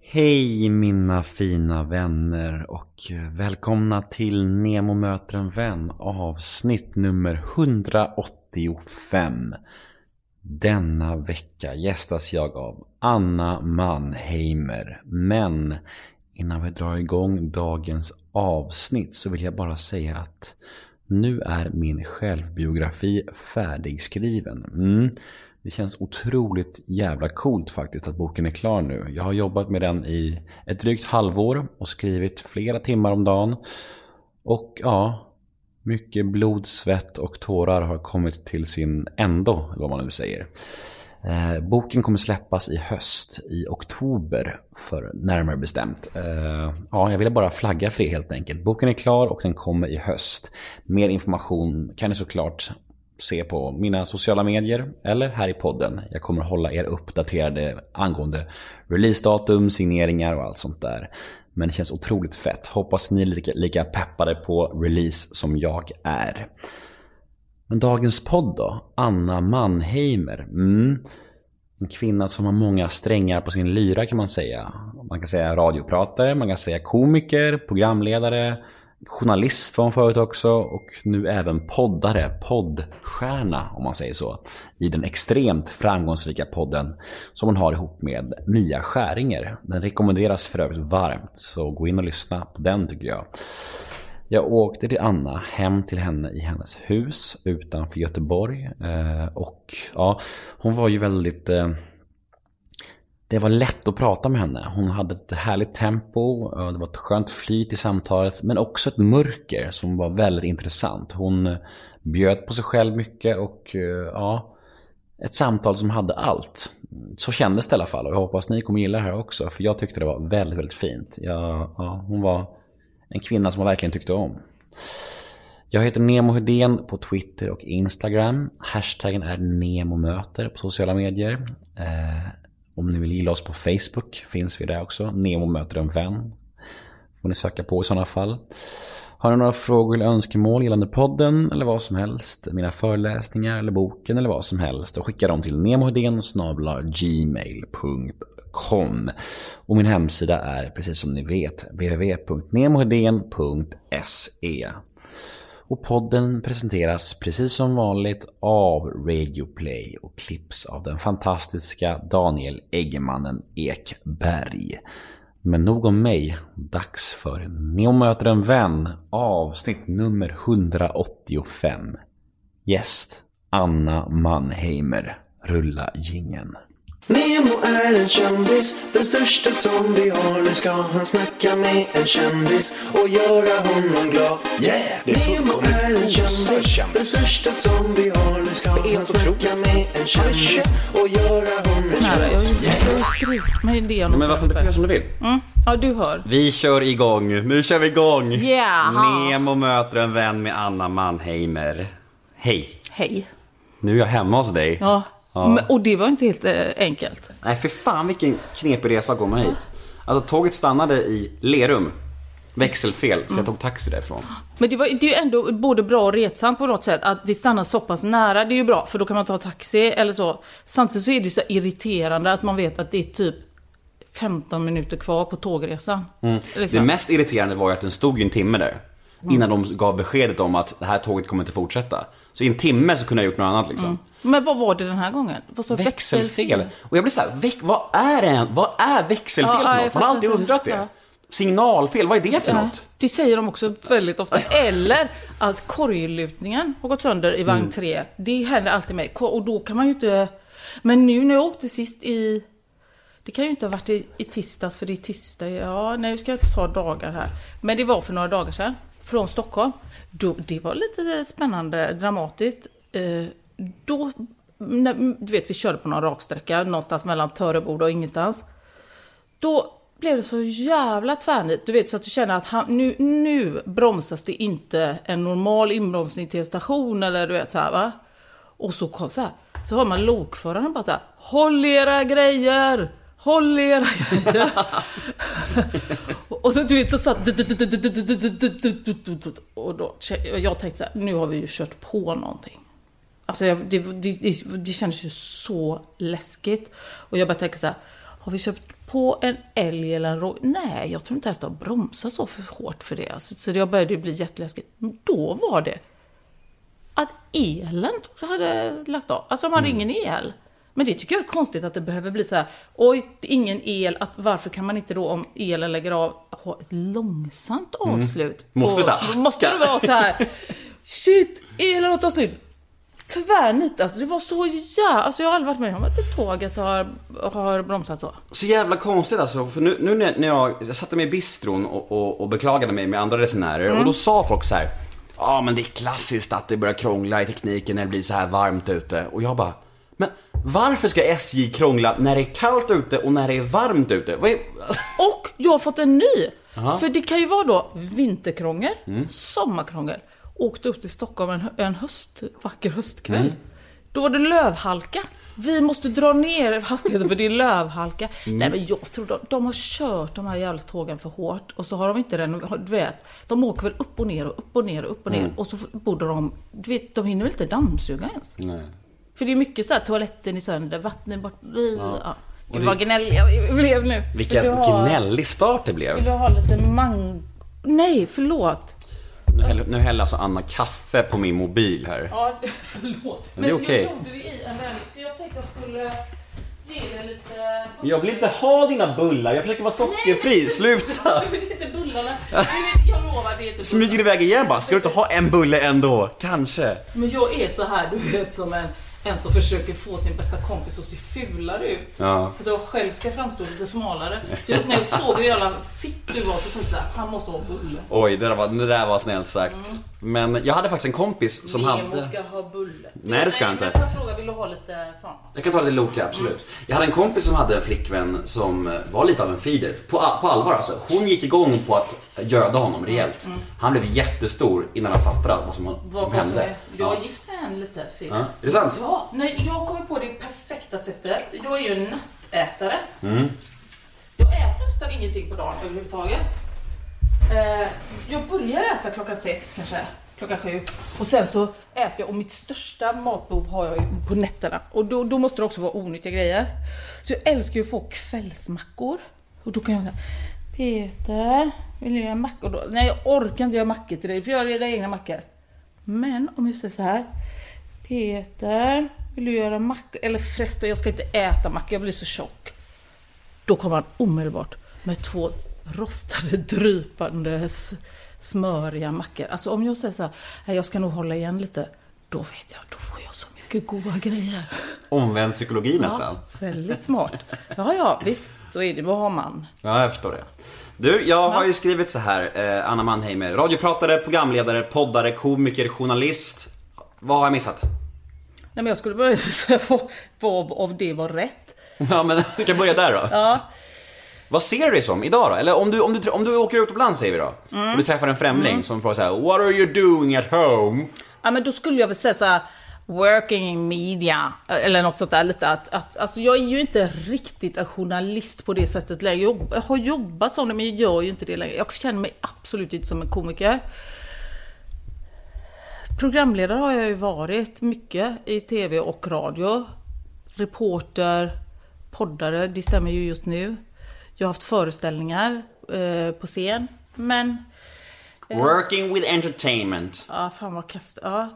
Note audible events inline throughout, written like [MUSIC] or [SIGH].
Hej mina fina vänner och välkomna till Nemo möter en vän avsnitt nummer 185. Denna vecka gästas jag av Anna Mannheimer. Men innan vi drar igång dagens avsnitt så vill jag bara säga att nu är min självbiografi färdigskriven. Mm. Det känns otroligt jävla coolt faktiskt att boken är klar nu. Jag har jobbat med den i ett drygt halvår och skrivit flera timmar om dagen. Och ja, mycket blod, svett och tårar har kommit till sin ändå, eller vad man nu säger. Eh, boken kommer släppas i höst, i oktober för närmare bestämt. Eh, ja, jag ville bara flagga för det helt enkelt. Boken är klar och den kommer i höst. Mer information kan ni såklart se på mina sociala medier eller här i podden. Jag kommer hålla er uppdaterade angående releasedatum, signeringar och allt sånt där. Men det känns otroligt fett. Hoppas ni är lika, lika peppade på release som jag är. Men dagens podd då? Anna Mannheimer. Mm. En kvinna som har många strängar på sin lyra kan man säga. Man kan säga radiopratare, man kan säga komiker, programledare, Journalist var hon förut också och nu även poddare, poddstjärna om man säger så. I den extremt framgångsrika podden som hon har ihop med Mia Skäringer. Den rekommenderas för övrigt varmt så gå in och lyssna på den tycker jag. Jag åkte till Anna hem till henne i hennes hus utanför Göteborg eh, och ja, hon var ju väldigt eh, det var lätt att prata med henne. Hon hade ett härligt tempo, det var ett skönt flyt i samtalet, men också ett mörker som var väldigt intressant. Hon eh, bjöd på sig själv mycket och eh, ja, ett samtal som hade allt. Så kändes det i alla fall och jag hoppas ni kommer gilla det här också, för jag tyckte det var väldigt, väldigt fint. Jag, ja, hon var en kvinna som jag verkligen tyckte om. Jag heter Nemo Hedén på Twitter och Instagram. Hashtaggen är NEMOMÖTER på sociala medier. Eh, om ni vill gilla oss på Facebook finns vi där också. Nemo möter en vän. Får ni söka på i sådana fall. Har ni några frågor eller önskemål gällande podden eller vad som helst, mina föreläsningar eller boken eller vad som helst, då skicka dem till nemohedén gmail.com Och min hemsida är, precis som ni vet, www.nemohedén.se och podden presenteras precis som vanligt av Radio Play och klipps av den fantastiska Daniel Eggemannen Ekberg. Men nog om mig. Dags för Neo möter en vän avsnitt nummer 185. Gäst Anna Mannheimer. Rulla gingen. Nemo är en kändis, den största som vi har. Nu ska han snacka med en kändis och göra honom glad. Yeah! Det är Nemo är en kändis, kändis. den största som vi har. Nu ska han snacka med en kändis och göra honom glad. jag skrivit mig det. Men varför du får göra som du vill? Mm. Ja, du hör. Vi kör igång. Nu kör vi igång. Jaha. Nemo möter en vän med Anna Mannheimer. Hej. Hej. Nu är jag hemma hos dig. Ja. Men, och det var inte helt eh, enkelt. Nej, för fan vilken knepig resa att komma hit. Alltså tåget stannade i Lerum. Växelfel, så jag tog taxi därifrån. Men det, var, det är ju ändå både bra och retsamt på något sätt att det stannar så pass nära. Det är ju bra, för då kan man ta taxi eller så. Samtidigt så är det så irriterande att man vet att det är typ 15 minuter kvar på tågresan. Liksom. Det mest irriterande var ju att den stod i en timme där. Innan de gav beskedet om att det här tåget kommer inte fortsätta. Så i en timme så kunde jag gjort något annat liksom. Men vad var det den här gången? Vad sa Växelfel. Och jag blir så här, väx, vad är det? Vad är växelfel Ja, för något? Man har alltid undrat det. Ja. Signalfel, vad är det för Ja, något? det säger de också väldigt ofta. Eller att korglutningen har gått sönder i Mm. vagn 3. Det händer alltid mig. Och då kan man ju inte... Men nu när jag åkte sist i... Det kan ju inte ha varit i, i tisdags, för det är tisdag. Ja, nu ska jag inte ta dagar här. Men det var för några dagar sedan. Från Stockholm. Då, det var lite spännande, dramatiskt. Eh, då... När, du vet, vi körde på någon raksträcka någonstans mellan Töreboda och ingenstans. Då blev det så jävla tvärnit. Du vet så att du känner att han, nu, nu bromsas det inte en normal inbromsning till en station eller du vet så här va. Och så kom så här. Så hör man lokföraren bara så här. Håll era grejer! Håll era och så du vet så satt... Och då, jag tänkte så här, nu har vi ju kört på någonting. Alltså det, det, det, kändes ju så läskigt. Och jag bara tänker så här, har vi köpt på en älg eller en rådjur. Nej, jag tror inte ens det har bromsat så för hårt för det. Alltså, så jag började bli jätteläskigt. Då var det att elen hade lagt av. Alltså de hade ingen el. Men det tycker jag är konstigt att det behöver bli så här. Oj, det är ingen el. Att, varför kan man inte då, om elen lägger av, ha ett långsamt avslut? Måste Och- så Måste det vara så här. Shit, elen har tagit slut. Tvärnit alltså. Det var så jävla... Alltså jag har aldrig varit med om att tåget har, har bromsat så. Så jävla konstigt alltså, för nu, nu när när jag, jag satte mig i bistron och, och, och beklagade mig med andra resenärer Mm. och då sa folk så här. Ja men det är klassiskt att det börjar krångla i tekniken när det blir så här varmt ute. Och jag bara, men varför ska SJ krångla när det är kallt ute och när det är varmt ute? Vad är... [LAUGHS] Och jag har fått en ny! För det kan ju vara då vinterkrångel, sommarkrångel. Åkte upp till Stockholm en, en höst, vacker höstkväll. Då var det lövhalka. Vi måste dra ner hastigheten för det är lövhalka. Nej men jag tror de, de har kört de här jävla tågen för hårt och så har de inte renoverat. Du vet, de åker väl upp och ner och upp och ner och upp och ner. Och så borde de, du vet, de hinner väl inte dammsuga ens. Nej. För det är mycket så här, toaletten är sönder, vattnet bort... Ja. Gud vad gnälliga vi blev nu. Vilken Vill ha- gnällig start det Vill blev. du ha lite mang... Nej, förlåt. Nu häller, nu häller alltså Anna kaffe på min mobil här. Ja, [LAUGHS] förlåt. Men det är okej. jag gjorde det i en vänlig... För jag tänkte jag skulle ge dig lite... Jag vill inte ha dina bullar, jag försöker vara sockerfri, sluta! [LAUGHS] Det är inte bullarna. Jag lovar, det är inte Smyger iväg igen bara, ska du inte ha en bulle ändå? Kanske. Men jag är så här, du vet, som en, en som försöker få sin bästa kompis att se fulare ut. Ja. För att jag själv ska framstå lite smalare. [LAUGHS] Så jag, när jag såg hur jävla fitt du var så tänkte jag här, han måste ha bulle. Oj, det där var, det där var snällt sagt. Men jag hade faktiskt en kompis som Nemo hade... ska ha bulle. Nej, det ska jag inte. Men får jag fråga, vill du ha lite sån? Jag kan ta lite Loka, absolut. Jag hade en kompis som hade en flickvän som eh, var lite av en feeder. På, på allvar alltså. Hon gick igång på att göda honom rejält. Han blev jättestor innan han fattade vad som Vad, vad som hände. är. Jag Ja. är gift en lite fel. Ja, är det sant? Ja, nej, jag kommer på det perfekta sättet. Jag är ju en nattätare. Mm. Jag äter nästan ingenting på dagen överhuvudtaget. Eh, jag börjar äta klockan sex kanske, klockan sju. Och sen så äter jag, och mitt största matbehov har jag på nätterna. Och då, då måste det också vara onyttiga grejer. Så jag älskar ju att få kvällsmackor. Och då kan jag säga Peter, vill du göra mackor då? Nej, jag orkar inte göra mackor till dig, för jag gör redan egna mackor. Men om jag säger så här. Peter, vill du göra mackor? Eller förresten, jag ska inte äta mackor, jag blir så tjock. Då kommer han omedelbart med två rostade, drypande, smöriga mackor. Alltså om jag säger så här, "Nej, jag ska nog hålla igen lite. Då vet jag, då får jag så mycket goda grejer. Omvänd psykologi nästan. Ja, väldigt smart. Ja, ja, visst, så är det. Vad har man? Ja, jag förstår det. Du, jag har ju skrivit så här, eh, Anna Mannheimer. Radiopratare, programledare, poddare, komiker, journalist. Vad har jag missat? Nej, men jag skulle börja [LAUGHS] säga vad, av det var rätt. Ja, men [LAUGHS] vi kan börja där då. Ja, Vad ser du dig som idag då? Eller om du, om du, om du åker utomlands säger vi då. Mm. Och du träffar en främling som frågar så här: What are you doing at home? Ja men då skulle jag väl säga så här, working in media, eller något sånt där lite att, att alltså jag är ju inte riktigt en journalist på det sättet längre. Jag jag har jobbat som det men jag gör ju inte det längre. Jag känner mig absolut inte som en komiker. Programledare har jag ju varit mycket i TV och radio. Reporter, poddare, det stämmer ju just nu. Jag har haft föreställningar eh, på scen. Men Working with entertainment. Ja, fan vad kast. Ja,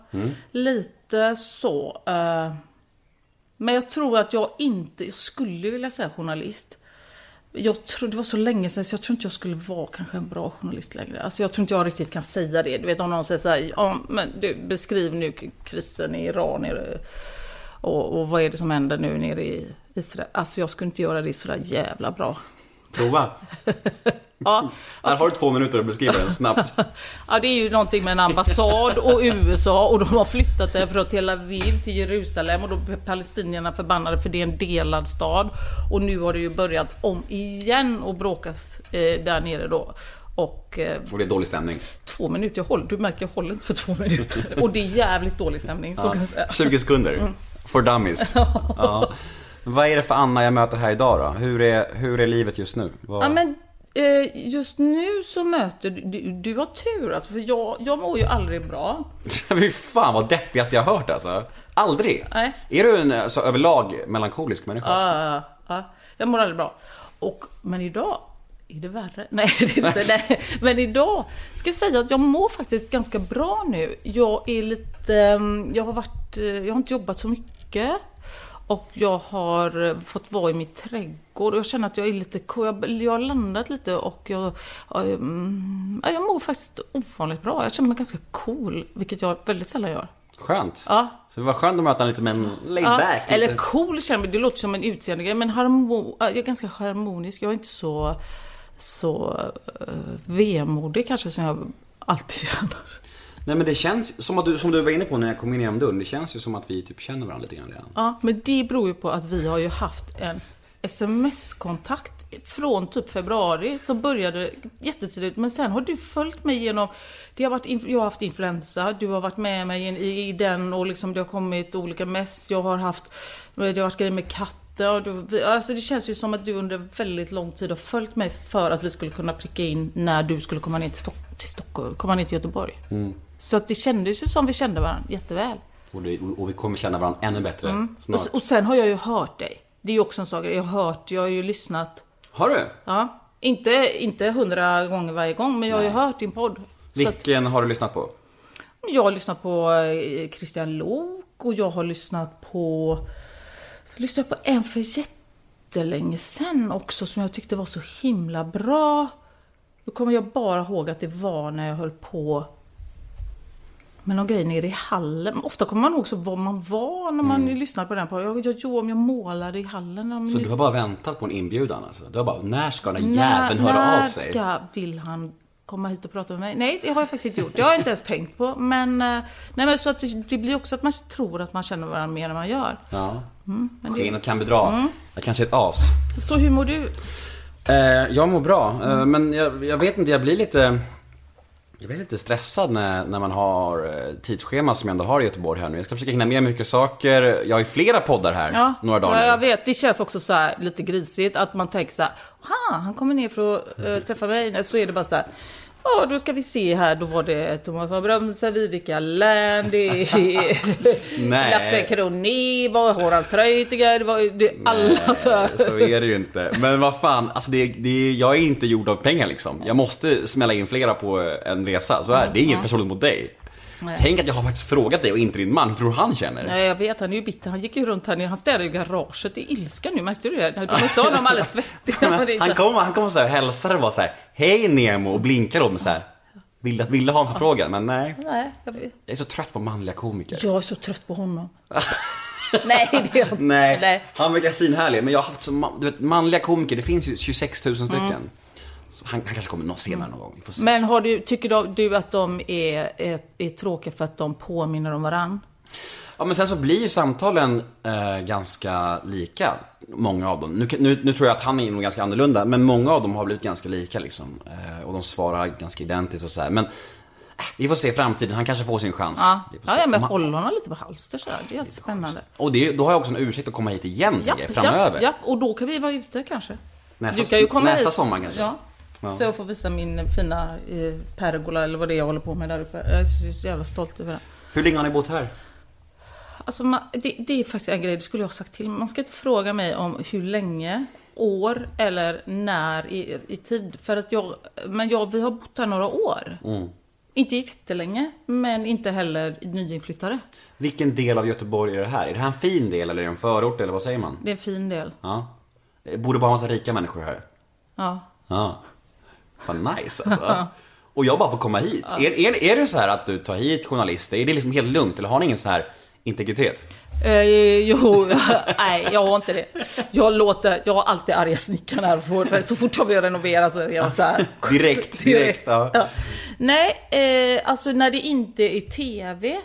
lite så. eh, Men jag tror att jag inte, jag skulle vilja säga journalist. Jag tror, det var så länge sedan så jag tror inte jag skulle vara kanske en bra journalist längre. Alltså jag tror inte jag riktigt kan säga det. Du vet om någon säger så här, ja men du beskriv nu krisen i Iran och, och vad är det som händer nu nere i Israel. Alltså jag skulle inte göra det sådär jävla bra. Prova. [LAUGHS] Ja, Här har du två minuter att beskriva den snabbt. [LAUGHS] Ja, det är ju någonting med en ambassad och USA och de har flyttat det från Tel Aviv till Jerusalem och då blir palestinierna förbannade för det är en delad stad. Och nu har det ju börjat om igen och bråkas eh, där nere då. Och eh, Och det är dålig stämning. två minuter, jag håller, du märker jag håller inte för två minuter. Och det är jävligt dålig stämning, så kan jag säga. 20 sekunder. For dummies. [LAUGHS] Ja. Vad är det för Anna jag möter här idag då? Hur är, hur är livet just nu? Vad... Ja men eh, just nu så möter du, du, har tur alltså, för jag, jag mår ju aldrig bra. [LAUGHS] Fy fan vad deppigaste jag har hört alltså. Aldrig. Nej. Är du en alltså, överlag melankolisk människa? Ja, ja, ja. Jag mår aldrig bra. Och, men idag är det värre? [LAUGHS] Nej, det är inte. Nej. Men idag ska jag säga att jag mår faktiskt ganska bra nu. Jag är lite... mm, Jag har varit... eh, Jag har inte jobbat så mycket. Och jag har eh, fått vara i min trädgård och jag känner att jag är lite cool. Jag, jag har landat lite och jag... ja, mm, ja, Jag mår faktiskt ovanligt bra. Jag känner mig ganska cool, vilket jag väldigt sällan gör. Skönt. Ja. Så det var skönt att möta en lite mer en laid Ja, back. eller lite- cool känner jag, det låter som en utseendegrej, men harmo, jag är ganska harmonisk. Jag är inte så, så uh, vemodig kanske som jag alltid är annars. Nej men det känns, som, att du, som du var inne på när jag kom in genom dörren, det känns ju som att vi typ känner varandra lite grann redan. Ja, men det beror ju på att vi har ju haft en sms-kontakt från typ februari som började jättetidigt. Men sen har du följt mig genom... Det har varit, jag har haft influensa, du har varit med mig i, i, den och liksom det har kommit olika mess. Jag har haft... Det har varit grejer med katter. Och du, alltså det känns ju som att du under väldigt lång tid har följt mig för att vi skulle kunna pricka in när du skulle komma ner till, Stock, till Stockholm, komma ner till Göteborg. Så att det kändes ju som vi kände varandra jätteväl. Och, det, och vi kommer känna varandra ännu bättre Och, snart. s- och sen har jag ju hört dig. Det är ju också en sak. Jag har hört, jag har ju lyssnat. Har du? Ja. Inte, inte hundra gånger varje gång, men jag har ju hört din podd. Så att Vilken har du lyssnat på? jag har lyssnat på eh, Christian Lok och jag har lyssnat på... Jag lyssnade på en för jättelänge sen också som jag tyckte var så himla bra. Då kommer jag bara ihåg att det var när jag höll på med någon grej nere i hallen. Men ofta kommer man ihåg så var man var när man lyssnade på den. På. Jag, jag, om jag målade i hallen. Om Så du har bara väntat på en inbjudan alltså? Du har bara, när ska den när, jäveln höra när av sig? ska, vill han komma hit och prata med mig? Nej, det har jag faktiskt inte gjort. Det har jag inte ens tänkt på. Men, eh, nej, men så att det, det blir också att man tror att man känner varandra mer än man gör. Ja. Mm, Skenet kan bedra. Jag kanske är ett as. Så hur mår du? Eh, jag mår bra, Mm. eh, men jag, jag vet inte, jag blir lite... Jag blir lite stressad när, när man har eh, tidsschema som jag ändå har i Göteborg här nu. Jag ska försöka hinna med mycket saker. Jag har ju flera poddar här, Ja, några dagar ja, nu. jag vet. Det känns också så här lite grisigt att man tänker så här, "Aha, han kommer ner för att eh, träffa mig. Så är det bara så här, ja då ska vi se här, då var det Thomas von Brömse, Vivica Lärn, det är [LAUGHS] Nej. Lasse Kronér, var Harald Treutiger, det var det, alla så här. Så är det ju inte. Men vad fan, alltså det, det, jag är inte gjord av pengar liksom. Jag måste smälla in flera på en resa. Så här, det är inget personligt mot dig. Nej. Tänk att jag har faktiskt frågat dig och inte din man. Hur tror du han känner? Nej, jag vet. Han är ju bitter. Han gick ju runt här nere. Han städade ju garaget i ilska nu. Märkte du det? De måste ha honom alldeles är Han kommer han kom så här, hälsar och var så här, Hej Nemo och blinkar åt mig så här. Ville, ville ha en förfrågan, men nej. Nej, jag. Jag är så trött på manliga komiker. jag är så trött på honom. [LAUGHS] Nej, det är jag inte. Nej, han verkar svinhärlig. Men jag har haft så, du vet, manliga komiker, det finns ju 26 000 stycken. Så han, han kanske kommer nå senare någon gång. Men har du, tycker du, att de är, är, är tråkiga för att de påminner om varann? Ja men sen så blir ju samtalen eh, ganska lika, många av dem. Nu, nu, nu tror jag att han är nog ganska annorlunda, men många av dem har blivit ganska lika liksom. Eh, och de svarar ganska identiskt och så här. Men eh, vi får se i framtiden, han kanske får sin chans. Ja, ja, ja men Om han- håll honom lite på halster så här. Det är alltid spännande. Och det, då har jag också en ursäkt att komma hit igen jag, framöver. Ja, ja, och då kan vi vara ute kanske. Nästa- nästa sommar kanske. Ja. Ja. Så jag får visa min fina eh, pergola eller vad det är jag håller på med där uppe. Jag är så, så jävla stolt över den. Hur länge har ni bott här? Alltså, man, det, det är faktiskt en grej, det skulle jag ha sagt till. Man ska inte fråga mig om hur länge, år eller när i, i tid. För att jag, men jag, vi har bott här några år. Mm. Inte jättelänge, men inte heller nyinflyttade. Vilken del av Göteborg är det här? Är det här en fin del eller är det en förort eller vad säger man? Det är en fin del. Ja. Det borde bara ha massa rika människor här. Ja. Ja. Fan nice alltså. [LAUGHS] Och jag bara får komma hit. Är, är, är det så här att du tar hit journalister? Är det liksom helt lugnt eller har ni ingen så här integritet? Eh, jo, [LAUGHS] nej, jag har inte det. Jag låter, jag har alltid arga snickaren här. För, [LAUGHS] så fort jag vill renovera så är jag så här. Direkt, direkt, ja. Nej, eh, alltså när det inte är TV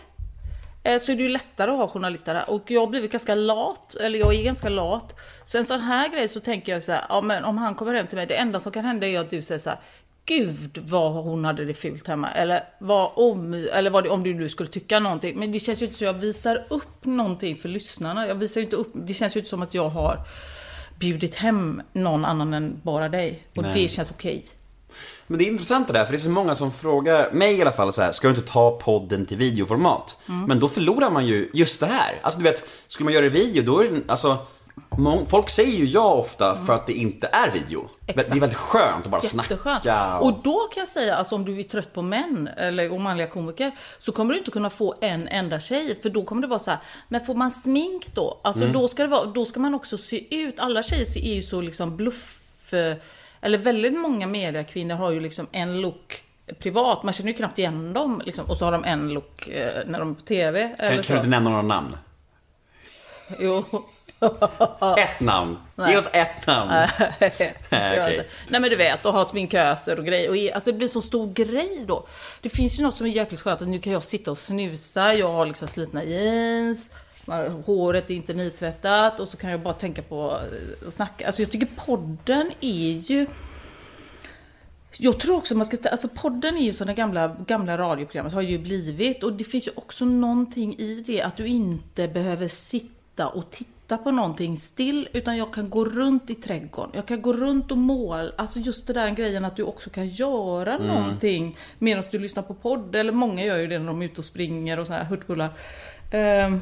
så är det ju lättare att ha journalister här. Och jag har blivit ganska lat, eller jag är ganska lat. Så en sån här grej så tänker jag så här, ja men om han kommer hem till mig, det enda som kan hända är att du säger så här, Gud vad hon hade det fult hemma. Eller, vad om, eller vad det, om du nu skulle tycka någonting. Men det känns ju inte så jag visar upp någonting för lyssnarna. Jag visar inte upp, det känns ju inte som att jag har bjudit hem någon annan än bara dig. Och Nej. det känns okej. Men det är intressant det där, för det är så många som frågar mig i alla fall så här, ska du inte ta podden till videoformat? Men då förlorar man ju just det här. Alltså du vet, skulle man göra det i video, då är det, alltså, folk säger ju ja ofta för att det inte är video. Exakt. Det är väldigt skönt att bara Jätteskönt. snacka. Och då kan jag säga, alltså om du är trött på män eller och manliga komiker, så kommer du inte kunna få en enda tjej. För då kommer det vara så här, men får man smink då? Alltså Mm. då, ska det vara, då ska man också se ut, alla tjejer är ju så liksom bluff, eh, eller väldigt många mediakvinnor har ju liksom en look privat, man känner ju knappt igen dem liksom, och så har de en look eh, när de är på TV. kan, eller kan du inte nämna några namn? Jo. [LAUGHS] Ett namn. Ge oss ett namn. Nej, [LAUGHS] okej. Nej men du vet, och ha sminköser och grejer. Och, alltså det blir så stor grej då. Det finns ju något som är jäkligt skönt, att nu kan jag sitta och snusa, jag har liksom slitna jeans, håret är inte nytvättat och så kan jag bara tänka på eh, att snacka. Alltså jag tycker podden är ju... Jag tror också man ska... Alltså podden är ju som det gamla, gamla radioprogrammet har ju blivit. Och det finns ju också någonting i det att du inte behöver sitta och titta på någonting still. Utan jag kan gå runt i trädgården. Jag kan gå runt och måla. Alltså just det där grejen att du också kan göra någonting medan du lyssnar på podd. Eller många gör ju det när de är ute och springer och så här hurtbullar. Um,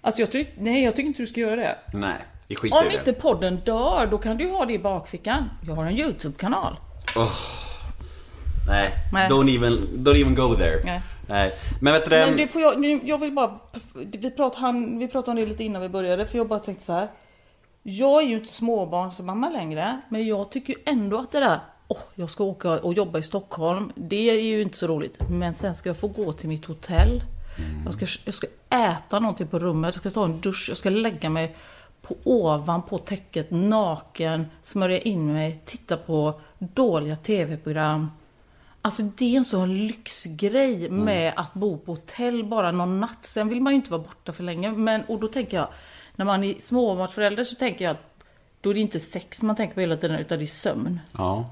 alltså jag tycker... Nej, jag tycker inte du ska göra det. Nej, vi skiter Om i det. inte podden dör, då kan du ha det i bakfickan. Jag har en YouTube-kanal. Nej, Nej. Don't, even, don't even go there. Nej. Nej. Men vet du Men det? får jag, nu- jag vill bara, vi pratade, han, vi pratade om det lite innan vi började, för jag bara tänkte så här. Jag är ju inte småbarnsmamma längre, men jag tycker ju ändå att det där, åh, jag ska åka och jobba i Stockholm, det är ju inte så roligt. Men sen ska jag få gå till mitt hotell, jag, ska, jag ska äta någonting på rummet, jag ska ta en dusch, jag ska lägga mig på ovanpå täcket naken, smörja in mig, titta på dåliga tv-program. Alltså det är en sån lyxgrej med att bo på hotell bara någon natt. Sen vill man ju inte vara borta för länge. Men, och då tänker jag, när man är småbarnsförälder så tänker jag att då är det inte sex man tänker på hela tiden utan det är sömn. Ja.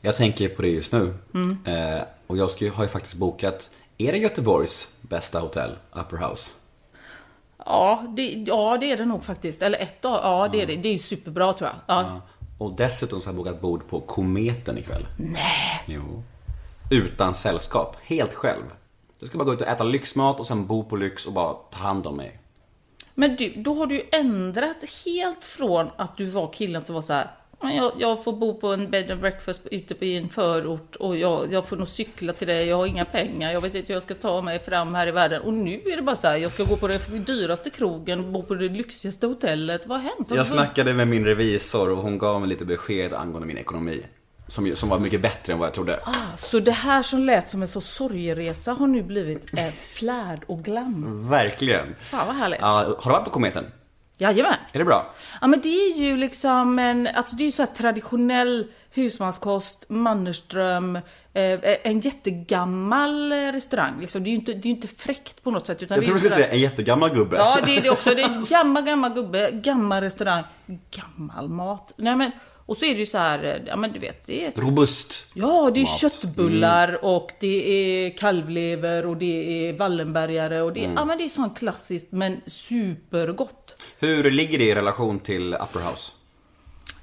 Jag tänker på det just nu. Mm. Eh, och jag ska, har ju faktiskt bokat, är det Göteborgs bästa hotell, Upper House? Ja det, ja, det är det nog faktiskt. Eller ett av, ja det är det. Det är superbra tror jag. Ja. Ja. Och dessutom så har jag bokat bord på Kometen ikväll. Nej! Jo. Utan sällskap, helt själv. Jag ska bara gå ut och äta lyxmat och sen bo på lyx och bara ta hand om mig. Men du, då har du ju ändrat helt från att du var killen som var så här. "Ja, Jag, jag får bo på en bed and breakfast ute på i en förort och jag, jag får nog cykla till det. Jag har inga pengar. Jag vet inte hur jag ska ta mig fram här i världen. Och nu är det bara så här. Jag ska gå på den dyraste krogen, bo på det lyxigaste hotellet. Vad har hänt? Jag snackade med min revisor och hon gav mig lite besked angående min ekonomi. Som, som var mycket bättre än vad jag trodde. Så det här som lät som en så sorgeresa har nu blivit ett flärd och glam. Verkligen. Fan vad härligt. Ja, har du varit på Kometen? Jajamän. Är det bra? Ja men det är ju liksom en, alltså det är ju så här traditionell husmanskost, Mannerström, eh, en jättegammal eh, restaurang. Liksom. Det är ju inte, det är inte fräckt på något sätt. Utan Jag tror du skulle säga en jättegammal gubbe. Ja det är det också. Det är en [LAUGHS] gammal, gammal gubbe, gammal restaurang, gammal mat. Nej men, och så är det ju så här, eh, ja men du vet, det är Robust. Ja, det är Mat. köttbullar och det är kalvlever och det är Wallenbergare och det är, ja men det är sånt klassiskt men supergott. Hur ligger det i relation till Upper House?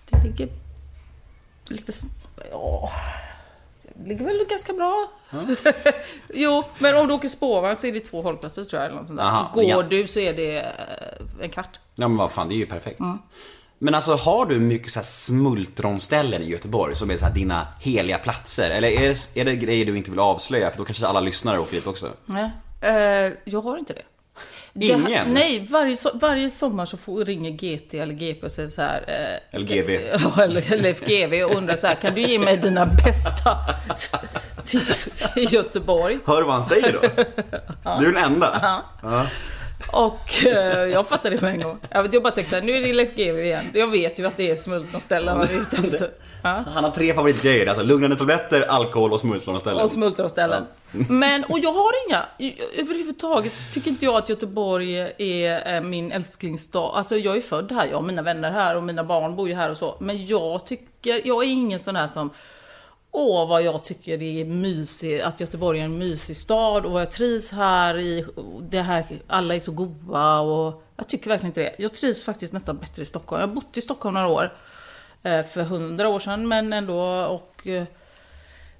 Det ligger lite... Ja... Det ligger väl ganska bra. [LAUGHS] jo, men om du åker spårvagn så är det två hållplatser tror jag. Eller något sånt där. Aha, Går ja. du så är det eh, en kvart. Ja men vad fan, det är ju perfekt. Men alltså har du mycket så här smultronställen i Göteborg som är så här dina heliga platser? Eller är det, är det grejer du inte vill avslöja? För då kanske alla lyssnare åker dit också. Nej, eh, jag har inte det. Det Ingen? nej, varje, varje sommar så får, ringer GT eller GP och säger så här... Eh, Eller GV. [LAUGHS] Ja, eller, eller FGV och undrar så här, kan du ge mig dina bästa [LAUGHS] tips i Göteborg? Hör du vad han säger då? [LAUGHS] Du är den enda. Och eh, jag fattade det på en gång. Jag, vet, jag bara tänkte så här, nu är det Leif GW igen. Jag vet ju att det är smultronställen han är ute [LAUGHS] efter. Ja. Han har tre favoritgrejer, alltså lugnande tabletter, alkohol och smultronställen. Och smultronställen. [LAUGHS] Men, och jag har inga. Överhuvudtaget så tycker inte jag att Göteborg är eh, min älsklingsstad. Alltså jag är född här, jag har mina vänner här och mina barn bor ju här och så. Men jag tycker, jag är ingen sån här som Åh vad jag tycker det är mysigt, att Göteborg är en mysig stad och jag trivs här i, det här, alla är så goa och jag tycker verkligen inte det. Jag trivs faktiskt nästan bättre i Stockholm. Jag har bott i Stockholm några år. Eh, för hundra år sedan men ändå och eh,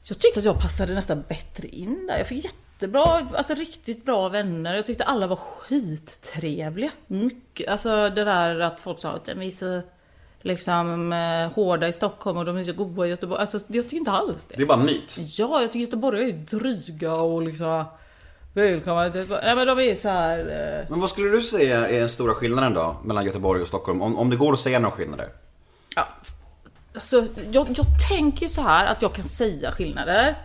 jag tyckte att jag passade nästan bättre in där. Jag fick jättebra, alltså riktigt bra vänner. Jag tyckte alla var skittrevliga. Mycket, alltså det där att folk sa att vi är så liksom eh, hårda i Stockholm och de är så goda i Göteborg. Alltså jag tycker inte alls det. Det är bara en myt. Ja, jag tycker Göteborg är dryga och liksom välkomna till Nej men de är så här. Eh, Men vad skulle du säga är den stora skillnaden då mellan Göteborg och Stockholm? Om, om det går att säga några skillnader? Ja, alltså, jag, jag tänker ju så här att jag kan säga skillnader.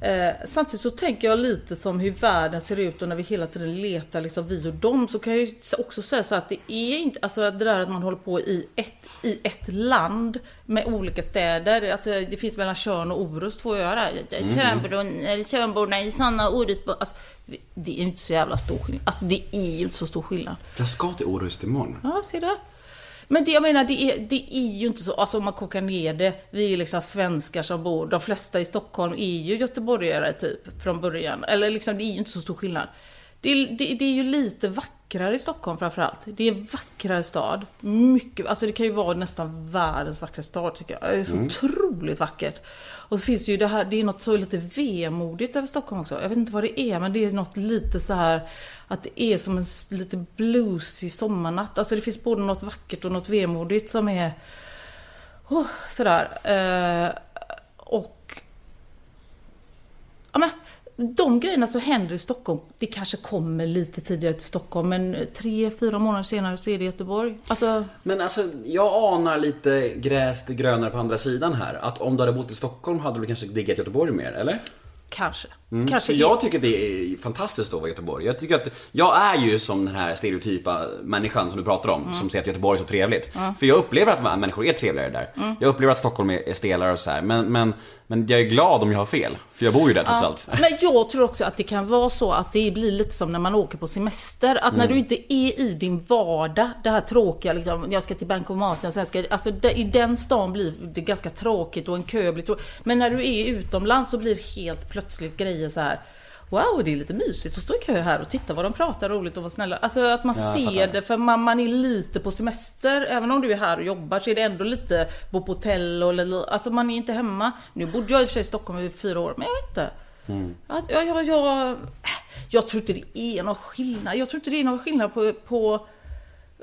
Eh, samtidigt så tänker jag lite som hur världen ser ut och när vi hela tiden letar liksom vi och dem så kan jag ju också säga så att det är inte, alltså det där att man håller på i ett, i ett land med olika städer. Alltså det finns mellan Tjörn och Orust två öar. Mm. Tjörnborna i Sanna Orust. Alltså, det är ju inte så jävla stor skillnad. Alltså det är ju inte så stor skillnad. Jag ska till Orust imorgon. Ja, ser du. Men det jag menar, det är, det är ju inte så, alltså om man kokar ner det, vi är liksom svenskar som bor, de flesta i Stockholm är ju göteborgare typ, från början. Eller liksom, det är ju inte så stor skillnad. Det är, det, det är ju lite vackrare i Stockholm framförallt. Det är en vackrare stad. Mycket, alltså det kan ju vara nästan världens vackraste stad tycker jag. Det är så otroligt vackert. Och så finns det ju det här, det är något så lite vemodigt över Stockholm också. Jag vet inte vad det är, men det är något lite så här att det är som en lite bluesig sommarnatt. Alltså det finns både något vackert och något vemodigt som är oh, sådär. Eh, och ja, men, de grejerna som händer i Stockholm, det kanske kommer lite tidigare till Stockholm, men tre, fyra månader senare så är det Göteborg. Alltså, Men alltså, jag anar lite gräs grönare på andra sidan här. Att om du hade bott i Stockholm hade du kanske diggat Göteborg mer, eller? kanske. Mm. Kanske jag tycker det är fantastiskt att vara i Göteborg. Jag tycker att, jag är ju som den här stereotypa människan som du pratar om, som säger att Göteborg är så trevligt. För jag upplever att människor är trevligare där. Jag upplever att Stockholm är är stelare och så här. Men, men, men jag är glad om jag har fel. För jag bor ju där trots allt. [LAUGHS] Men jag tror också att det kan vara så att det blir lite som när man åker på semester. Att Mm. när du inte är i din vardag, det här tråkiga liksom, jag ska till bankomaten och sen ska alltså det, i den stan blir det ganska tråkigt och en kö blir tråkig. Men när du är utomlands så blir helt plötsligt grejer så här. Wow, det är lite mysigt att stå i kö här och titta vad de pratar roligt och vara snälla. Alltså att man Ja, ser det, för man, man är lite på semester. Även om du är här och jobbar så är det ändå lite bo på hotell och alltså man är inte hemma. Nu bodde jag i och för sig i Stockholm i fyra år, men jag vet inte. Att jag, jag, jag, jag tror inte det är någon skillnad. Jag tror inte det är någon skillnad på, på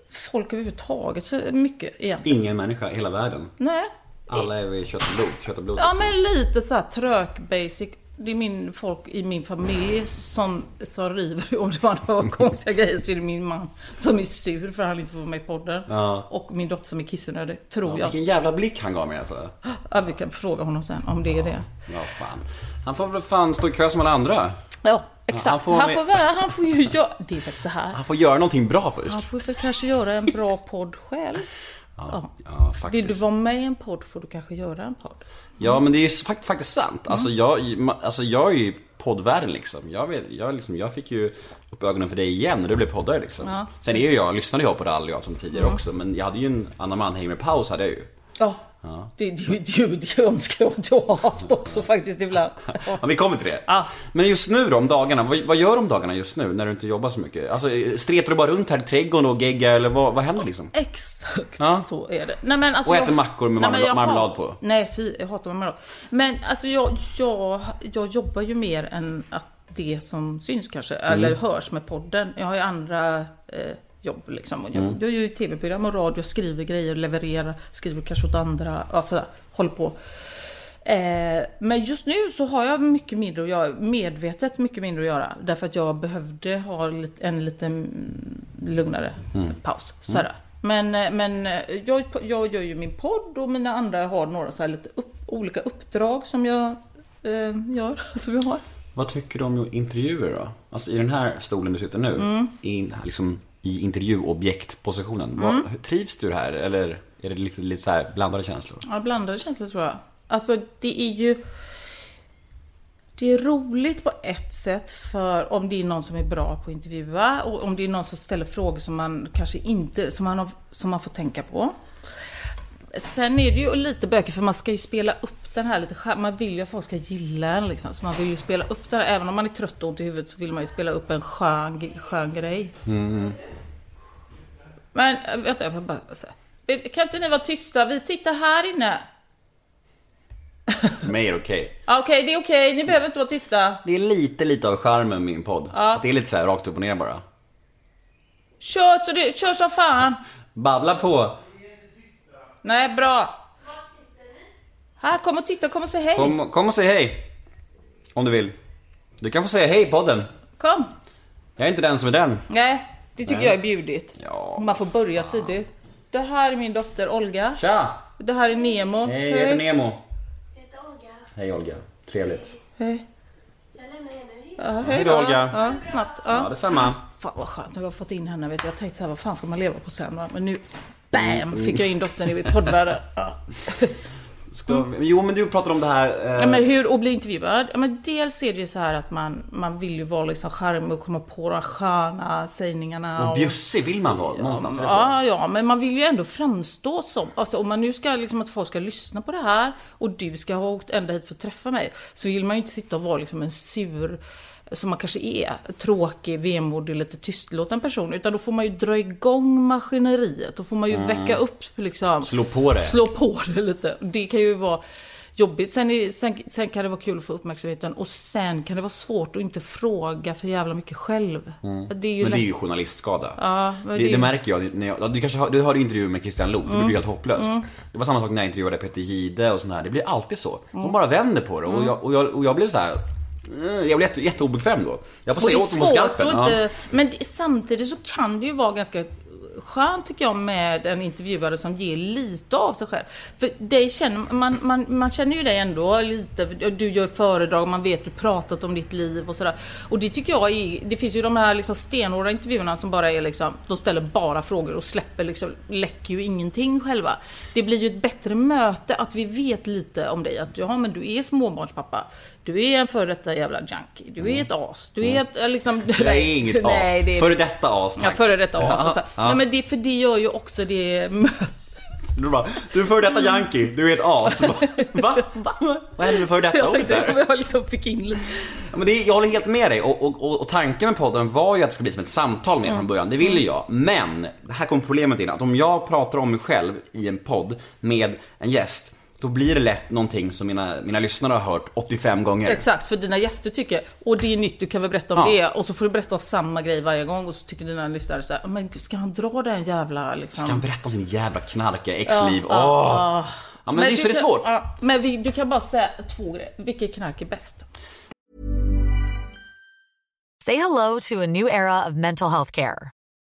folk överhuvudtaget så mycket egentligen. Ingen människa i hela världen. Nej. Alla är väl kött och blod. Kött och blod Ja liksom. men lite så här trök basic. Det är min folk i min familj som, som river [LAUGHS] om det var några konstiga grejer så är det min man som är sur för att han inte får vara med i podden. Ja. Och min dotter som är kissnödig, tror jag. Vilken jävla blick han gav mig alltså. Ja, vi kan fråga honom sen om det är det. Ja, fan. Han får väl fan stå i kö som alla andra. Ja, exakt. han får han, får, väl- han får ju göra... Det är faktiskt så här. Han får göra någonting bra först. Han får väl kanske göra en bra podd själv. Ja. Ja. Vill du vara med i en podd får du kanske göra en podd. Ja, men det är fakt- faktiskt sant. Alltså, jag, alltså, jag är ju i poddvärlden liksom. Jag, vet, jag, liksom. jag fick ju upp ögonen för dig igen och du blev poddare liksom. Ja. Sen är ju jag, lyssnade jag på Rally som tidigare också, men jag hade ju en Anna Mannheimer-paus hade jag ju. Ja. Det, det, det, det önskar jag att jag har haft också faktiskt ibland. Ja. Ja, vi kommer till det. Ja. Men just nu då, om dagarna, vad, vad gör du om dagarna just nu när du inte jobbar så mycket? Alltså, stretar du bara runt här i trädgården och geggar eller vad, vad händer liksom? Exakt Ja. så är det. Nej, men alltså Och jag- äter mackor med Nej, jag marmelad hat- på. Nej, fy, jag hatar marmelad. Men alltså jag, jag, jag jobbar ju mer än att det som syns kanske, eller Mm. hörs med podden. Jag har ju andra eh, jobb liksom. Och Jag, Mm. gör ju tv-program och radio, skriver grejer, levererar, skriver kanske åt andra, sådär, håller på. Eh, men just nu så har jag mycket mindre att göra, medvetet mycket mindre att göra. Därför att jag behövde ha en lite mm, lugnare paus. Sådär. Men, eh, men eh, jag, jag gör ju min podd och mina andra har några så lite upp, olika uppdrag som jag eh, gör. [LAUGHS] Som jag har. Vad tycker du om intervjuer då? Alltså i den här stolen du sitter nu, Mm. i, liksom, i intervjuobjektpositionen. Vad, hur- trivs du här eller är det lite, lite så här blandade känslor? Ja, blandade känslor tror jag. Alltså det är ju... Det är roligt på ett sätt för om det är någon som är bra på att intervjua och om det är någon som ställer frågor som man kanske inte, som man, har, som man får tänka på. Sen är det ju lite bökigt för man ska ju spela upp den här lite skär- Man vill ju att folk ska gilla en liksom. Så man vill ju spela upp den här. Även om man är trött och ont i huvudet så vill man ju spela upp en skön, skön grej. Men äh, vänta, jag får bara säga. Kan inte ni vara tysta? Vi sitter här inne. För mig är det okej. Ja, Okej, det är okej. Ni behöver inte vara tysta. Det är lite, lite av charmen med min podd. Att det är lite så här rakt upp och ner bara. Kör så du, kör som fan. Babbla på. Nej, bra. Här, kom och titta, kom och säg hej. Kom. Kom, kom och säg hej. Om du vill. Du kan få säga hej i podden. Jag är inte den som är den. Nej, det tycker Nej. jag är bjudigt. Ja, Man får börja tidigt. Det här är min dotter Olga. Tja! Det här är Nemo. Hej, jag heter Nemo. heter Olga. Hej Olga. Trevligt. Hej. Jag lämnar nu. Ja, Hej då, Olga. Ja, snabbt. Ja, Ja. detsamma. Fan vad skönt, nu har jag fått in henne. Vet du. Jag tänkte så här, vad fan ska man leva på sen? Men nu, BAM! Fick jag in dottern i poddvärlden. [LAUGHS] [LAUGHS] Ja. Ska. Jo, men du pratade om det här... Eh... Ja, men hur, och bli intervjuad? Ja, men dels är det ju så här att man, man vill ju vara liksom charmig och komma på de sköna sägningarna. Och bjussig vill man vara någonstans, det så? Ja, ja, men man vill ju ändå framstå som... Alltså om man nu ska liksom att folk ska lyssna på det här och du ska ha åkt ända hit för att träffa mig, så vill man ju inte sitta och vara liksom en sur som man kanske är, tråkig, vemodig, lite tystlåten person. Utan då får man ju dra igång maskineriet. Då får man ju väcka upp liksom... Mm. Slå på det. Slå på det lite. Det kan ju vara jobbigt. Sen, är, sen, sen kan det vara kul att få uppmärksamheten. Och sen kan det vara svårt att inte fråga för jävla mycket själv. Det är ju Men det är ju journalistskada. Ja, det, det det, märker jag när jag, du kanske har, du hörde intervjuer med Christian Lok, det Mm. blir helt hopplöst. Det var samma sak när jag intervjuade Peter Gide och här, det blir alltid så. Mm. De bara vänder på det och jag, och jag, och jag blev så här. Eh, Jag blev jätte, jätteobekväm då. Jag får säga åt dem på skarpen. inte, Men samtidigt så kan det ju vara ganska skönt tycker jag med en intervjuare som ger lite av sig själv. För dig känner, man, man, man känner ju dig ändå lite, du gör föredrag, man vet du pratat om ditt liv och sådär. Och det tycker jag är, det finns ju de här liksom stenhårda intervjuerna som bara är liksom, de ställer bara frågor och släpper liksom, läcker ju ingenting själva. Det blir ju ett bättre möte att vi vet lite om dig, att ja men du är småbarnspappa. Du är en före detta jävla junkie. Du är ett as. Du är ett eh, liksom... Jag är inget [LAUGHS] as. Nej, det är Före detta as, Ja, före detta as. så. Ja, ja. Nej, men det, för det gör ju också det. [LAUGHS] Du bara, du är före detta yankee, du är ett as. [LAUGHS] Va? Va? Vad hände med före detta Jag ordet tänkte där? jag liksom fick in lite. Ja, men det, jag håller helt med dig och, och, och, och tanken med podden var ju att det skulle bli som ett samtal med från början, det ville jag. Men, här kom problemet in, att om jag pratar om mig själv i en podd med en gäst, då blir det lätt någonting som mina, mina lyssnare har hört 85 gånger. Exakt, för dina gäster tycker, och det är nytt, du kan väl berätta om Ja. det. Och så får du berätta samma grej varje gång och så tycker dina lyssnare så här, men ska han dra den jävla liksom... Ska han berätta om sin jävla knarkiga exliv? Åh! ja, Ja, men, visst är du det kan- svårt? Ja, men vi, du kan bara säga två grejer. Vilket knark är bäst? Say hello to a new era of mental health care.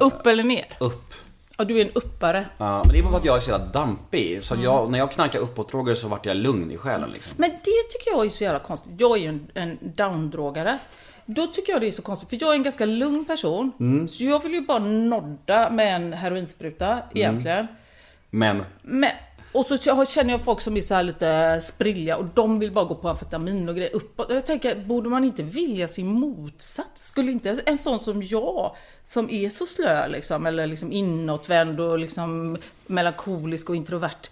Upp eller ner? Upp. Ja, du är en uppare. Ja, men det är bara för att jag är så jävla dampig. Så jag, när jag knarkar uppåt-droger så vart jag lugn i själen liksom. Men det tycker jag är så jävla konstigt. Jag är ju en, en downdrogare. Då tycker jag det är så konstigt, för jag är en ganska lugn person. Mm. Så jag vill ju bara nodda med en heroinspruta egentligen. Men, Men, och så känner jag folk som är så här lite sprilliga och de vill bara gå på amfetamin och grejer uppåt. Jag tänker, borde man inte vilja sin motsats? Skulle inte en sån som jag, som är så slö liksom, eller liksom inåtvänd och liksom melankolisk och introvert,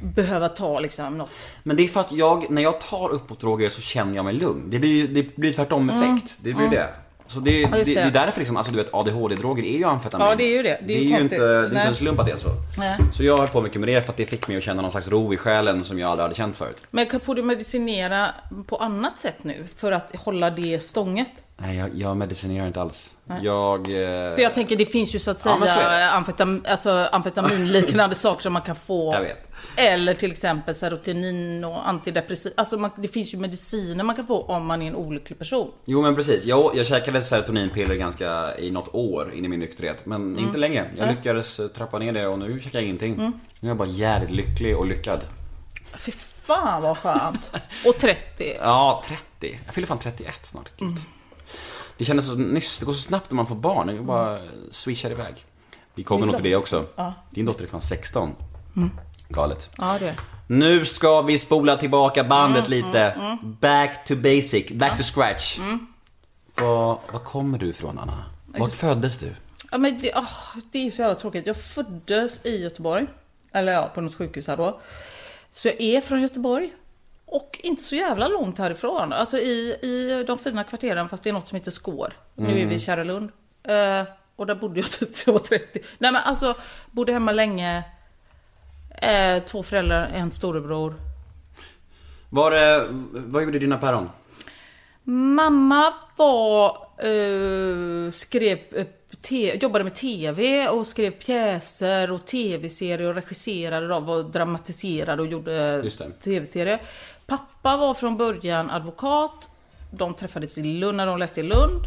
behöva ta liksom något. Men det är för att jag, när jag tar uppåtdroger så känner jag mig lugn. Det blir det blir tvärtom effekt. Det blir det. Så det, det, just det. det. är därför liksom, alltså du vet ADHD-droger är ju amfetamin. Ja, det är ju det. Det är ju ju konstigt. inte, det är inte en slump att det är så. Nej. Så jag har hållit på mycket med det för att det fick mig att känna någon slags ro i själen som jag aldrig hade känt förut. Men kan, får du medicinera på annat sätt nu för att hålla det stånget? Nej, jag, jag medicinerar inte alls. Jag... Eh, För jag tänker det finns ju så att Ja, säga det. amfetam, alltså amfetaminliknande [LAUGHS] saker som man kan få. Jag vet. Eller till exempel serotonin och antidepressiv. Alltså man, det finns ju mediciner man kan få om man är en olycklig person. Jo men precis, jag, jag käkade serotoninpiller ganska i något år in i min nykterhet. Men Mm. inte länge. Jag lyckades eh, trappa ner det och nu käkar jag ingenting. Mm. Nu är jag bara jävligt lycklig och lyckad. Fy fan vad skönt. Och 30. [LAUGHS] Ja, 30. Jag fyller fan 31 snart. Gud. Mm. Det kändes så nyss, det går så snabbt när man får barn. Det bara swishar iväg. Vi kommer nog till det också. Din dotter är fan 16. Galet. Ja det. Nu ska vi spola tillbaka bandet Mm, lite. Back to basic, back to scratch. Var, var kommer du ifrån Anna? Vart föddes du? Ja, men det, åh, det är så jävla tråkigt. Jag föddes i Göteborg. Eller ja, på något sjukhus här då. Så jag är från Göteborg. Och inte så jävla långt härifrån. Alltså i, i de fina kvarteren, fast det är något som heter Skår. Nu är vi i Kärrlund. Eh, och där bodde jag tills jag var 30. Nej men alltså, bodde hemma länge. Eh, två föräldrar, en storebror. Var, det- vad gjorde dina päron? Mamma var, eh, skrev, eh, te, jobbade med TV och skrev pjäser och TV-serier och regisserade dem och dramatiserade och gjorde. TV-serier. Pappa var från början advokat. De träffades i Lund när de läste i Lund.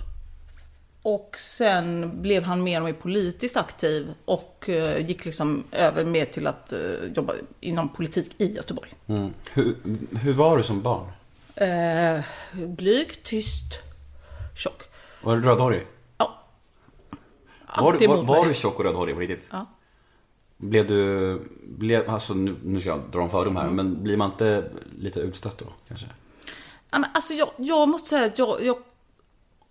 Och sen blev han mer och mer politiskt aktiv och eh, gick liksom över mer till att eh, jobba inom politik i Göteborg. Mm. Hur, hur var du som barn? Eh, blyg, tyst, tjock. Var du rödhårig? Ja. Var, Alltid var, var mig. du tjock och rödhårig på riktigt? Ja. Blev du, blev, alltså nu, nu ska jag dra en fördom Mm. här, men blir man inte lite utstött då kanske? Ja, men alltså jag, jag måste säga att jag, jag,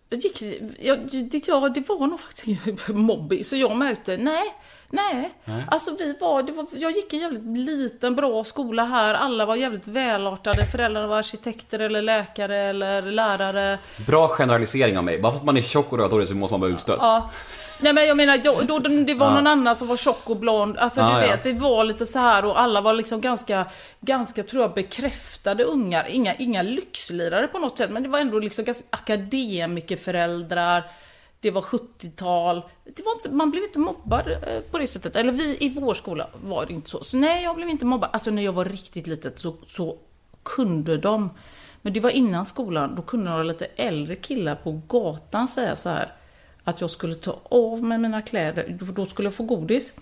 jag gick, jag, det, jag, det var nog faktiskt ingen mobbing, så jag märkte, nej, nej. Alltså vi var, det var, jag gick i en jävligt liten bra skola här, alla var jävligt välartade, föräldrarna var arkitekter eller läkare eller lärare. Bra generalisering av mig. Bara för att man är tjock och rödhårig så måste man vara utstött. Ja. Nej men jag menar, jag, då, det var någon annan som var tjock och blond. Alltså Ja, du ja. vet, det var lite så här och alla var liksom ganska, ganska tror jag bekräftade ungar. Inga, inga lyxlirare på något sätt, men det var ändå liksom ganska akademikerföräldrar. Det var 70-tal. Det var inte, man blev inte mobbad eh, på det sättet. Eller vi i vår skola var det inte så. Så nej, jag blev inte mobbad. Alltså när jag var riktigt litet så, så kunde de. Men det var innan skolan, då kunde några lite äldre killar på gatan säga så här att jag skulle ta av mig mina kläder, då skulle jag få godis.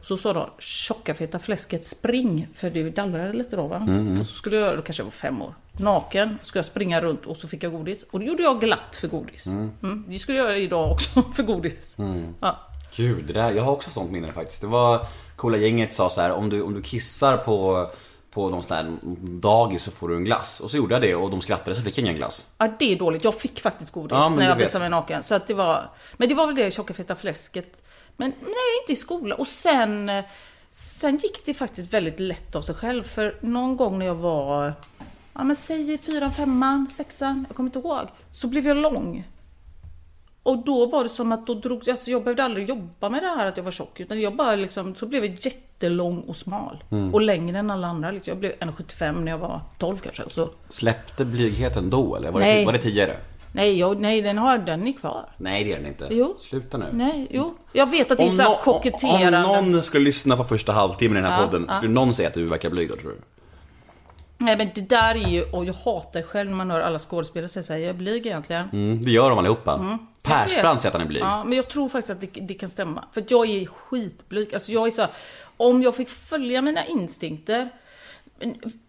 Och så sa de, tjocka feta fläsket, spring, för det dallrade lite då va. Och så skulle jag, då kanske jag var fem år, naken, skulle jag springa runt och så fick jag godis. Och det gjorde jag glatt för godis. Mm. Det skulle jag göra idag också [LAUGHS] för godis. Ja. Gud, det där, jag har också sånt minne faktiskt. Det var coola gänget sa så här, om du, om du kissar på, på någon sån här dagis så får du en glass. Och så gjorde jag det och de skrattade så fick jag ingen glass. Ja, det är dåligt. Jag fick faktiskt godis Ja, när jag vet. visade mig naken. Så att det var... Men det var väl det tjocka feta fläsket. Men nej, inte i skolan. Och sen... Sen gick det faktiskt väldigt lätt av sig själv. För någon gång när jag var... Ja men säg i fyran, femman, sexan, jag kommer inte ihåg. Så blev jag lång. Och då var det som att då drog alltså jag behövde aldrig jobba med det här att jag var tjock. Utan jag bara liksom, så blev jag jättelång och smal. Och längre än alla andra. Liksom. Jag blev 1,75 när jag var 12 kanske. Så Släppte blygheten då eller? Var, det, Nej. var det tidigare? Nej, jag, nej den, har, den är kvar. Nej det är den inte. Jo. Sluta nu. Nej, jo. Jag vet att det är så nå- koketterande. om någon skulle lyssna på första halvtimmen i den här Ja, podden, ja. skulle någon säga att du verkar blyg då tror du? Nej men det där är ju, och jag hatar själv när man hör alla skådespelare säga såhär, jag är blyg egentligen. Mm, det gör de allihopa. Jag Persbrandt säger att han är blyg. Ja, men jag tror faktiskt att det, det kan stämma. För jag är skitblyg. Alltså jag är så här, om jag fick följa mina instinkter.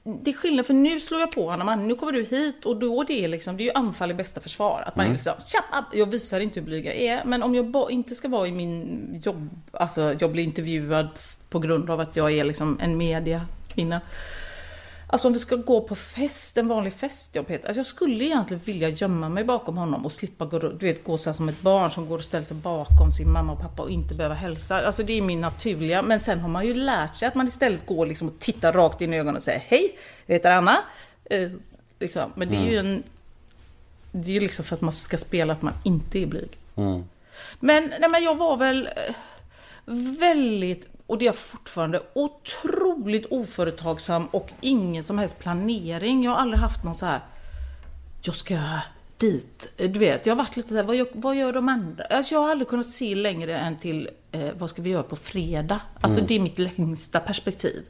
Det är skillnad, för nu slår jag på honom, nu kommer du hit och då det är liksom, det är ju anfall i bästa försvar. Att man är liksom, tjapp, jag visar inte hur blyg jag är. Men om jag inte ska vara i min jobb, alltså jag blir intervjuad på grund av att jag är liksom en mediakvinna. Alltså om vi ska gå på fest, en vanlig fest, jag Peter. Alltså jag skulle egentligen vilja gömma mig bakom honom och slippa gå, du vet, gå så som ett barn som går och ställer sig bakom sin mamma och pappa och inte behöva hälsa. Alltså det är min naturliga. Men sen har man ju lärt sig att man istället går liksom och tittar rakt in i ögonen och säger Hej, jag heter Anna. Eh, liksom. Men det är ju en... Det är ju liksom för att man ska spela att man inte är blyg. Men, nej, men jag var väl väldigt, och det är jag fortfarande, otroligt oföretagsam och ingen som helst planering. Jag har aldrig haft någon så här, jag ska dit. Du vet, jag har varit lite så här, vad gör, vad gör de andra? Alltså jag har aldrig kunnat se längre än till, eh, vad ska vi göra på fredag? Alltså det är mitt längsta perspektiv.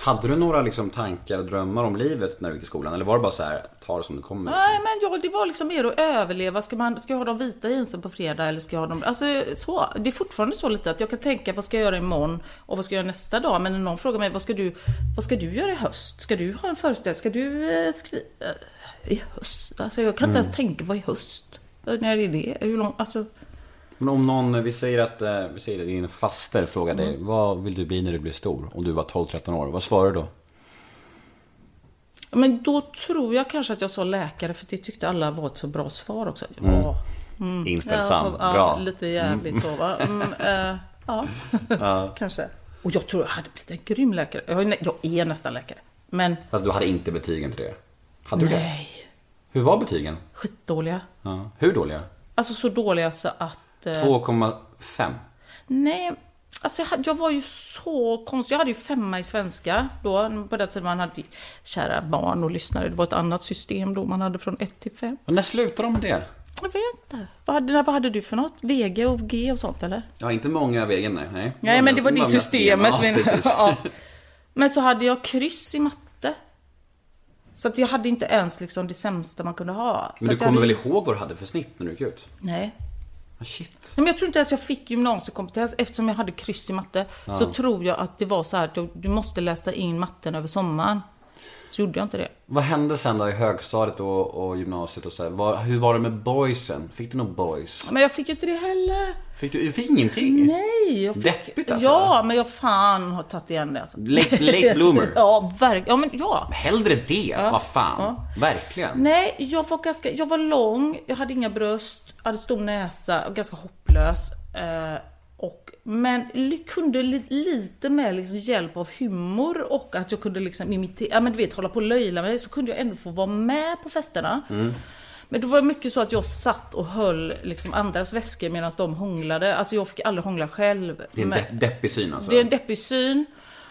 Hade du några liksom tankar och drömmar om livet när du gick i skolan? Eller var det bara så här, ta det som det kommer? Nej men ja, det var liksom mer att överleva. Ska, man, ska jag ha de vita jeansen på fredag eller ska jag ha dem... Alltså så. Det är fortfarande så lite att jag kan tänka vad ska jag göra imorgon och vad ska jag göra nästa dag. Men när någon frågar mig vad ska du, vad ska du göra i höst? Ska du ha en föreställning? Ska du eh, skriva... I höst? Alltså jag kan inte ens tänka på i höst. När är det? Hur lång... Alltså... Men om någon, vi säger att, eh, vi säger att din faster frågar dig, vad vill du bli när du blir stor? Om du var 12-13 år, vad svarar du då? Men då tror jag kanske att jag sa läkare för det tyckte alla var ett så bra svar också. Ja, Inställsam, ja, bra. lite jävligt så va. Mm, [LAUGHS] eh, ja, [LAUGHS] kanske. Och jag tror jag hade blivit en grym läkare. Jag är, nästan läkare. Men Fast du hade inte betygen till det? Hade du det? nej, Hur var betygen? skitdåliga. Ja. Hur dåliga? Alltså så dåliga så att... eh, 2,5? Nej, alltså jag, jag var ju så konstig. Jag hade ju femma i svenska då. På den tiden man hade kära barn och lyssnare. Det var ett annat system då man hade från 1 till 5. Men när slutar de med det? Jag vet inte. Vad hade, vad hade du för något? VG och G och sånt eller? Ja, inte många vägen, nej. Nej, Nej, men det var det systemet. Ja, men, [LAUGHS] ja. men så hade jag kryss i matte. Så att jag hade inte ens liksom det sämsta man kunde ha. Så Men du att jag kommer hade... väl ihåg vad du hade för snitt när du gick ut? Nej. Ah, shit. Nej, Men jag tror inte ens jag fick gymnasiekompetens eftersom jag hade kryss i matte. Så tror jag att det var så här att du måste läsa in matten över sommaren. Så gjorde jag inte det. Vad hände sen då i högstadiet och, och gymnasiet och så här? Vad, hur var det med boysen? Fick du någon boys? Men jag fick ju inte det heller. Fick du, du fick ingenting? Nej. Jag fick... Deppigt alltså. Ja, men jag fan har tagit igen det. Alltså. Late, late bloomer? [LAUGHS] ja, verkligen. Ja, men ja. Hellre det, vad fan. Verkligen. Nej, jag var ganska, jag var lång, jag hade inga bröst, hade stor näsa och ganska hopplös. Eh, men kunde li, lite med liksom hjälp av humor och att jag kunde liksom imitera, ja men du vet hålla på och löjla mig så kunde jag ändå få vara med på festerna. Men då var det mycket så att jag satt och höll liksom andras väskor medan de hånglade. Alltså jag fick aldrig hångla själv. Det är en de- deppig syn alltså. det är en deppig syn.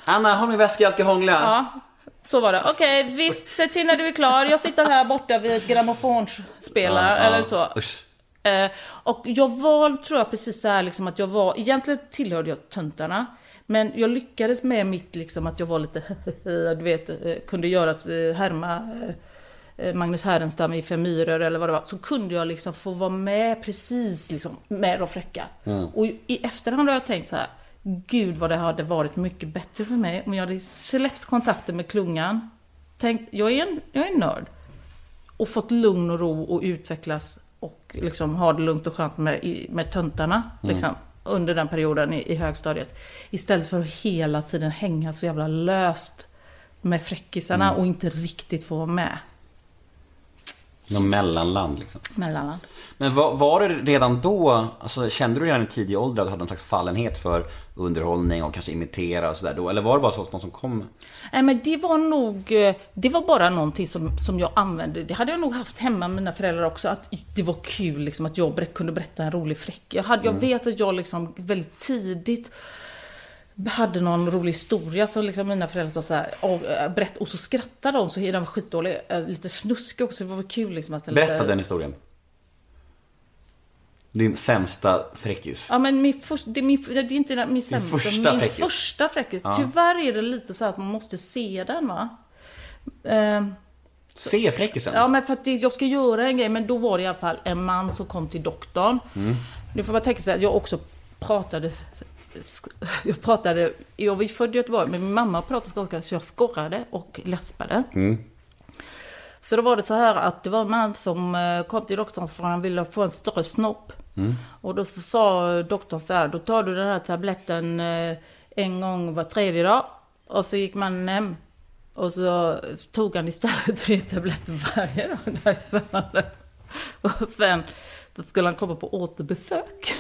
Anna, har min väska, jag ska hångla. Ja, så var det. Okej, visst, se till när du är klar. Jag sitter här borta vid ett grammofonspelare eller så. Usch. Eh, och jag var, tror jag, precis så här liksom att jag var, egentligen tillhörde jag töntarna. Men jag lyckades med mitt liksom att jag var lite, [LAUGHS] du vet, eh, kunde göra, eh, härma Magnus Härenstam i Fem myror eller vad det var. Så kunde jag liksom få vara med precis liksom med de fräcka. Och i efterhand har jag tänkt så här. Gud vad det hade varit mycket bättre för mig om jag hade släppt kontakten med klungan. Tänkt, jag är en, jag är en nörd och fått lugn och ro och utvecklas och liksom ha det lugnt och skönt med, med töntarna. Liksom, under den perioden i, i högstadiet. Istället för att hela tiden hänga så jävla löst med fräckisarna och inte riktigt få vara med. Någon mellanland liksom. Mellanland. Men var, var det redan då, alltså kände du redan i tidig ålder att du hade någon slags fallenhet för underhållning och kanske imitera och sådär då? Eller var det bara så att någon som kom? Nej men det var nog, eh, det var bara någonting som, som jag använde. Det hade jag nog haft hemma med mina föräldrar också. Att det var kul liksom att jag kunde berätta en rolig fräck. Jag, hade, jag vet att jag liksom väldigt tidigt hade någon rolig historia som liksom mina föräldrar sa såhär, och, äh, berätt, och så skrattade de så den var skitdålig. Äh, Lite snuskig också, det var kul liksom att... Berätta lite, den historien. Din sämsta fräckis. Ja men min första, det, min, det är inte min sämsta, första min fräckis. första fräckis. Tyvärr är det lite så att man måste se den va. Ehm, Se fräckisen. Ja, men för att det, jag ska göra en grej, men då var det i alla fall en man som kom till doktorn. Nu får man tänka sig att jag också pratade... Jag pratade... Jag var ju född i Göteborg, men min mamma pratade skånska, så jag skorrade och läspade. Så då var det så här att det var en man som eh, kom till doktorn för att han ville få en större snopp. Mm. Och då så sa doktorn så här, då tar du den här tabletten eh, en gång var tredje dag. Och så gick man hem. Och så tog han istället [LAUGHS] tre tabletter varje dag. Det här är spännande. [LAUGHS] Och sen så skulle han komma på återbesök.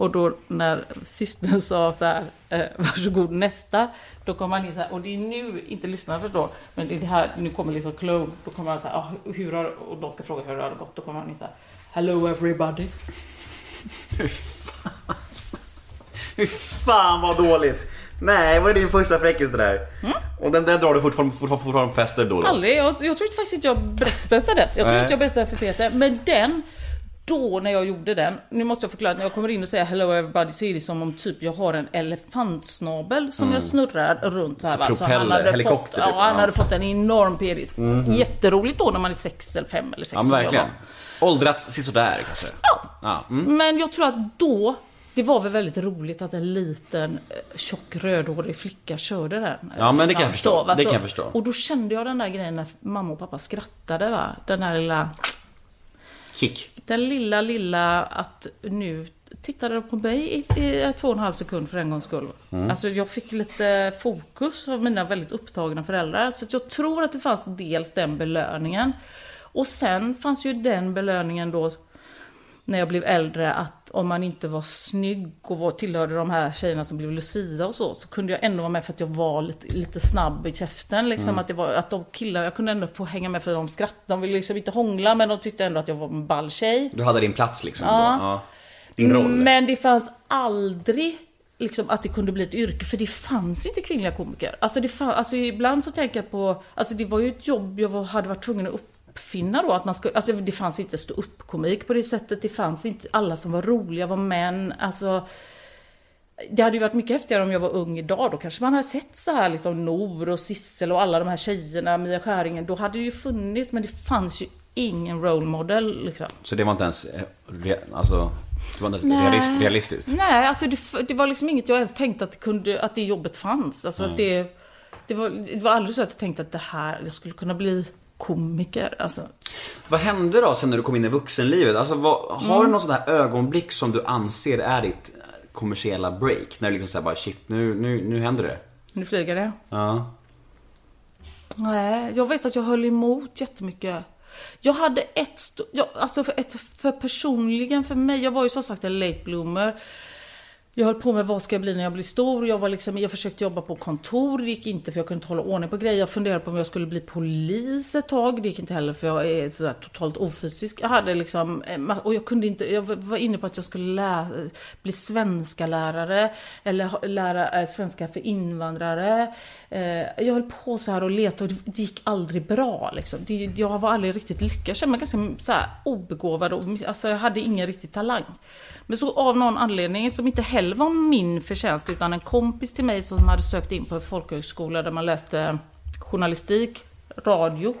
Och då när systern sa så här, eh, varsågod nästa, då kom han in så här, och det är nu, inte lyssnarna förstår, men det är det här, nu kommer liksom Chloe, då kommer han så här, ah, hur har, och de ska fråga hur det har gått, då kommer han in så här, Hello everybody. Fy fan [LAUGHS] vad dåligt! Nej, var det din första fräckis det där? Och den där drar du fortfarande, fortfarande, fortfarande fester då? då? Aldrig, jag, jag tror inte faktiskt att jag berättade sen dess. Jag tror inte jag berättade för Peter. Men den, då när jag gjorde den, nu måste jag förklara, när jag kommer in och säger hello everybody så är det som om typ jag har en elefantsnabel som jag snurrar runt här. Mm. Så va. propeller, hade helikopter fått, typ, ja, han ja. hade fått en enorm penis. Jätteroligt då när man är sex eller fem eller sex Ja men verkligen. Åldrats sisådär kanske? Ja. Mm. Men jag tror att då, det var väl väldigt roligt att en liten eh, tjock rödhårig flicka körde den. Ja, men det kan jag Så, förstå. va, Det kan jag förstå. Och då kände jag den där grejen när mamma och pappa skrattade va. Den där lilla Kick. den lilla, lilla att nu tittade de på mig i, i två och en halv sekund för en gångs skull. Mm. Alltså jag fick lite fokus av mina väldigt upptagna föräldrar. Så att jag tror att det fanns dels den belöningen. Och sen fanns ju den belöningen då när jag blev äldre att om man inte var snygg och var, tillhörde de här tjejerna som blev Lucia och så, så kunde jag ändå vara med för att jag var lite, lite snabb i käften. Liksom, att, det var, att de killarna, jag kunde ändå få hänga med för de skrattade. De ville liksom inte hångla men de tyckte ändå att jag var en ball tjej. Du hade din plats liksom. Ja. Då. Ja. Din roll. Men det fanns aldrig liksom, att det kunde bli ett yrke, för det fanns inte kvinnliga komiker. Alltså, det fann, alltså ibland så tänker jag på, alltså det var ju ett jobb jag var, hade varit tvungen att uppfinna då. Att man skulle, alltså det fanns inte stå upp komik på det sättet, det fanns inte, alla som var roliga var män. Alltså, det hade ju varit mycket häftigare om jag var ung idag. Då kanske man hade sett så här liksom Nor och Sissel och alla de här tjejerna, Mia Skäringen. Då hade det ju funnits, men det fanns ju ingen role model liksom. Så det var inte ens, eh, alltså, det var inte ens Nej. realist, realistiskt? Nej, alltså det, det var liksom inget jag ens tänkte att det, kunde, att det jobbet fanns. Alltså att det, det, var, det var aldrig så att jag tänkte att det här, jag skulle kunna bli komiker. Alltså, Vad hände då sen när du kom in i vuxenlivet? Alltså, vad, har Mm. du något sånt här ögonblick som du anser är ditt eh, kommersiella break? När du liksom säger bara shit, nu, nu, nu händer det. nu flyger det. Ja. Nej, jag vet att jag höll emot jättemycket. Jag hade ett, jag, alltså för, ett, för personligen för mig, jag var ju som sagt en late bloomer. Jag höll på med vad ska jag bli när jag blir stor. Jag, var liksom, jag försökte jobba på kontor, det gick inte för jag kunde inte hålla ordning på grejer. Jag funderade på om jag skulle bli polis ett tag, det gick inte heller för jag är sådär totalt ofysisk. Jag hade liksom, eh, och jag kunde inte, jag var inne på att jag skulle lä, bli svenska lärare eller lära eh, svenska för invandrare. Eh, jag höll på så här och letade och det, det gick aldrig bra liksom. Det, jag var aldrig riktigt lyckad, jag kände mig ganska så här obegåvad och alltså, jag hade ingen riktig talang. Men så av någon anledning, som inte heller var min förtjänst, utan en kompis till mig som hade sökt in på en folkhögskola där man läste journalistik, radio.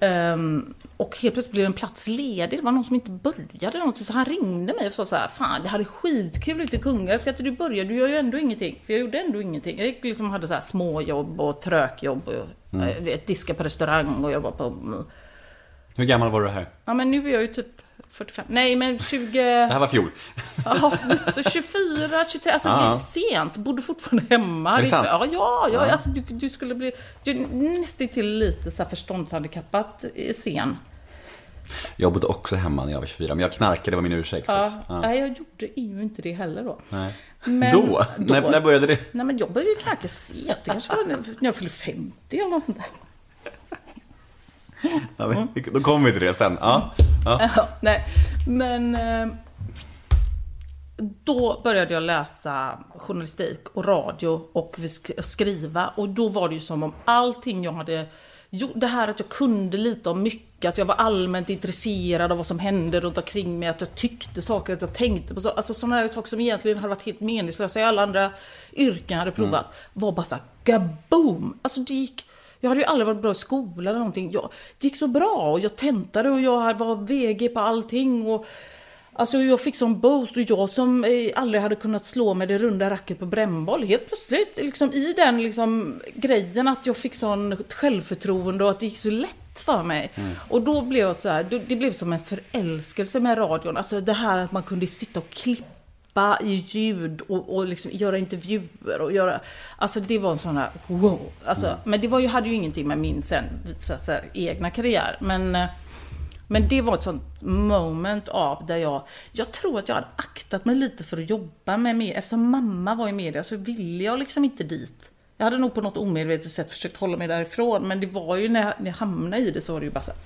Ehm, och helt plötsligt blev en plats ledig. Det var någon som inte började någonting. Så han ringde mig och sa så här, Fan, det hade skitkul ute i Kungälv. Ska inte du börja? Du gör ju ändå ingenting. För jag gjorde ändå ingenting. Jag liksom hade så här småjobb och trökjobb. Och, mm. vet, diska på restaurang och jobba på... Hur gammal var du här? Ja, men nu är jag ju typ 45. Nej, men 20... Det här var fjol. Ja, så 24, 23, alltså Ja. det är sent. Bodde fortfarande hemma. Är det sant? Ja, ja, ja, alltså du, du skulle bli du, nästan till lite så här förståndshandikappat eh, sen. Jag bodde också hemma när jag var 24, men jag knarkade, det var min ursäkt. Ja. ja. Nej, jag gjorde ju inte det heller då. Nej. Men- då? När, när började det? Nej, men jag började ju knarka sent. Det kanske var när jag fyllde 50 eller något sånt där. Ja, men, Då kommer vi till det sen. Ja. Ja. [LAUGHS] Ja, nej, men... eh, Då började jag läsa journalistik och radio och skriva. Och då var det ju som om allting jag hade gjort, det här att jag kunde lite om mycket, att jag var allmänt intresserad av vad som hände runt omkring mig, att jag tyckte saker, att jag tänkte på saker. Alltså sådana här saker som egentligen hade varit helt meningslösa i alla andra yrken jag hade provat. Var bara såhär, gaboom! Alltså det gick... Jag hade ju aldrig varit bra i skolan eller någonting. Jag, det gick så bra och jag tentade och jag var VG på allting. Och, alltså jag fick sån boost och jag som eh, aldrig hade kunnat slå med det runda racket på brännboll. Helt plötsligt liksom, i den liksom, grejen att jag fick sån självförtroende och att det gick så lätt för mig. Och då blev jag så här, det blev som en förälskelse med radion. Alltså det här att man kunde sitta och klippa jobba i ljud och, och liksom göra intervjuer och göra... Alltså det var en sån här wow. Alltså, Men det var ju, hade ju ingenting med min sen, så att säga, egna karriär. Men, eh, men det var ett sånt moment av där jag... Jag tror att jag hade aktat mig lite för att jobba med media. Eftersom mamma var i media så ville jag liksom inte dit. Jag hade nog på något omedvetet sätt försökt hålla mig därifrån. Men det var ju när jag, när jag hamnade i det så var det ju bara så här,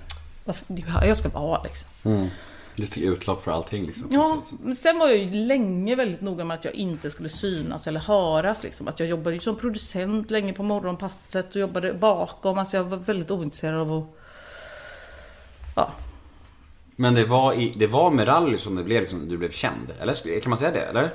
"Varför- Det är ju här jag ska vara liksom. Du fick utlopp för allting liksom. Ja, men sen var jag ju länge väldigt noga med att jag inte skulle synas eller höras. Liksom. Att jag jobbade ju som producent länge på morgonpasset och jobbade bakom. Alltså jag var väldigt ointresserad av att... Ja. Men det var, i, det var med rally som det blev, liksom, du blev känd, eller? Kan man säga det, eller?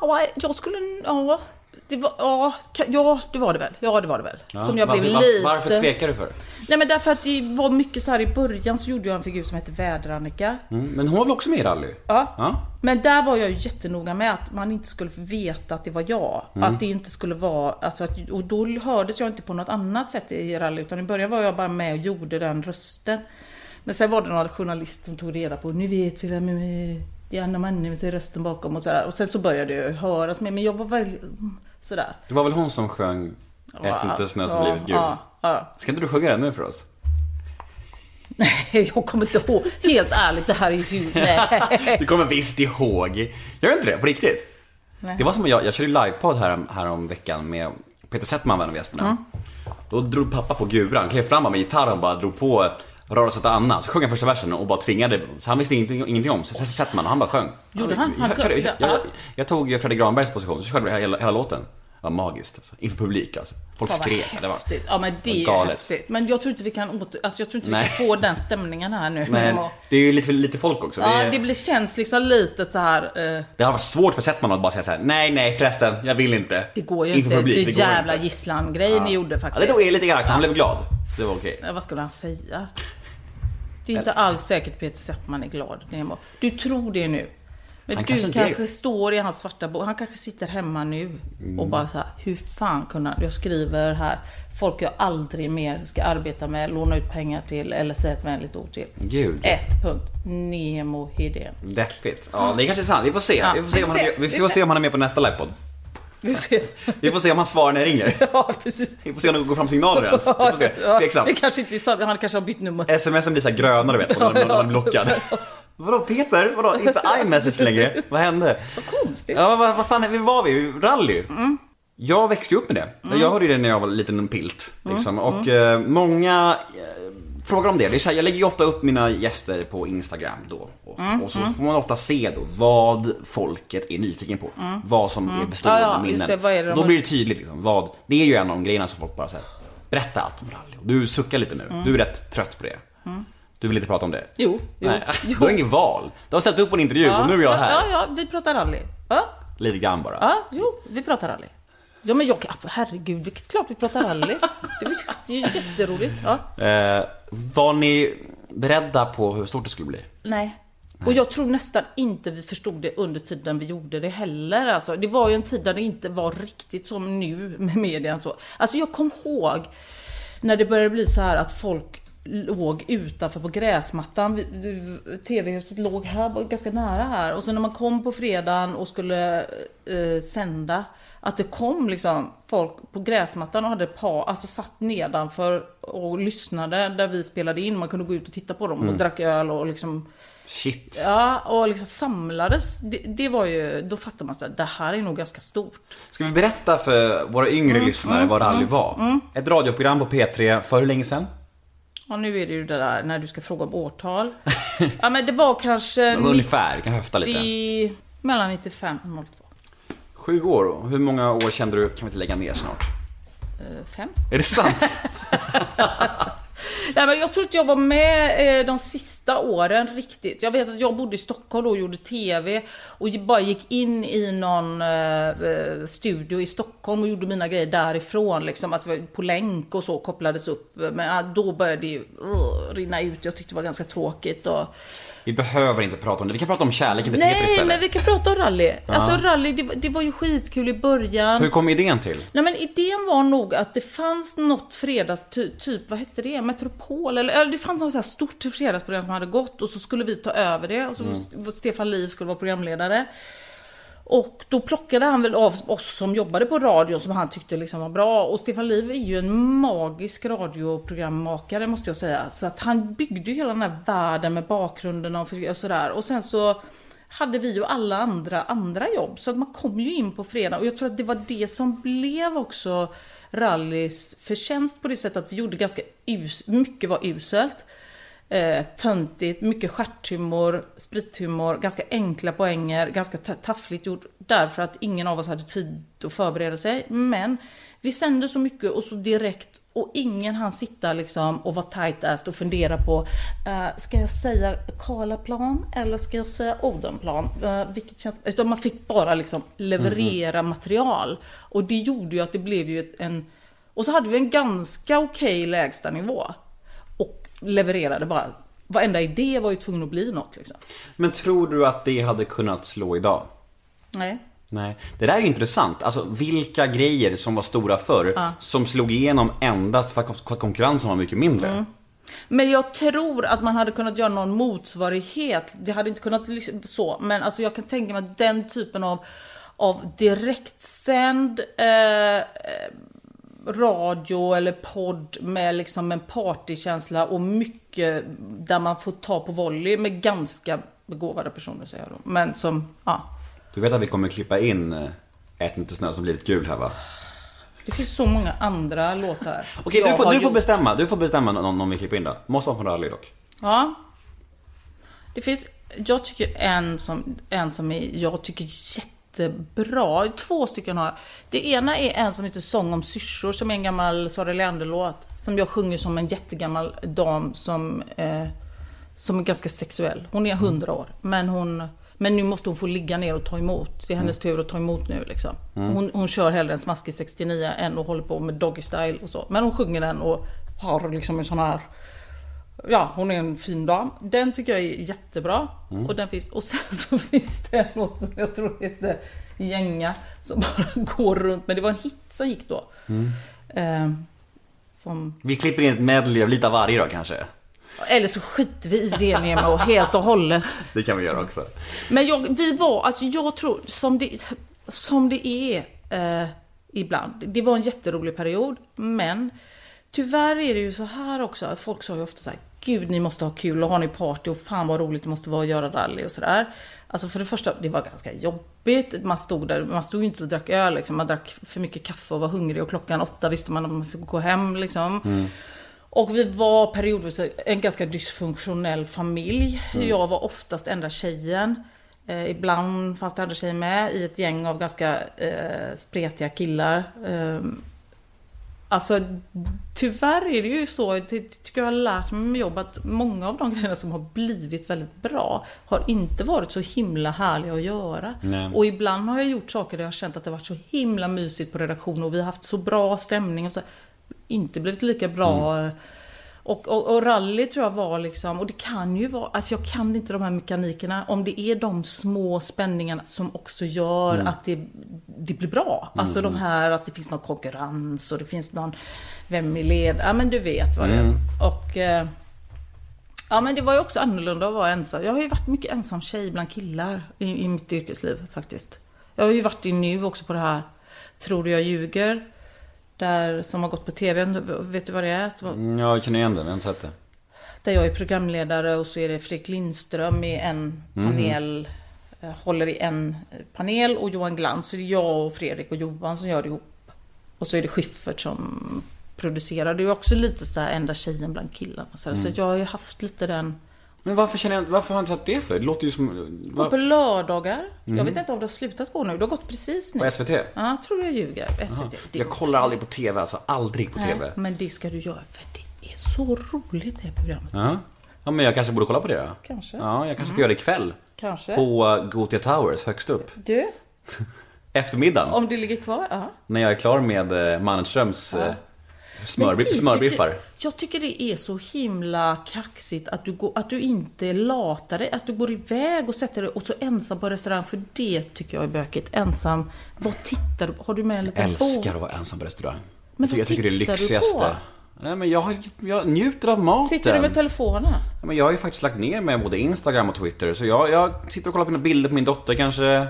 Ja, jag skulle... Ja, det var, ja, ja, det var det väl. Ja, det var det väl. Ja. Som jag blev var- lite... Varför tvekar du för? Nej men därför att det var mycket så här i början så gjorde jag en figur som hette Väder-Annika. Mm, men hon var väl också med i rally? Ja. Ja. Men där var jag ju jättenoga med att man inte skulle veta att det var jag. Mm. Att det inte skulle vara, alltså att, och då hördes jag inte på något annat sätt i rally. Utan i början var jag bara med och gjorde den rösten. Men sen var det några journalister som tog reda på, nu vet vi vem det är Anna Manne med rösten bakom och sådär. Och sen så började jag höras med, men jag var väldigt sådär. Det var väl hon som sjöng Ät inte snö som blivit gul? Ska inte du sjunga den nu för oss? Jag kommer inte ihåg. Helt ärligt, det här är ju... Nej. Du kommer visst ihåg. Gör du inte det? På riktigt? Nej. Det var som jag, jag körde livepodd här, här om veckan med Peter Settman, var en av gästerna. Mm. Då drog pappa på guran, klev fram med gitarren och bara drog på Rara sätta Anna. Så sjöng han första versen och bara tvingade, så han visste ingenting, ingenting om. Så så Settman, och han bara sjöng. Gjorde han? Jag, Han jag, jag, jag, ja. jag tog Fredrik Granbergs position, så körde vi hela, hela låten. Var magiskt alltså. Inför publik alltså. Folk Fan, skrek. Det var. Ja men det är var galet. häftigt. Men jag tror inte vi kan åter... Alltså jag tror inte vi Nej. kan få den stämningen här nu. Men det är ju lite, lite folk också. Ja, det, det blir, känns liksom lite så här. Eh, det har varit svårt för Settman att bara säga så här: nej, nej förresten, jag vill inte. det går ju Inför inte. publik, så det jävla gisslan-grej ni gjorde Ja, faktiskt. det var lite elakt, han blev glad. Så det var okej. Ja, vad skulle han säga? [LAUGHS] Det är inte alls säkert Peter Settman är glad. Nemo. Du tror det nu. Men Han du kanske kanske, är. står i hans svarta bok. Han kanske sitter hemma nu Mm. och bara så här, hur fan kunde han? Jag skriver här, folk jag aldrig mer ska arbeta med, låna ut pengar till eller säga ett vänligt ord till. Gud. Ett punkt. Nemo Hedén. Deppigt. Ja, det kanske är sant. Vi får se. Ja, vi, får se om får han, se. vi får får se om han är med på nästa livepodd. Vi ser. [LAUGHS] Vi får se om han svarar när jag ringer. [LAUGHS] Ja, precis. Vi får se om det går fram signaler ens. Vi får se. Ja, Tveksamt. det kanske inte är sant. Han kanske har bytt nummer. Smsen blir så gröna du vet, när man är blockad. Vadå Peter? Vadå? Inte [LAUGHS] iMessage längre? Vad hände? Vad konstigt. Ja, vad, vad fan, vi var vi? Rally? Jag växte upp med det. Mm. Jag hörde det när jag var liten pilt. Liksom. Och eh, många eh, frågar om det. det är så här, jag lägger ju ofta upp mina gäster på Instagram då. Och, Mm, och så får man ofta se då vad folket är nyfiken på. Vad som är bestående Mm. Ja, ja, minnen. det. De då blir det tydligt liksom. Vad, det är ju en av de grejerna som folk bara säger. Berätta allt om rally. Du suckar lite nu. Du är rätt trött på det. Du vill inte prata om det? Jo, jo. Nej, [LAUGHS] jo. du har inget val. Du har ställt upp på en intervju och nu är jag här. Ja, ja, vi pratar rally. Ja, Lite grann bara. ja, jo, vi pratar rally. Ja, men jag, herregud, det är klart vi pratar rally. Det är ju- jätteroligt. Ja. Eh, var ni beredda på hur stort det skulle bli? Nej. Och jag tror nästan inte vi förstod det under tiden vi gjorde det heller. Alltså, det var ju en tid där det inte var riktigt som nu med media. Så. Alltså jag kom ihåg när det började bli så här att folk låg utanför på gräsmattan. TV-huset låg här, ganska nära här. Och så när man kom på fredagen och skulle eh, sända, att det kom liksom folk på gräsmattan och hade par, alltså satt nedanför och lyssnade där vi spelade in. Man kunde gå ut och titta på dem och drack öl och liksom Shit. Ja, och liksom samlades. Det, det var ju, då fattar man att det här är nog ganska stort. Ska vi berätta för våra yngre lyssnare vad rally var? Ett radioprogram på P3 för hur länge sedan? Ja, nu är det ju det där när du ska fråga om årtal. Ja, men det var kanske... Ungefär, vi kan höfta lite. 90, mellan 95 och 02. Sju år. Hur många år kände du, kan vi inte lägga ner snart? Eh, Fem? Är det sant? [LAUGHS] Nej, men jag tror inte jag var med eh, de sista åren riktigt. Jag vet att jag bodde i Stockholm då och gjorde TV och bara gick in i någon eh, eh, studio i Stockholm och gjorde mina grejer därifrån. Liksom, att på länk och så kopplades upp. Men då började det ju uh, rinna ut. Jag tyckte det var ganska tråkigt. Och vi behöver inte prata om det. Vi kan prata om kärleken till Nej, istället. men vi kan prata om rally. Alltså rally, det, var- det var ju skitkul i början. Hur kom idén till? Nej men idén var nog att det fanns något fredags, ty, typ, vad hette det? Metropol eller, eller det fanns något så här stort fredagsprogram som hade gått och så skulle vi ta över det och så var Stefan Liv skulle vara programledare. Och då plockade han väl av oss som jobbade på radio som han tyckte liksom var bra. Och Stefan Liv är ju en magisk radioprogrammakare måste jag säga. Så att han byggde ju hela den här världen med bakgrunden och och sådär. Och sen så hade vi ju alla andra andra jobb. Så att man kom ju in på fredag och jag tror att det var det som blev också rallys förtjänst på det sättet att vi gjorde ganska us- mycket var uselt. Eh, töntigt, mycket stjärthumor, sprithumor, ganska enkla poänger, ganska ta- taffligt gjort därför att ingen av oss hade tid att förbereda sig. Men vi sände så mycket och så direkt och ingen hann sitta liksom och vara tight-assed och fundera på eh, Ska jag säga Karlaplan eller ska jag säga Odenplan? Eh, vilket känns... Utan man fick bara liksom leverera material. Och det gjorde ju att det blev ju en... Och så hade vi en ganska okej lägstanivå. Levererade bara. Varenda idé var ju tvungen att bli något liksom. Men tror du att det hade kunnat slå idag? Nej. Nej. Det där är ju intressant. Alltså vilka grejer som var stora förr Ja. som slog igenom endast för att för att konkurrensen var mycket mindre. Mm. Men jag tror att man hade kunnat göra någon motsvarighet. Det hade inte kunnat liksom så, men alltså jag kan tänka mig att den typen av, av direktsänd eh, eh, radio eller podd med liksom en partykänsla och mycket där man får ta på volley med ganska begåvade personer säger jag då. Men som, ja. Du vet att vi kommer klippa in eh, Ät inte snö som blivit gul här va? Det finns så många andra låtar. Okej, du, får, du får bestämma. Du får bestämma någon, någon vi klipper in då. Måste vara från rally dock. Ja. Det finns, jag tycker en som, en som är, jag tycker jättebra. Två stycken har jag. Det ena är en som heter Sång om syrsor som är en gammal Sara Leander-låt. Som jag sjunger som en jättegammal dam som, eh, som är ganska sexuell. Hon är 100 år. Men hon men nu måste hon få ligga ner och ta emot. Det är hennes tur att ta emot nu liksom. Mm. Hon, hon kör hellre en smaskig 69 än att hålla på med doggy style och så. Men hon sjunger den och har liksom en sån här Ja, hon är en fin dam. Den tycker jag är jättebra. Mm. Och, den finns, och sen så [LAUGHS] finns det en låt som jag tror heter Gänga. Som bara [LAUGHS] går runt. Men det var en hit som gick då. Mm. Eh, som, Vi klipper in ett medley av lite av varje då kanske. eller så skiter vi i det med och helt och hållet. [LAUGHS] Det kan vi göra också. Men jag, vi var, alltså jag tror, som det, som det är eh, ibland. Det var en jätterolig period, men tyvärr är det ju så här också. Folk sa ju ofta så här, Gud ni måste ha kul och har ni party och fan vad roligt det måste vara att göra rally och sådär. Alltså för det första, det var ganska jobbigt. Man stod där, man stod ju inte och drack öl liksom. Man drack för mycket kaffe och var hungrig och klockan åtta visste man att man fick gå hem liksom. Mm. Och vi var periodvis en ganska dysfunktionell familj. Mm. Jag var oftast enda tjejen. Eh, ibland fanns det andra tjejer med i ett gäng av ganska eh, spretiga killar. Eh, alltså tyvärr är det ju så, det tycker jag har lärt mig med jobb, att många av de grejerna som har blivit väldigt bra har inte varit så himla härliga att göra. Nej. Och ibland har jag gjort saker där jag har känt att det varit så himla mysigt på redaktionen och vi har haft så bra stämning och så. Inte blivit lika bra. eh, Och, och, och rally tror jag var liksom, och det kan ju vara, alltså jag kan inte de här mekanikerna, om det är de små spänningarna som också gör Mm. att det, det blir bra. Alltså Mm. de här att det finns någon konkurrens och det finns någon, vem är led, ja men du vet vad det är. Mm. Och eh, Ja men det var ju också annorlunda att vara ensam. Jag har ju varit mycket ensam tjej bland killar i, i mitt yrkesliv faktiskt. Jag har ju varit i nu också på det här Tror du jag ljuger? Där, som har gått på TV, vet du vad det är? Som, Mm, Jag känner igen det, men jag har inte sett det. där jag är programledare och så är det Fredrik Lindström i en Mhm. panel. eh, Håller i en panel och Johan Glans. Så det är jag och Fredrik och Johan som gör det ihop. Och så är det Schyffert som producerar. Det är också lite så här enda tjejen bland killarna. Så, Mm. så jag har ju haft lite den... Men varför känner jag, varför har jag inte sett det för? Det låter ju som... Gå på lördagar. Mhm. Jag vet inte om det har slutat gå nu. Det har gått precis nu. På SVT? Ja, tror jag ljuger. SVT. Jag går kollar aldrig på TV, alltså aldrig på Nej, TV. men det ska du göra för det är så roligt det programmet. Ja. ja, men jag kanske borde kolla på det då. Kanske. Ja, jag kanske får Mm. göra det ikväll. Kanske. På uh, Gothia Towers, högst upp. Du, [LAUGHS] Eftermiddagen. om det ligger kvar? Ja. När jag är klar med uh, Mannerströms Men smörbi- det smörbiffar. Jag tycker det är så himla kaxigt att du, går, att du inte latar dig. Att du går iväg och sätter dig och så ensam på restaurang. För det tycker jag är bökigt. Ensam. Vad tittar du på? Har du med en Jag liten älskar bok? att vara ensam på restaurang. Men jag tycker, jag tycker det är det lyxigaste. Nej, men jag, jag njuter av maten. Sitter du med telefonen? Men jag har ju faktiskt lagt ner med både Instagram och Twitter. Så jag, jag sitter och kollar på mina bilder på min dotter kanske.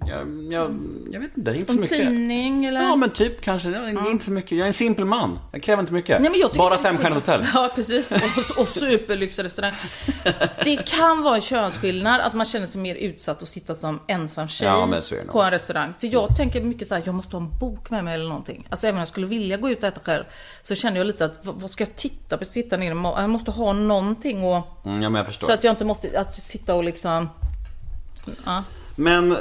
Jag, jag, jag vet inte, inte så mycket. tidning eller? Ja men typ kanske, ja, inte så mycket. Jag är en simpel man. Jag kräver inte mycket. Nej, men jag tycker Bara femstjärnigt hotell. Ja, precis. Och, och superlyxiga restaurang. Det kan vara en könsskillnad att man känner sig mer utsatt att sitta som ensam tjej Ja, på en restaurang. För jag tänker mycket så här, jag måste ha en bok med mig eller någonting. Alltså även om jag skulle vilja gå ut och äta själv så känner jag lite att, vad, ska jag titta på? Sitta ner Jag måste ha någonting och... Mm, ja men jag förstår. Så att jag inte måste att sitta och liksom... Ja. Men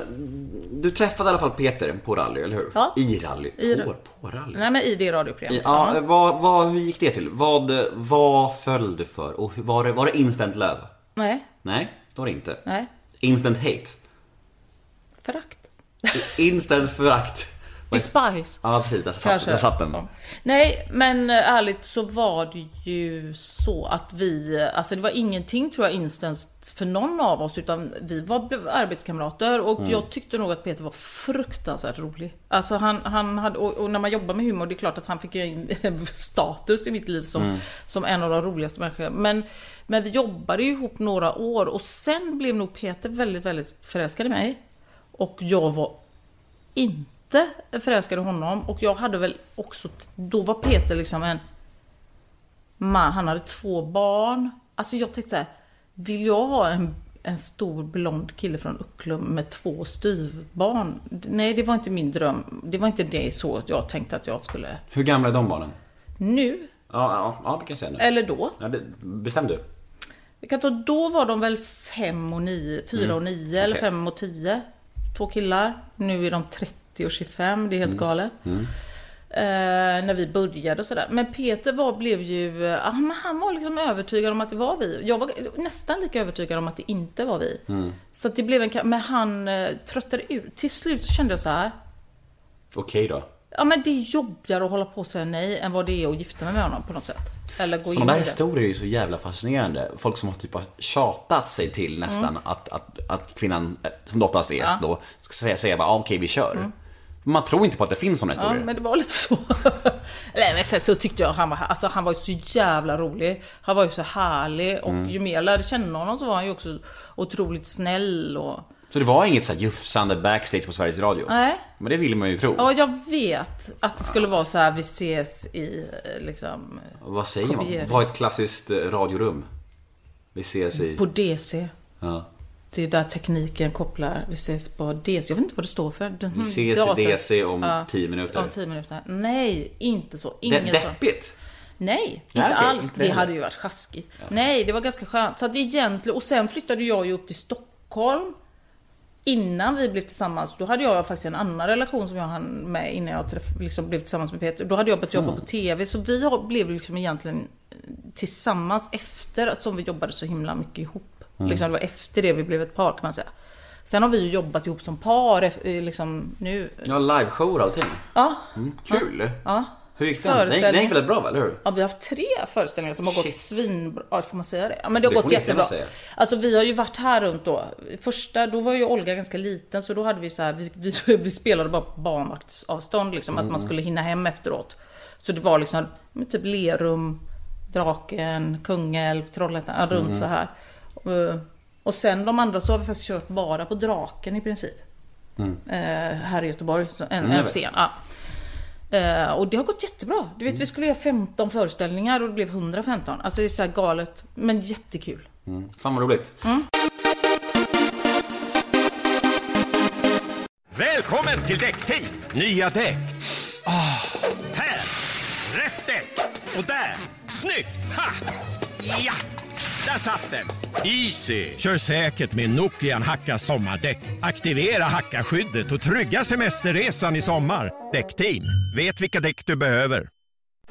du träffade i alla fall Peter på rally, eller hur? Ja. I rally? I på, på rally? Nej men i det radioprogrammet. Ja, vad, vad, hur gick det till? Vad, vad föll du för? Och var det, var det instant love? Nej, Nej, det var det inte. nej. Instant hate? Förakt. Instant förakt? Despise. Ja, precis. Där satt, där satt den. Ja. Nej, men eh, ärligt så var det ju så att vi, alltså det var ingenting tror jag instans för någon av oss utan vi var arbetskamrater och Mm. jag tyckte nog att Peter var fruktansvärt rolig. Alltså han, han hade, och, och när man jobbar med humor, det är klart att han fick ju [LAUGHS] en status i mitt liv som, Mm. som en av de roligaste människorna. Men, men vi jobbade ju ihop några år och sen blev nog Peter väldigt, väldigt förälskad i mig. Och jag var inte förälskad i honom och jag hade väl också, då var Peter liksom en man, han hade två barn. Alltså jag tänkte så här, vill jag ha en, en stor blond kille från Ucklum med två styvbarn? Nej, det var inte min dröm. Det var inte det så jag tänkte att jag skulle... Hur gamla är de barnen? Nu, Ja, ja, ja det kan jag säga nu. eller då. Ja, bestäm du. Vi kan ta, då var de väl fem och nio, fyra och nio eller okej. fem och tio. Två killar. Nu är de 30 och 25, det är helt galet. Eh, när vi började och sådär. Men Peter var, blev ju, han, han var liksom övertygad om att det var vi. Jag var nästan lika övertygad om att det inte var vi. Så att det blev en, men han eh, tröttade ut. Till slut så kände jag så här. Okej då. Ja men det är jobbigare att hålla på och säga nej än vad det är att gifta mig med honom på något sätt. Eller gå in Sådana där i det. historier är ju så jävla fascinerande. Folk som har typ tjatat sig till nästan att, att, att kvinnan, eh, som det oftast är Mm. Ja. Mm. då, ska säga, säga bara ah, okej vi kör. Man tror inte på att det finns sådana Ja, historier. men det var lite så. [LAUGHS] Nej, men sen så tyckte jag han var, alltså han var ju så jävla rolig. Han var ju så härlig och Mm. ju mer jag lärde känna honom så var han ju också otroligt snäll och... Så det var inget så här jufsande backstage på Sveriges Radio? Nej. Men det vill man ju tro. Ja, jag vet att det skulle vara så här vi ses i eh, liksom... Vad säger man? Vad är ett klassiskt eh, radiorum? Vi ses i... På DC. Ja. Det är där tekniken kopplar. Vi ses på DC. Jag vet inte vad det står för. Vi ses i DC om 10 minuter. Om 10 minuter. Nej, inte så. Ingen så. deppigt. Nej, Nej, inte okej, alls. inte det hade ju varit sjaskigt. Nej, det var ganska skönt. Så att egentligen, och sen flyttade jag ju upp till Stockholm. Innan vi blev tillsammans, då hade jag faktiskt en annan relation som jag hann med innan jag träff, liksom blev tillsammans med Peter. Då hade jag börjat jobba Mm. på TV, så vi blev liksom egentligen tillsammans efter att som vi jobbade så himla mycket ihop. Mm. Liksom, det var efter det vi blev ett par kan man säga. Sen har vi ju jobbat ihop som par eh, liksom nu. Ja, liveshow och allting. Ja, Mm, kul. ja. Hur gick den? Den gick, väldigt bra, eller hur? Ja, vi har haft tre föreställningar som har Shit. gått svinbra. Ja, får man säga det? Ja, men det har Det gått jättebra. säga. Alltså vi har ju varit här runt då. Första, då var ju Olga ganska liten så då hade vi så här, vi, vi, [LAUGHS] vi spelade bara på barnvaktsavstånd liksom, att man skulle hinna hem efteråt. Så det var liksom, typ Lerum, Draken, Kungälv, Trollhättan, runt så här. Eh, Och sen de andra så har vi faktiskt kört bara på Draken i princip. Eh, här i Göteborg, så en, Mm, en scen. Ja. Eh, och det har gått jättebra. Du vet, vi skulle göra 15 föreställningar och det blev 115. Alltså det är så här galet, men jättekul. Mm. Fan vad roligt. Välkommen till Däckteam! Nya däck. Ah, här! Rätt däck! Och där! Snyggt! Ha! Ja! Där satt den! Easy! Kör säkert med Nokian Hacka sommardäck. Aktivera hackaskyddet och trygga semesterresan i sommar. Däckteam, vet vilka däck du behöver.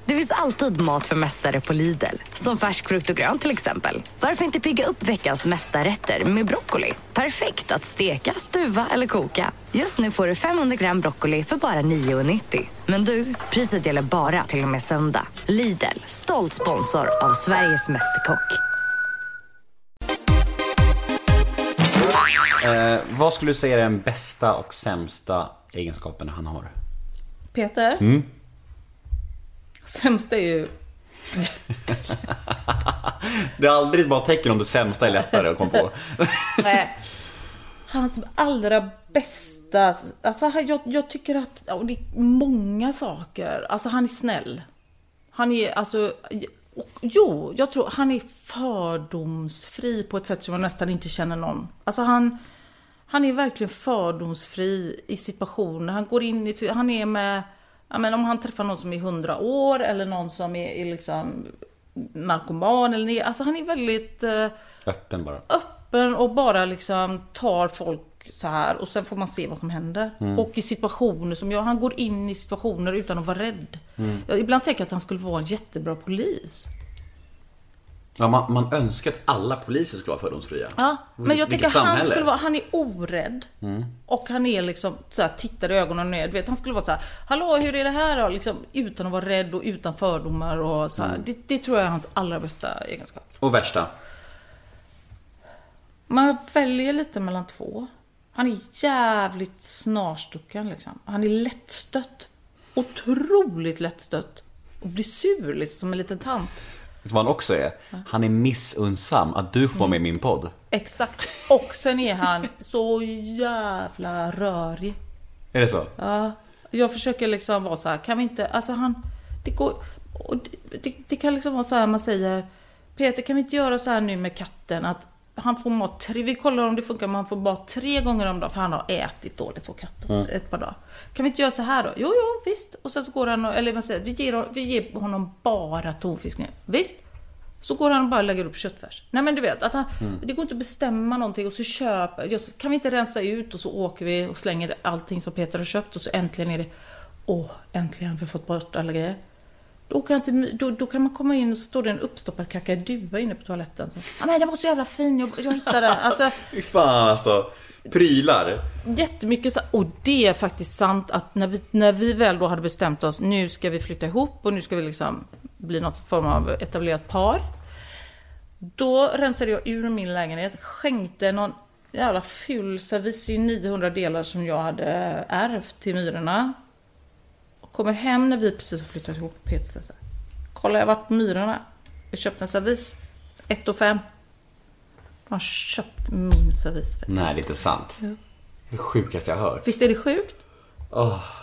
Det finns alltid mat för mästare på Lidl. Som färsk frukt och grönt till exempel. Varför inte pigga upp veckans mästarrätter med broccoli? Perfekt att steka, stuva eller koka. Just nu får du 500 gram broccoli för bara 9,90. Men du, priset gäller bara till och med söndag. Lidl, stolt sponsor av Sveriges Mästerkock. Eh, vad skulle du säga är den bästa och sämsta egenskapen han har? Peter? Sämst är ju [LAUGHS] Det är aldrig bra tecken om det sämsta är lättare att komma på. [LAUGHS] Nej. Hans allra bästa, alltså jag, jag tycker att, och det är många saker, alltså han är snäll. Han är alltså, och, jo, jag tror han är fördomsfri på ett sätt som jag nästan inte känner någon. Alltså han, han är verkligen fördomsfri i situationer. Han går in i, han är med, ja men om han träffar någon som är 100 år eller någon som är, är liksom narkoman eller alltså han är väldigt eh, Öppen bara. öppen och bara liksom tar folk så här och sen får man se vad som händer. Mm. Och i situationer som jag, han går in i situationer utan att vara rädd. Mm. Jag ibland tänker jag att han skulle vara en jättebra polis. Ja, man, man önskar att alla poliser skulle vara fördomsfria. Ja, men jag Vilket tycker att han skulle vara, han är orädd. Mm. Och han är liksom så här, tittar i ögonen ner. Du vet, han skulle vara så här, hallå hur är det här då? Liksom, utan att vara rädd och utan fördomar och så här. Mm. Det, det tror jag är hans allra bästa egenskap. Och värsta? Man väljer lite mellan två. Han är jävligt snarstucken liksom. Han är lättstött. Otroligt lättstött. Och blir sur liksom, som en liten tant. Vet du vad han också är? Han är missunnsam att du får vara med i min podd. Exakt. Och sen är han så jävla rörig. Är det så? Ja, jag försöker liksom vara så här, kan vi inte, alltså han, det går, och det, det, det kan liksom vara så här man säger, Peter kan vi inte göra så här nu med katten att han får mat tre, vi kollar om det funkar, men han får mat tre gånger om dagen för han har ätit dåligt på katten Mm. ett par dagar. Kan vi inte göra så här då? Jo, jo, visst. Och sen så går han och, eller man säger, vi ger, vi ger honom bara tonfisk nu. Visst. Så går han och bara lägger upp köttfärs. Nej men du vet, att han, Mm. det går inte att bestämma någonting och så köper, just, kan vi inte rensa ut och så åker vi och slänger allting som Peter har köpt och så äntligen är det, åh, äntligen har vi fått bort alla grejer. Då kan, inte, då, då kan man komma in och står det en uppstoppad kakadua inne på toaletten. Så, ja men den var så jävla fin, jag, jag hittade. Alltså, [LAUGHS] Fy fan alltså. Prylar. jättemycket så, och det är faktiskt sant att när vi, när vi väl då hade bestämt oss, nu ska vi flytta ihop och nu ska vi liksom bli något form av etablerat par. Då rensade jag ur min lägenhet, skänkte någon jävla ful servis i 900 delar som jag hade ärvt till Myrorna. Kommer hem när vi precis har flyttat ihop Peter säger så här, Kolla jag har varit på Myrorna. Jag köpte en servis. 1 och 5. De har köpt min servis Nej, det är inte sant. Jo. Det sjukaste jag har hört. Visst är det sjukt? Åh.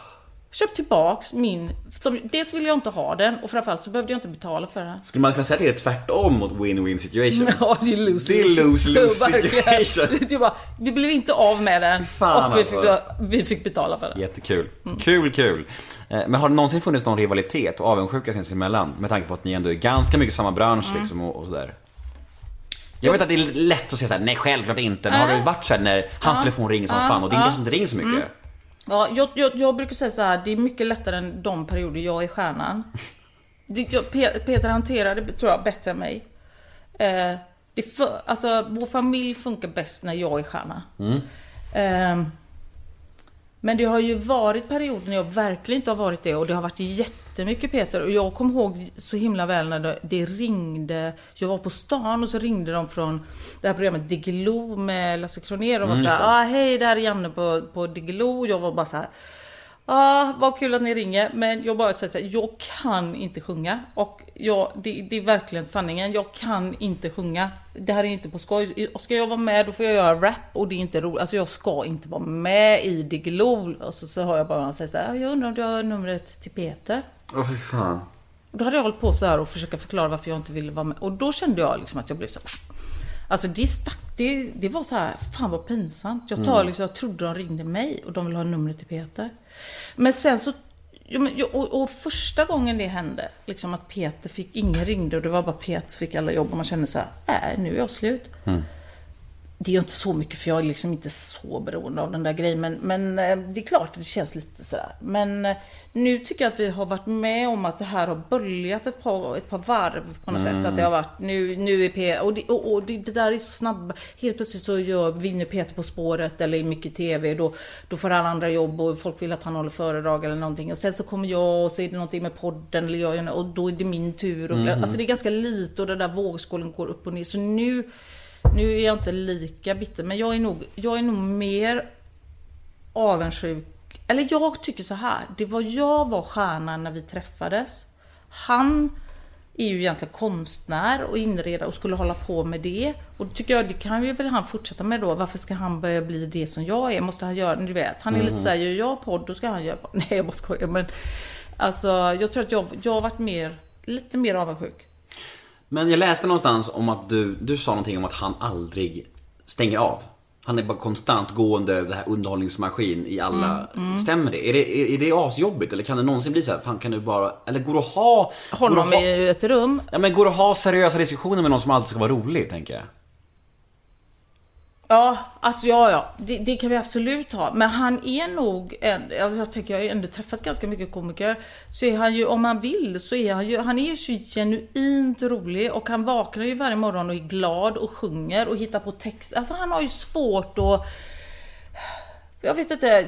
Köp tillbaks min... Som, dels vill jag inte ha den och framförallt så behövde jag inte betala för den. Skulle man kunna säga att det är tvärtom mot win-win situation? [LAUGHS] Ja, det är lose-lose. Det är lose-lose [LAUGHS] situation. [LAUGHS] Det var, vi blev inte av med den Fan, och vi fick, alltså. vi fick betala för den. Jättekul. Kul, kul. Eh, Men har det någonsin funnits någon rivalitet och avundsjuka sinsemellan? Med tanke på att ni ändå är ganska mycket samma bransch Mm. liksom och, och sådär. Jag vet att det är lätt att säga såhär, nej självklart inte. Men har det varit såhär när hans Ja. telefon ringer som Ja. fan och din kanske inte ringer så mycket? Mm. Ja, jag, jag, jag brukar säga så här, det är mycket lättare än de perioder jag är stjärnan. Det, jag, Pe- Peter hanterar det, tror jag, bättre än mig. Eh, det för, alltså, vår familj funkar bäst när jag är stjärna. Mm. Ehm, men det har ju varit perioder när jag verkligen inte har varit det och det har varit jättemycket Peter. Och jag kommer ihåg så himla väl när det, ringde. Jag var på stan och så ringde de från det här programmet Diggiloo med Lasse Kronér. Och var Mm, såhär, ah, hej det här är Janne på, på Diggiloo. Jag var bara så här. Ja, vad kul att ni ringer, men jag bara säger så här, jag kan inte sjunga. Och jag, det, det är verkligen sanningen, jag kan inte sjunga. Det här är inte på skoj. Ska jag vara med då får jag göra rap och det är inte roligt. Alltså jag ska inte vara med i Diggiloo. Och så, så hör jag bara honom säga så här, "Ja, jag undrar om du har numret till Peter? Åh fy fan. Då hade jag hållit på så här och försöka förklara varför jag inte ville vara med. Och då kände jag liksom att jag blev så här, Alltså det stack, det, det var så här, fan vad pinsamt. Jag, tar Mm. liksom, jag trodde de ringde mig och de ville ha numret till Peter. Men sen så, och, och första gången det hände, liksom att Peter fick, ingen ringde och det var bara Peter som fick alla jobb och man kände så här, äh, nu är jag slut. Mm. Det är ju inte så mycket för jag är liksom inte så beroende av den där grejen. Men, men eh, det är klart att det känns lite sådär. Men eh, nu tycker jag att vi har varit med om att det här har böljat ett par, ett par varv på något Mm. sätt. Att det har varit, nu, nu är Peter, och, det, och, och det, det där är så snabbt. Helt plötsligt så gör, vinner Peter På spåret eller i mycket TV. Då, då får han andra jobb och folk vill att han håller föredrag eller någonting. Och sen så kommer jag och så är det någonting med podden eller jag, och då är det min tur. Och, Mhm. Alltså det är ganska lite och den där vågskålen går upp och ner. Så nu nu är jag inte lika bitter, men jag är nog, jag är nog mer avundsjuk. Eller jag tycker så här. Det var jag var stjärnan när vi träffades. Han är ju egentligen konstnär och inredare och skulle hålla på med det. Och då tycker jag, det kan ju väl han fortsätta med då. Varför ska han börja bli det som jag är? Måste han göra, du vet, han är lite såhär, gör jag podd, då ska han göra podd. [LAUGHS] Nej, jag bara skojar. Men alltså, jag tror att jag, jag har varit mer, lite mer avundsjuk. Men jag läste någonstans om att du, du sa någonting om att han aldrig stänger av. Han är bara konstant gående, det här underhållningsmaskin i alla... Mm, Stämmer det? Är, det? är, är det asjobbigt? Eller kan det någonsin bli så här, fan kan du bara... Eller går det att ha... går Honom att ha, i ett rum. Ja men går det att ha seriösa diskussioner med någon som alltid ska vara rolig, tänker jag? Ja, alltså ja, ja. Det, det kan vi absolut ha. Men han är nog en, alltså jag tänker, jag har ju ändå träffat ganska mycket komiker. Så är han ju, om han vill, så är han ju, han är ju så genuint rolig och han vaknar ju varje morgon och är glad och sjunger och hittar på text. Alltså han har ju svårt att... Jag vet inte.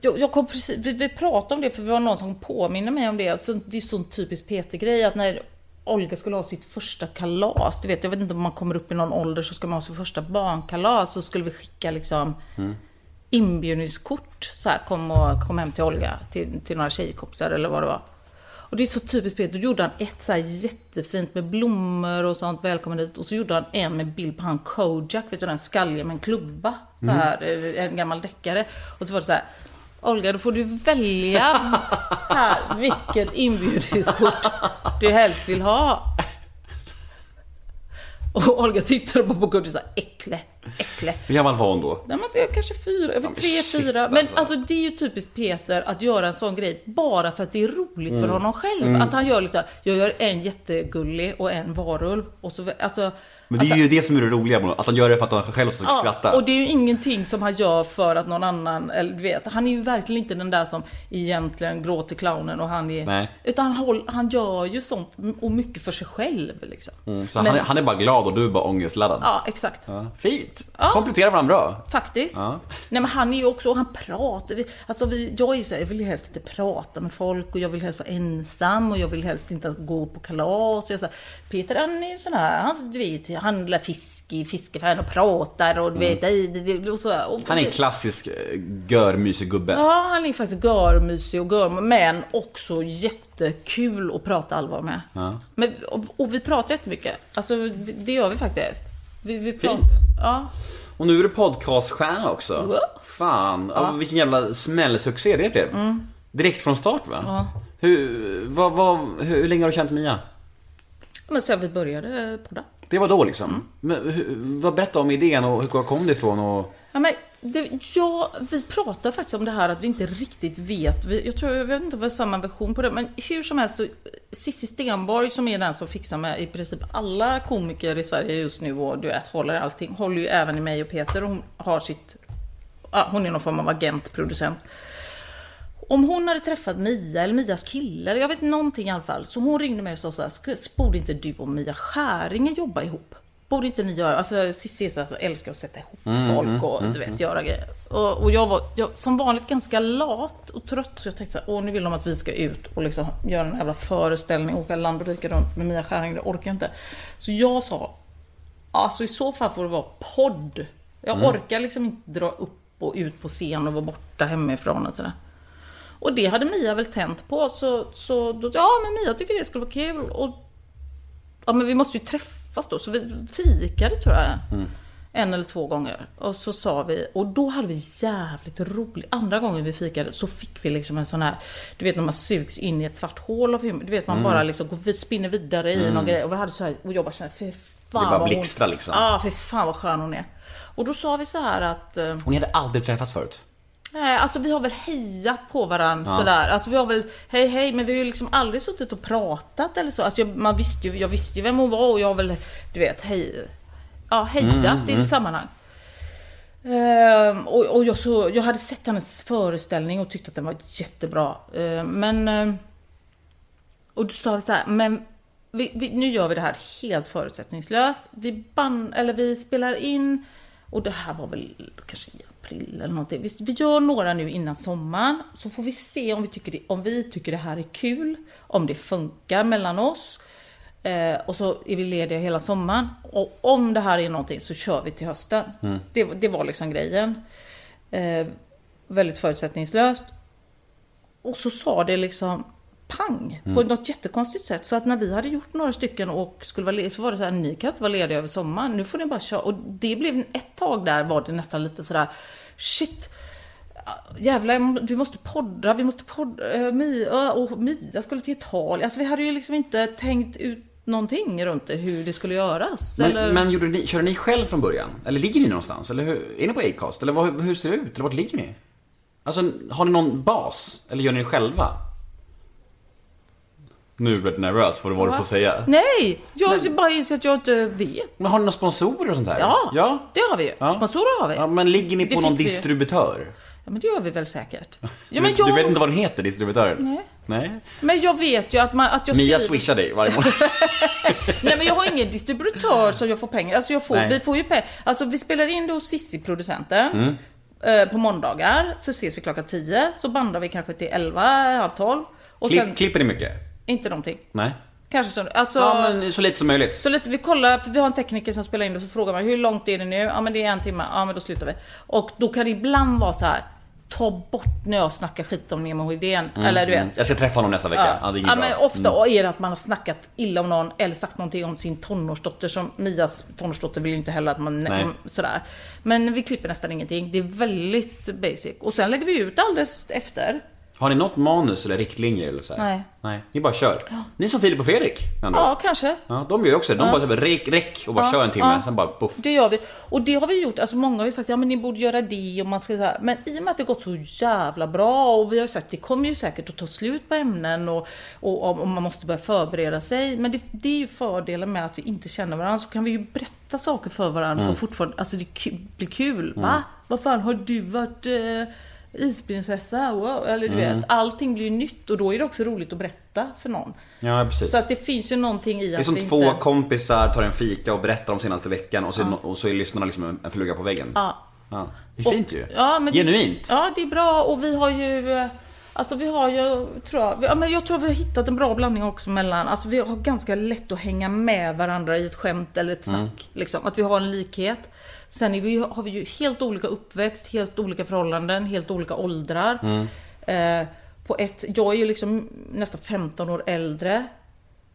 Jag, jag kom precis, vi, vi pratade om det för det var någon som påminner mig om det. Alltså, det är sån typisk Peter-grej att när Olga skulle ha sitt första kalas. Du vet, jag vet inte om man kommer upp i någon ålder så ska man ha sitt första barnkalas. Så skulle vi skicka liksom inbjudningskort. Så här, kom, och, kom hem till Olga, till, till några tjejkompisar eller vad det var. Och det är så typiskt Peter. Då gjorde han ett så jättefint med blommor och sånt, välkommen dit. Och så gjorde han en med bild på han Kojak, vet du den skalliga med en klubba. Så här, eh, en gammal deckare. Och så var det så här. Olga, då får du välja här vilket inbjudningskort du helst vill ha. Och Olga tittade bara på kortet och sa äckle, äckle. Hur gammal var hon då? Nej, men kanske fyra, men tre, shit, fyra. Men alltså. alltså. det är ju typiskt Peter att göra en sån grej bara för att det är roligt för honom själv. Att han gör lite, jag gör en jättegullig och en varulv. Och så, alltså, Men det är ju det som är det roliga med att han gör det för att han själv ska skratta. och det är ju ingenting som han gör för att någon annan, eller du vet, han är ju verkligen inte den där som egentligen gråter clownen och han är... Nej. Utan han, håll, han gör ju sånt och mycket för sig själv liksom. Mm, Så Men- han, är, han är bara glad och du är bara ångestladdad. Ja, exakt. Ja, Fint! Ja. Kompletterar varandra bra. Faktiskt. Ja. Nej men han är ju också, och han pratar. vi- Alltså vi, jag är ju så här, jag vill helst inte prata med folk och jag vill helst vara ensam och jag vill helst inte gå på kalas. Och jag, så här, Peter han är ju sån här, han, du vet, handlar fisk i fiskefären och pratar och du vet, det- det- och så, och, Mm. Han är en klassisk eh, görmysig gubbe. Ja, han är faktiskt görmysig och görm, men också jättekul att prata allvar med. Ja. Men, och, och vi pratar jättemycket. Alltså, det gör vi faktiskt. Vi, vi pratar, Fint. Ja. Och nu är du podcaststjärna också. Wow. Fan, ja. vilken jävla smällsuccé det blev. Direkt från start va? Ja. Hur, vad, vad, hur, hur länge har du känt Mia? Men sen vi började podda. Det var då liksom. Men, hur, vad berätta om idén och hur kom det ifrån och... Ja, men det, ja, vi pratar faktiskt om det här att vi inte riktigt vet. Vi, jag tror, jag vet inte om vi har samma version på det, men hur som helst. Cissi Stenborg som är den som fixar med i princip alla komiker i Sverige just nu och du vet, håller allting. Håller ju även i mig och Peter och hon har sitt... Ja, hon är någon form av agent, producent. Om hon hade träffat Mia eller Mias kille, jag vet någonting i alla fall. Så hon ringde mig och sa så här, "Ska- borde inte du och Mia Skäringer jobba ihop? Borde inte ni göra, alltså Cissi är så här, älskar att sätta ihop folk och du vet göra grejer. Och, och jag var jag, som vanligt ganska lat och trött så jag tänkte så här, åh nu vill de att vi ska ut och liksom göra en jävla föreställning, åka land och rike runt med Mia Skäringer, det orkar jag inte. Så jag sa, alltså i så fall får det vara podd. Jag orkar liksom inte dra upp och ut på scen och vara borta hemifrån och sådär. Och det hade Mia väl tänt på, så, så då, ja men Mia tycker det skulle vara kul. Och, ja men vi måste ju träffas då, så vi fikade tror jag. En eller två gånger. Och så sa vi, och då hade vi jävligt roligt. Andra gången vi fikade så fick vi liksom en sån här, du vet när man sugs in i ett svart hål av humor. Du vet man bara liksom går, spinner vidare i någon grej. Och vi hade så här, och jag bara kände, fy fan bara vad hon- blixtrar liksom. Ja, för fan vad skön hon är. Och då sa vi så här att... eh, ni hade aldrig träffats förut? Nej, alltså vi har väl hejat på varandra sådär. Alltså vi har väl, hej hej, men vi har ju liksom aldrig suttit och pratat eller så. Alltså jag, man visste ju, jag visste ju vem hon var och jag har väl, du vet, hej, ja, hejat i sammanhang. Ehm, och och jag, så, jag hade sett hennes föreställning och tyckte att den var jättebra. Ehm, men... ehm, och du sa så här, men vi, vi, nu gör vi det här helt förutsättningslöst. Vi, ban, eller vi spelar in, och det här var väl kanske april eller någonting. Vi, vi gör några nu innan sommaren, så får vi se om vi tycker det, om vi tycker det här är kul, om det funkar mellan oss. Eh, och så är vi lediga hela sommaren. Och om det här är någonting så kör vi till hösten. Det, det var liksom grejen. Eh, väldigt förutsättningslöst. Och så sa det liksom pang Mm. på något jättekonstigt sätt. Så att när vi hade gjort några stycken och skulle vara lediga så var det så här, ni kan inte vara lediga över sommaren, nu får ni bara köra. Och det blev ett tag där var det nästan lite sådär, shit. Jävlar, jag må- vi måste podda, vi måste podda. eh, Mia, och Mia skulle till Italien. Alltså vi hade ju liksom inte tänkt ut någonting runt det, hur det skulle göras. Men, eller... men gjorde ni, körde ni själv från början? Eller ligger ni någonstans? Eller hur, är ni på Acast? Eller vad, hur ser det ut? Eller vart ligger ni? Alltså, har ni någon bas? Eller gör ni det själva? Nu blir du nervös för vad du får säga. Nej! Jag bara inser att jag inte vet. Men har ni några sponsorer och sånt här? Ja, ja. det har vi ju. Ja. Sponsorer har vi. Ja, men ligger ni Det på någon fick vi distributör? Ja, men det gör vi väl säkert. [LAUGHS] Ja, du, men, jag, du vet inte vad den heter, distributören? Nej. Nej. men jag vet ju att, man, att jag Mia skriver- swishar dig varje månad. [LAUGHS] Nej men jag har ingen distributör som jag får pengar. Alltså jag får, Nej. vi får ju pengar. Alltså vi spelar in det hos Sissi producenten. Mm. eh, På måndagar så ses vi klockan 10. Så bandar vi kanske till 11, halv 12. Och Klipp, sen, Klipper ni mycket? Inte någonting. Nej. Kanske så. Alltså, Ja, men så lite som möjligt. Så lite, vi kollar, för vi har en tekniker som spelar in det och så frågar man hur långt är det nu? Ja men det är en timme, ja men då slutar vi. Och då kan det ibland vara så här. Ta bort när jag snackar skit om Nemo Hedén. Eller du vet. Mm. Jag ska träffa honom nästa vecka. Ja. det är inget ja, men ofta Mm. är det att man har snackat illa om någon eller sagt någonting om sin tonårsdotter som Mias tonårsdotter vill ju inte heller att man Nej. sådär. Men vi klipper nästan ingenting. Det är väldigt basic. Och sen lägger vi ut alldeles efter. Har ni något manus eller riktlinjer eller så här? Nej. Nej. Ni bara kör. Ni är som Filip och Fredrik. Ändå. Ja, kanske. Ja, de gör ju också det. De Ja. bara typ räck, räck och bara Ja, kör en timme, ja. sen bara poff. Det gör vi. Och det har vi gjort. Alltså många har ju sagt ja men ni borde göra det och man ska så här. Men i och med att det gått så jävla bra och vi har sagt det kommer ju säkert att ta slut på ämnen och, och, och man måste börja förbereda sig. Men det, det är ju fördelen med att vi inte känner varandra så kan vi ju berätta saker för varandra Mm. som fortfarande, alltså det blir kul. Va? Vad fan har du varit eh, isprinsessa? Wow. Eller du Mm. vet, allting blir ju nytt och då är det också roligt att berätta för någon. Ja, precis. Så att det finns ju någonting i Det är att som två inte... kompisar tar en fika och berättar om senaste veckan och så, no- och så är lyssnarna liksom en- fluga på väggen. Ja. Ja. Det är fint ju. Ja, men Genuint. Det, ja, det är bra och vi har ju... eh, Alltså vi har ju, tror jag, ja, men jag tror vi har hittat en bra blandning också mellan, alltså vi har ganska lätt att hänga med varandra i ett skämt eller ett snack. Mm. Liksom, att vi har en likhet. Sen vi, har vi ju helt olika uppväxt, helt olika förhållanden, helt olika åldrar. Mm. Eh, på ett, jag är ju liksom nästan 15 år äldre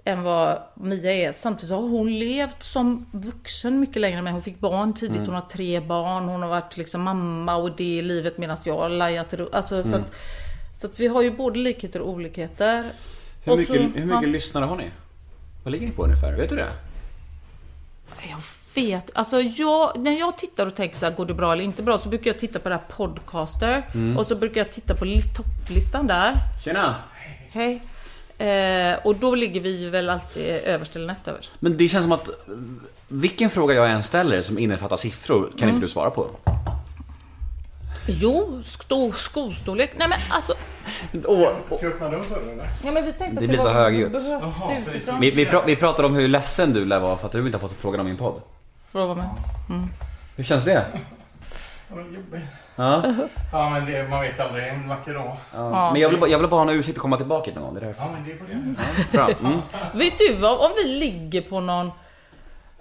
än vad Mia är. Samtidigt så har hon levt som vuxen mycket längre än mig. Hon fick barn tidigt, Mm. hon har tre barn, hon har varit liksom mamma och det i livet medan jag har lajat alltså, så, Mm. att, så att vi har ju både likheter och olikheter. Hur Och mycket, så- hur mycket ja. lyssnare har ni? Vad ligger ni på ungefär? Vet du det? Jag vet. Alltså jag, när jag tittar och tänker så här, går det bra eller inte bra? Så brukar jag titta på det här podcaster. Mm. Och så brukar jag titta på li- topplistan där. Tjena! Hej. Eh, och då ligger vi ju väl alltid överst eller näst överst. Men det känns som att vilken fråga jag än ställer som innefattar siffror kan Mm. inte du svara på. Jo, sto, skostorlek. Nej men alltså. Ska jag öppna dörren för dig eller? Ja, men vi tänkte Det att blir så högljutt. Vi, vi, pra, vi pratade om hur ledsen du lär vara för att du inte har fått frågan om min podd. Får jag vara med? Mm. Hur känns det? Ja. Ja. Ja, men det, man vet aldrig. En vacker dag. ja. Men jag vill, bara- jag vill bara ha en ursäkt att komma tillbaka hit någon gång. Det är därför. Ja, men det får det. Bra. Mm. Vet du vad, om vi ligger på någon...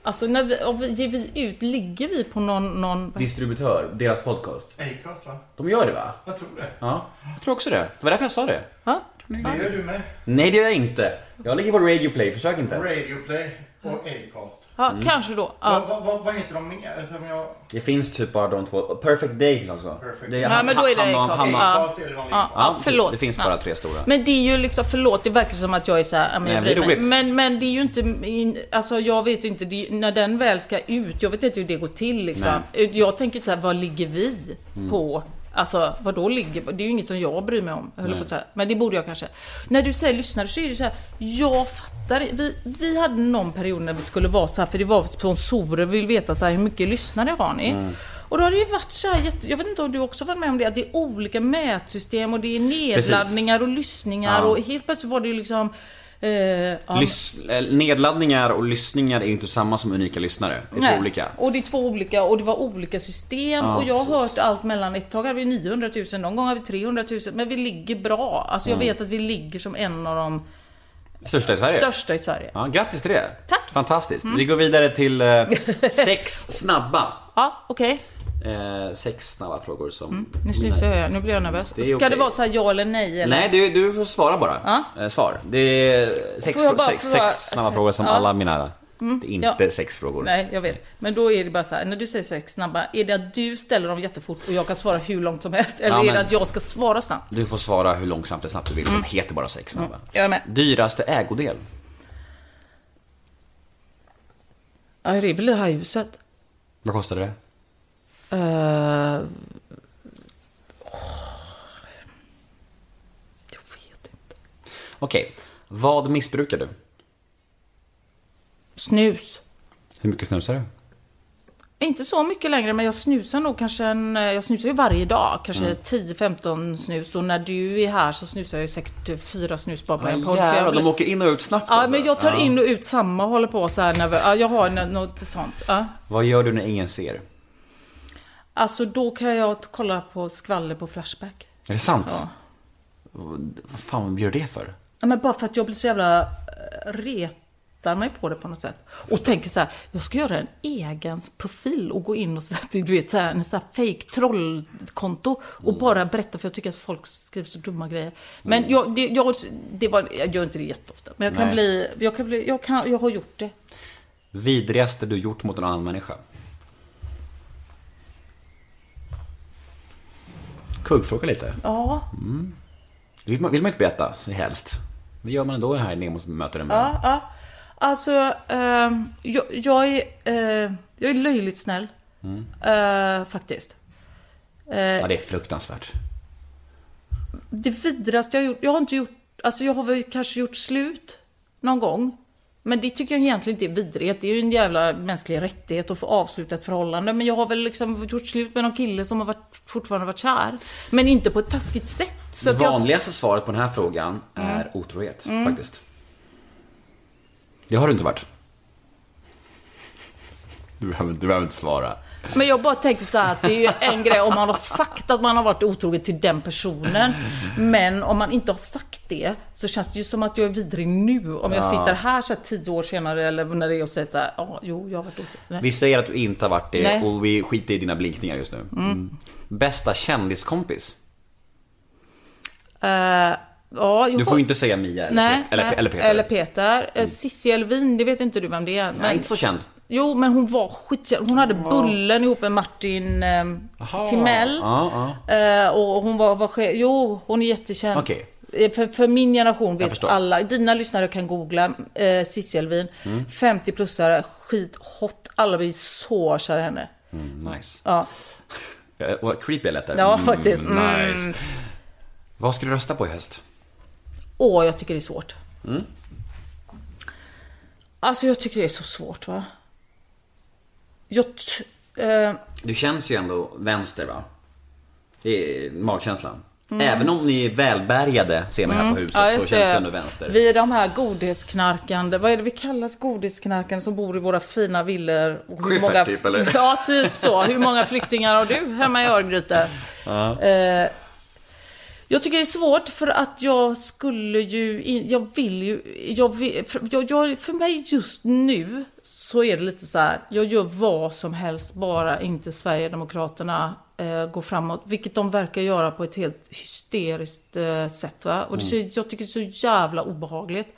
Alltså när vi, om vi ger vi ut, ligger vi på någon... någon Distributör, deras podcast. Acast va? De gör det va? Jag tror det. Ja. Jag tror också det. Det var därför jag sa det. Ja? Det gör du med. Nej det gör jag inte. Jag ligger på Radio Play, försök inte. Radioplay och Acast. Ja, Mm. kanske då. Vad, Ja. vad, vad, vad heter de mer? Som jag... Det finns typ bara de två. Perfect Day också. Perfect Det Day. Nej, men då är det Acast. Hanna- Ja. Acast är det de Ja, ja, förlåt. Det finns bara tre stora. Men det är ju liksom, förlåt, det verkar som att jag är så här, men, Nej, men det är roligt. men, men det är ju inte, in, alltså jag vet inte, det, är- när den väl ska ut, jag vet inte hur det går till liksom. Jag tänker så här, vad ligger vi Mm. på? Alltså vad då ligger Det är ju inget som jag bryr mig om, höll jag på att säga. Men det borde jag kanske. När du säger lyssnare så är det så här, jag fattar. Vi, vi hade någon period när vi skulle vara så här, för det var sponsorer, vi vill veta så här, hur mycket lyssnare har ni? Mm. Och då har det ju varit så här, jag vet inte om du också varit med om det, att det är olika mätsystem och det är nedladdningar och lyssningar Ja. och helt plötsligt var det ju liksom... Eh, ja, Lys- eh, nedladdningar och lyssningar är ju inte samma som unika lyssnare. Det är nej. två olika. Och det är två olika och det var olika system Ja, och jag har precis. hört allt mellan ett tag hade vi 900 000, någon gång har vi 300 000 men vi ligger bra. Alltså jag Mm. vet att vi ligger som en av de Största i Sverige. största i Sverige. Ja, grattis till det. Tack. Fantastiskt. Mm. Vi går vidare till eh, [LAUGHS] sex snabba. Ja, okej. Eh, sex snabba frågor som... Mm, Nu snusar jag, nu blir jag nervös. Det Ska okej. det vara så här ja eller nej? Eller? Nej, du, du får svara bara. Ja. Eh, svar. Det är sex, sex, fråga- sex snabba frågor som Ja. alla mina... Mm, Det är inte ja. sex frågor. Nej, jag vet. Men då är det bara så här, när du säger sex snabba, är det att du ställer dem jättefort och jag kan svara hur långt som helst? Eller är det att jag ska svara snabbt? Du får svara hur långsamt eller snabbt du vill. Mm. De heter bara sex snabba. Jag är med. Dyraste ägodel? Ja, det är väl det här huset. Vad kostade det? Uh, Okej. Vad missbrukar du? snus. Hur mycket snusar du? Inte så mycket längre, men jag snusar nog kanske en... Jag snusar ju varje dag. Kanske Mm. 10-15 snus. Och när du är här så snusar jag ju säkert fyra snus bara på en Ja, podd. för jag jävlar, de åker in och ut snabbt Ja, alltså. men jag tar Ja. in och ut samma och håller på så här när vi, ja, jag har något sånt. Ja. Vad gör du när ingen ser? Alltså då kan jag kolla på skvaller på Flashback. Är det sant? Ja. Vad fan gör det för? Ja, men bara för att jag blir så jävla eh, retar mig på det på något sätt. Och tänker så här, jag ska göra en egen profil och gå in och sätta, du vet så här, en sån här fake trollkonto och bara berätta för jag tycker att folk skriver så dumma grejer. Men jag, det, jag, det var, jag gör inte det jätteofta. Men jag kan Nej. bli, jag kan bli, jag kan, jag har gjort det. Vidrigaste du gjort mot en annan människa? Kuggfråga lite. Ja, Mm. Det vill man, vill man inte berätta, så helst. Vad gör man då här när man möter en vän? ja, ja. Alltså, ehm, jag, jag, är, eh, jag är löjligt snäll. Mm. Eh, faktiskt. Eh, Ja, det är fruktansvärt. Det vidraste jag har gjort, jag har inte gjort, alltså jag har väl kanske gjort slut någon gång. Men det tycker jag egentligen inte är vidrigt. Det är ju en jävla mänsklig rättighet att få avsluta ett förhållande. Men jag har väl liksom gjort slut med någon kille som har varit, fortfarande varit kär. Men inte på ett taskigt sätt. Så det att jag, vanligaste svaret på den här frågan är Mm. otrohet, Mm. faktiskt. Det har du inte varit. Du behöver, du behöver inte svara. Men jag bara tänker så här att det är ju en grej om man har sagt att man har varit otrogen till den personen. Men om man inte har sagt det så känns det ju som att jag är vidrig nu. Om jag Ja. sitter här så här tio år senare eller när det är och säger så här, ja, jo, jag har varit otrogen. Nej. Vi säger att du inte har varit det Nej. och vi skiter i dina blinkningar just nu. Mm. Bästa kändiskompis? Eh, ja, Du får ju inte säga Mia eller, Nej, Pet- eller, nej, eller Peter. Eller Peter. Mm. Cissi Elvin, det vet inte du vem det är. Nej, inte så känd. Jo, men hon var skitkänd. Hon hade Bullen ihop med Martin eh, Timell. Ja, Eh, och hon var, var chef- Jo, hon är jättekänd. Okej. Eh, För, för min generation vet förstår. alla, dina lyssnare kan googla eh, Cissi Elvin. Mm. 50-plussare, skithot. Alla blir så kära i henne. Mm, nice. Ja. [LAUGHS] Eh, Vad creepy jag lät där. Ja, faktiskt. Mm. Nice. Vad ska du rösta på i höst? Åh, jag tycker det är svårt. Mm. Alltså, jag tycker det är så svårt, va? Jag... t- Eh, Du känns ju ändå vänster va? Är magkänslan. Mm. Även om ni är välbärgade, ser man här Mm. på huset, Ja, så känns det ändå vänster. Vi är de här godhetsknarkande, vad är det vi kallas godhetsknarkande som bor i våra fina villor? Och hur Schyffert, typ, eller? [LAUGHS] Ja, typ så. Hur många flyktingar har du hemma i Örgryte? Ja. Eh, jag tycker det är svårt för att jag skulle ju, jag vill ju, jag vill, för, jag, jag, för mig just nu så är det lite så här, jag gör vad som helst bara inte Sverigedemokraterna eh, går framåt. Vilket de verkar göra på ett helt hysteriskt eh, sätt. Va? Och det, Mm. jag tycker det är så jävla obehagligt.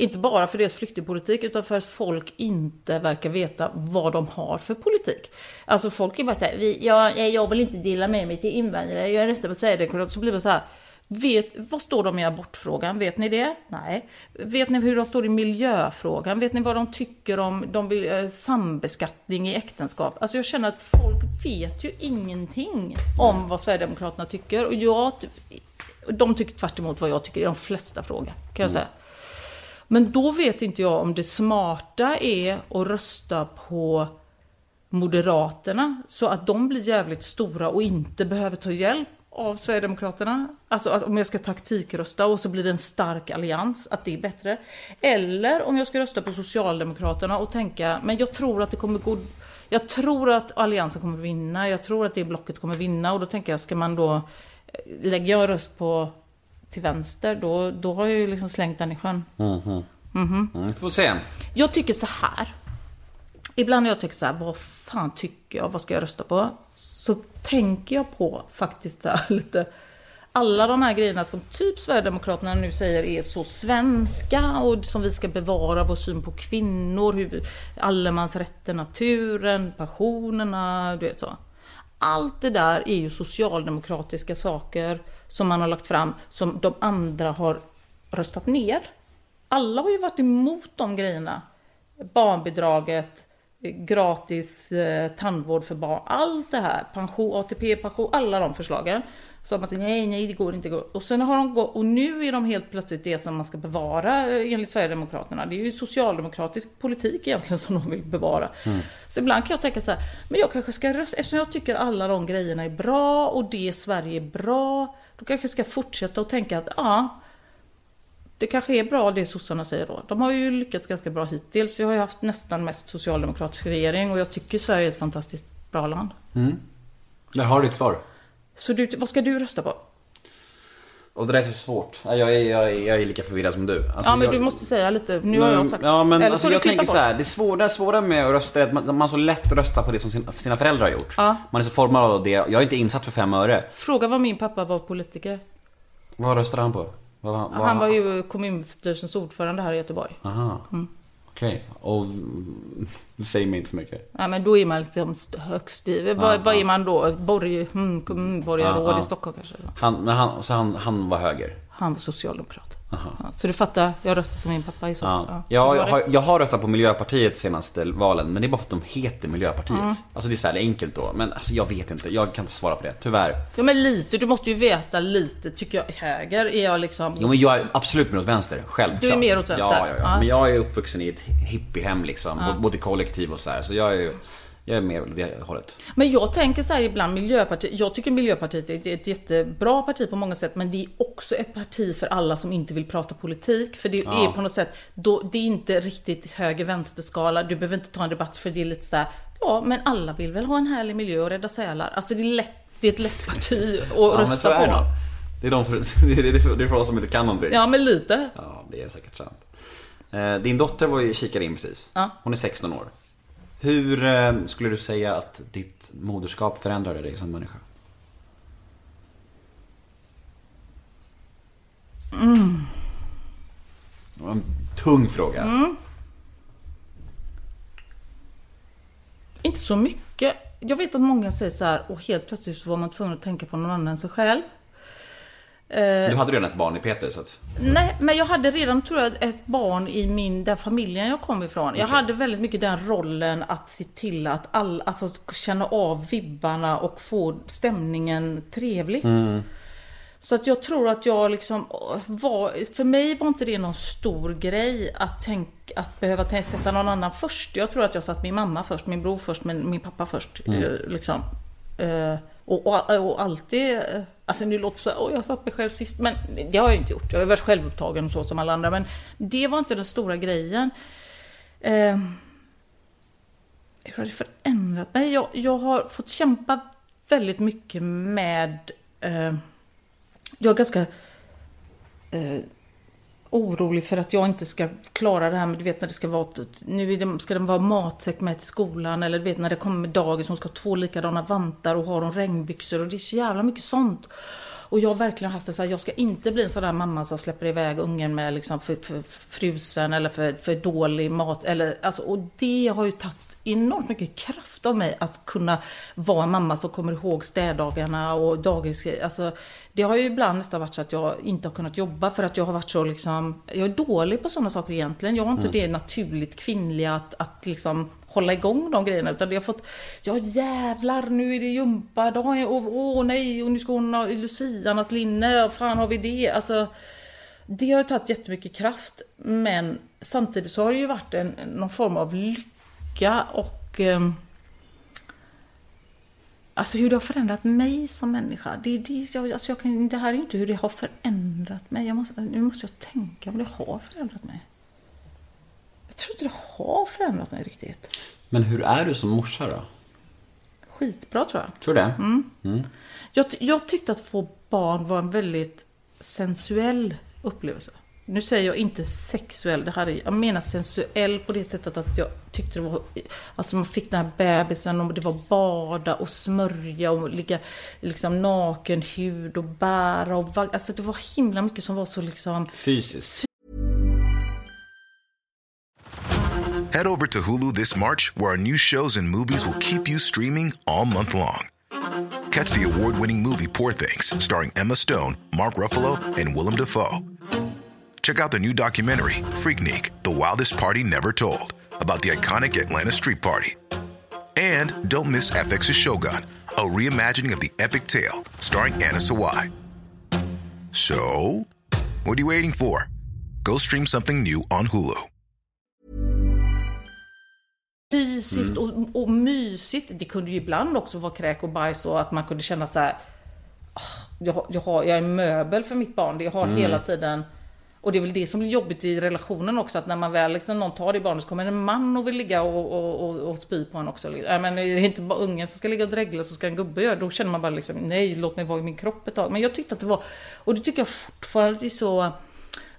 Inte bara för deras flyktingpolitik utan för att folk inte verkar veta vad de har för politik. Alltså folk är bara såhär, vi, jag, jag vill inte dela med mig till invandrare, jag röstar på Sverigedemokraterna. Så blir det så här, vet, vad står de i abortfrågan? Vet ni det? Nej. Vet ni hur de står i miljöfrågan? Vet ni vad de tycker om de vill, eh, sambeskattning i äktenskap? Alltså jag känner att folk vet ju ingenting om vad Sverigedemokraterna tycker. Och jag, de tycker tvärt vad jag tycker i de flesta frågor, kan jag säga. Men då vet inte jag om det smarta är att rösta på Moderaterna så att de blir jävligt stora och inte behöver ta hjälp av Sverigedemokraterna. Alltså att om jag ska taktikrösta och så blir det en stark allians, att det är bättre. Eller om jag ska rösta på Socialdemokraterna och tänka, men jag tror att det kommer gå... Jag tror att alliansen kommer vinna, jag tror att det blocket kommer vinna och då tänker jag, ska man då... Eh, lägga Lägger jag en röst på till vänster, då, då har jag ju liksom slängt den i sjön. Mhm. Mhm. Mm, får se. Jag tycker så här. ibland när jag tänker så här, vad fan tycker jag, vad ska jag rösta på? Så tänker jag på faktiskt så här, [LAUGHS] lite, alla de här grejerna som typ Sverigedemokraterna nu säger är så svenska och som vi ska bevara, vår syn på kvinnor, hur allemansrätten, naturen, passionerna, du vet så. Allt det där är ju socialdemokratiska saker som man har lagt fram som de andra har röstat ner. Alla har ju varit emot de grejerna. Barnbidraget, gratis eh, tandvård för barn, allt det här, pension, ATP, pension, alla de förslagen. Så man säger nej, nej, det går inte. går. Och sen har de gått, och nu är de helt plötsligt det som man ska bevara eh, enligt Sverigedemokraterna. Det är ju socialdemokratisk politik egentligen som de vill bevara. Så ibland kan jag tänka så här, men jag kanske ska rösta, eftersom jag tycker alla de grejerna är bra och det Sverige är bra, då kanske jag ska fortsätta och tänka att ja, det kanske är bra det sossarna säger då. De har ju lyckats ganska bra hittills. Vi har ju haft nästan mest socialdemokratisk regering och jag tycker Sverige är ett fantastiskt bra land. Mm. Där har du ditt svar. Så du, vad ska du rösta på? Och det där är så svårt. Ja, Jag är, jag är, jag är lika förvirrad som du. Alltså, ja men jag, du måste säga lite, nu har jag sagt. Ja men Eller alltså, jag tänker så här, det svåra, svåra med att rösta är att man, man så lätt att rösta på det som sin, sina föräldrar har gjort. Ja. Man är så formad av det. Jag är inte insatt för fem öre. Fråga vad min pappa var politiker. Vad röstade han på? Vad, vad, Han var ju kommunstyrelsens ordförande här i Göteborg. Aha. Mm. Okej. Och mm, det säger mig inte så mycket. Ja men då är man liksom högst i, vad, vad är man då? Borg, mm, kommunborgarråd Ja, ja. i Stockholm kanske? Han, men han, så han, han var höger? Han var socialdemokrat. Ja, så du fattar, jag röstar som min pappa i så fall. Ja. Ja, Jag, har, jag har röstat på Miljöpartiet senaste valen, men det är bara för att de heter Miljöpartiet. Mm. Alltså det är så här enkelt då, men alltså, jag vet inte, jag kan inte svara på det, tyvärr. Ja men lite, du måste ju veta lite, tycker jag. Höger är jag liksom... Jo men jag är absolut mer åt vänster, självklart. Du är mer åt vänster? Ja, ja, ja. Ja. Men jag är uppvuxen i ett hippiehem liksom, både kollektiv och så här. Så jag är, jag är mer åt det hållet. Men jag tänker så här ibland, Miljöpartiet, jag tycker Miljöpartiet är ett jättebra parti på många sätt, men det är också ett parti för alla som inte vill prata politik. För det Ja. är på något sätt, då, det är inte riktigt höger-vänster-skala, du behöver inte ta en debatt för det är lite så här, ja men alla vill väl ha en härlig miljö och rädda sälar. Alltså det är lätt, det är ett lätt parti att [LAUGHS] Ja, rösta det på. nog. Det är, de för, [LAUGHS] det, är, det, är, det är för oss som inte kan någonting. Ja men lite. Ja, det är säkert sant. Eh, Din dotter var ju kikade in precis. Ja. Hon är 16 år. Hur eh, skulle du säga att ditt moderskap förändrade dig som människa? Mm. Det var en tung fråga. Mm. Inte så mycket. Jag vet att många säger så här, och helt plötsligt så var man tvungen att tänka på någon annan än sig själv. Eh, Du hade redan ett barn i Peter så att... Nej, men jag hade redan, tror jag, ett barn i min, den familjen jag kom ifrån. Jag hade väldigt mycket den rollen att se till att alla, alltså känna av vibbarna och få stämningen trevlig. Mm. Så att jag tror att jag liksom var, för mig var inte det någon stor grej att tänka, att behöva sätta någon annan först. Jag tror att jag satt min mamma först, min bror först, men min pappa först. Mm. eh, Liksom. Eh, Och, och, och alltid, alltså nu låter det så här, åh jag satt mig själv sist, men det har jag ju inte gjort. Jag har varit självupptagen och så som alla andra, men det var inte den stora grejen. Eh, hur har det förändrat mig? Jag, jag har fått kämpa väldigt mycket med... Eh, jag är ganska eh, orolig för att jag inte ska klara det här med, du vet när det ska vara, nu det, ska det vara matsäck med till skolan eller du vet när det kommer dagis, hon ska ha två likadana vantar och har hon regnbyxor och det är så jävla mycket sånt. Och jag har verkligen haft det så här, jag ska inte bli en sån där mamma som släpper iväg ungen med liksom för, för frusen eller för, för dålig mat. Eller, alltså, och det har ju tagit enormt mycket kraft av mig att kunna vara en mamma som kommer ihåg städdagarna och dagis. Alltså, det har ju ibland nästan varit så att jag inte har kunnat jobba för att jag har varit så liksom, jag är dålig på sådana saker egentligen. Jag har inte Mm. det naturligt kvinnliga att, att liksom hålla igång de grejerna. Utan det har fått, ja jävlar nu är det gympadag och åh nej och nu ska hon ha lucianat linne och fan har vi det. Alltså, det har tagit jättemycket kraft. Men samtidigt så har det ju varit en, någon form av lycka och ehm, Alltså hur det har förändrat mig som människa. Det, det, jag, alltså jag kan, det här är inte hur det har förändrat mig. Måste, nu måste jag tänka om det har förändrat mig. Jag tror inte det har förändrat mig riktigt. Men hur är du som morsa då? Skitbra tror jag. Tror du det? Mm. Mm. Jag, jag tyckte att få barn var en väldigt sensuell upplevelse. Nu säger jag inte sexuell, det här är, jag menar sensuell på det sättet att jag tyckte det var, alltså man fick den här bebisen och det var bada och smörja och ligga liksom naken hud och bära och vagga, alltså det var himla mycket som var så liksom Fysiskt. Head over to Hulu this March, where our new shows and movies will keep you streaming all month long. Catch the award winning movie Poor Things, starring Emma Stone, Mark Ruffalo, and Willem Dafoe. Check out the new documentary, Freaknik The Wildest Party Never Told, about the iconic Atlanta Street Party. And don't miss FX's Shogun, a reimagining of the epic tale, starring Anna Sawai. So, what are you waiting for? Go stream something new on Hulu. fysiskt och, och mysigt. Det kunde ju ibland också vara kräk och bajs och att man kunde känna så här. "Ah, Jag, jag, har, jag är möbel för mitt barn. Det jag har hela tiden. Och det är väl det som är jobbigt i relationen också. Att när man väl liksom, någon tar det barnet så kommer en man och vill ligga och, och, och, och spy på en också. Äh, men det är inte bara ungen som ska ligga och dregla så ska en gubbe göra Då känner man bara liksom nej låt mig vara i min kropp ett tag. Men jag tyckte att det var, och det tycker jag fortfarande det är så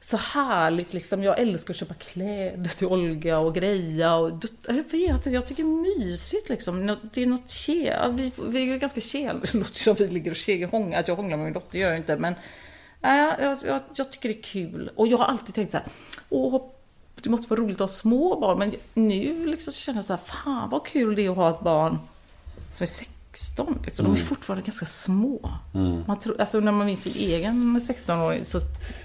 så härligt liksom. Jag älskar att köpa kläder till Olga och greja och jag vet jag tycker det är mysigt liksom. Det är något tjej, Vi, vi är ju ganska tjej, Det [LAUGHS] låter som vi ligger och ke- Att jag hånglar med min dotter gör jag inte. Men jag, jag, jag tycker det är kul. Och jag har alltid tänkt så här. Åh, det måste vara roligt att ha små barn. Men nu liksom känner jag så här. Fan vad kul det är att ha ett barn som är 16. Liksom. De är fortfarande ganska små. Man tror, alltså när man minns sin egen 16-åring så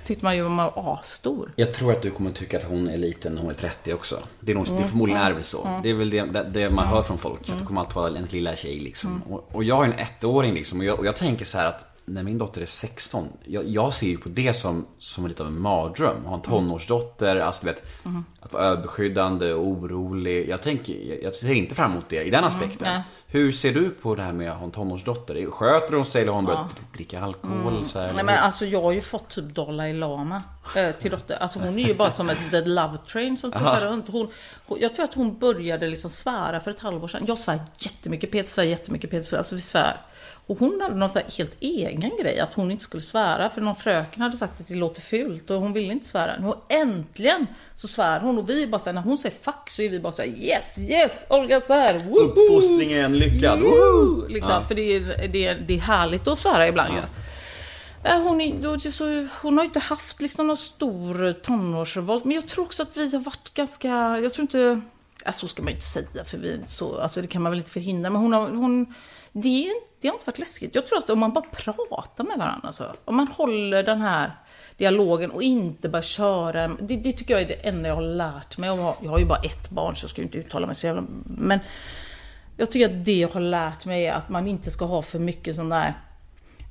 tyckte man ju att man var asstor. Jag tror att du kommer tycka att hon är liten när hon är 30 också. Det är, nog, det är förmodligen är det så. Det är väl det, det, man hör från folk. Att det kommer alltid vara ens lilla tjej liksom. Och, och jag är en ettåring liksom. Och jag, och jag tänker så här att när min dotter är 16, jag, jag ser ju på det som, som lite av en mardröm. Att ha en tonårsdotter, alltså du vet, att vara överbeskyddande och orolig. Jag tänker, jag, jag ser inte fram emot det i den aspekten. nej. Hur ser du på det här med att ha en tonårsdotter? Sköter hon sig eller har hon börjat dricka alkohol? Så här, Nej men alltså jag har ju fått typ Dalai Lama eh, till dotter. Alltså hon är ju bara som ett [LAUGHS] the love train som tuffar runt. Hon, hon, jag tror att hon började liksom svära för ett halvår sedan. Jag svär jättemycket, Peter svär jättemycket, Peter svär, alltså vi svär. Och hon hade någon så här helt egen grej, att hon inte skulle svära. För någon fröken hade sagt att det låter fult och hon ville inte svära. Nu äntligen så svär hon och vi bara såhär, när hon säger fuck så är vi bara såhär yes, yes, Olga svär! Woho! Uppfostringen lyckad! Woo! Liksom, Ja. För det är, det, är, det är härligt att svära ibland ju. Ja, Hon, är, så, hon har ju inte haft liksom någon stor tonårsrevolt, men jag tror också att vi har varit ganska, jag tror inte, ja, så ska man ju inte säga, för vi, så, alltså, det kan man väl inte förhindra, men hon har, hon, det, är- det har inte varit läskigt. Jag tror att om man bara pratar med varandra, så, om man håller den här dialogen och inte bara köra, det, det tycker jag är det enda jag har lärt mig. Jag har, jag har ju bara ett barn så jag ska ju inte uttala mig så jävla, men jag tycker att det jag har lärt mig är att man inte ska ha för mycket sån där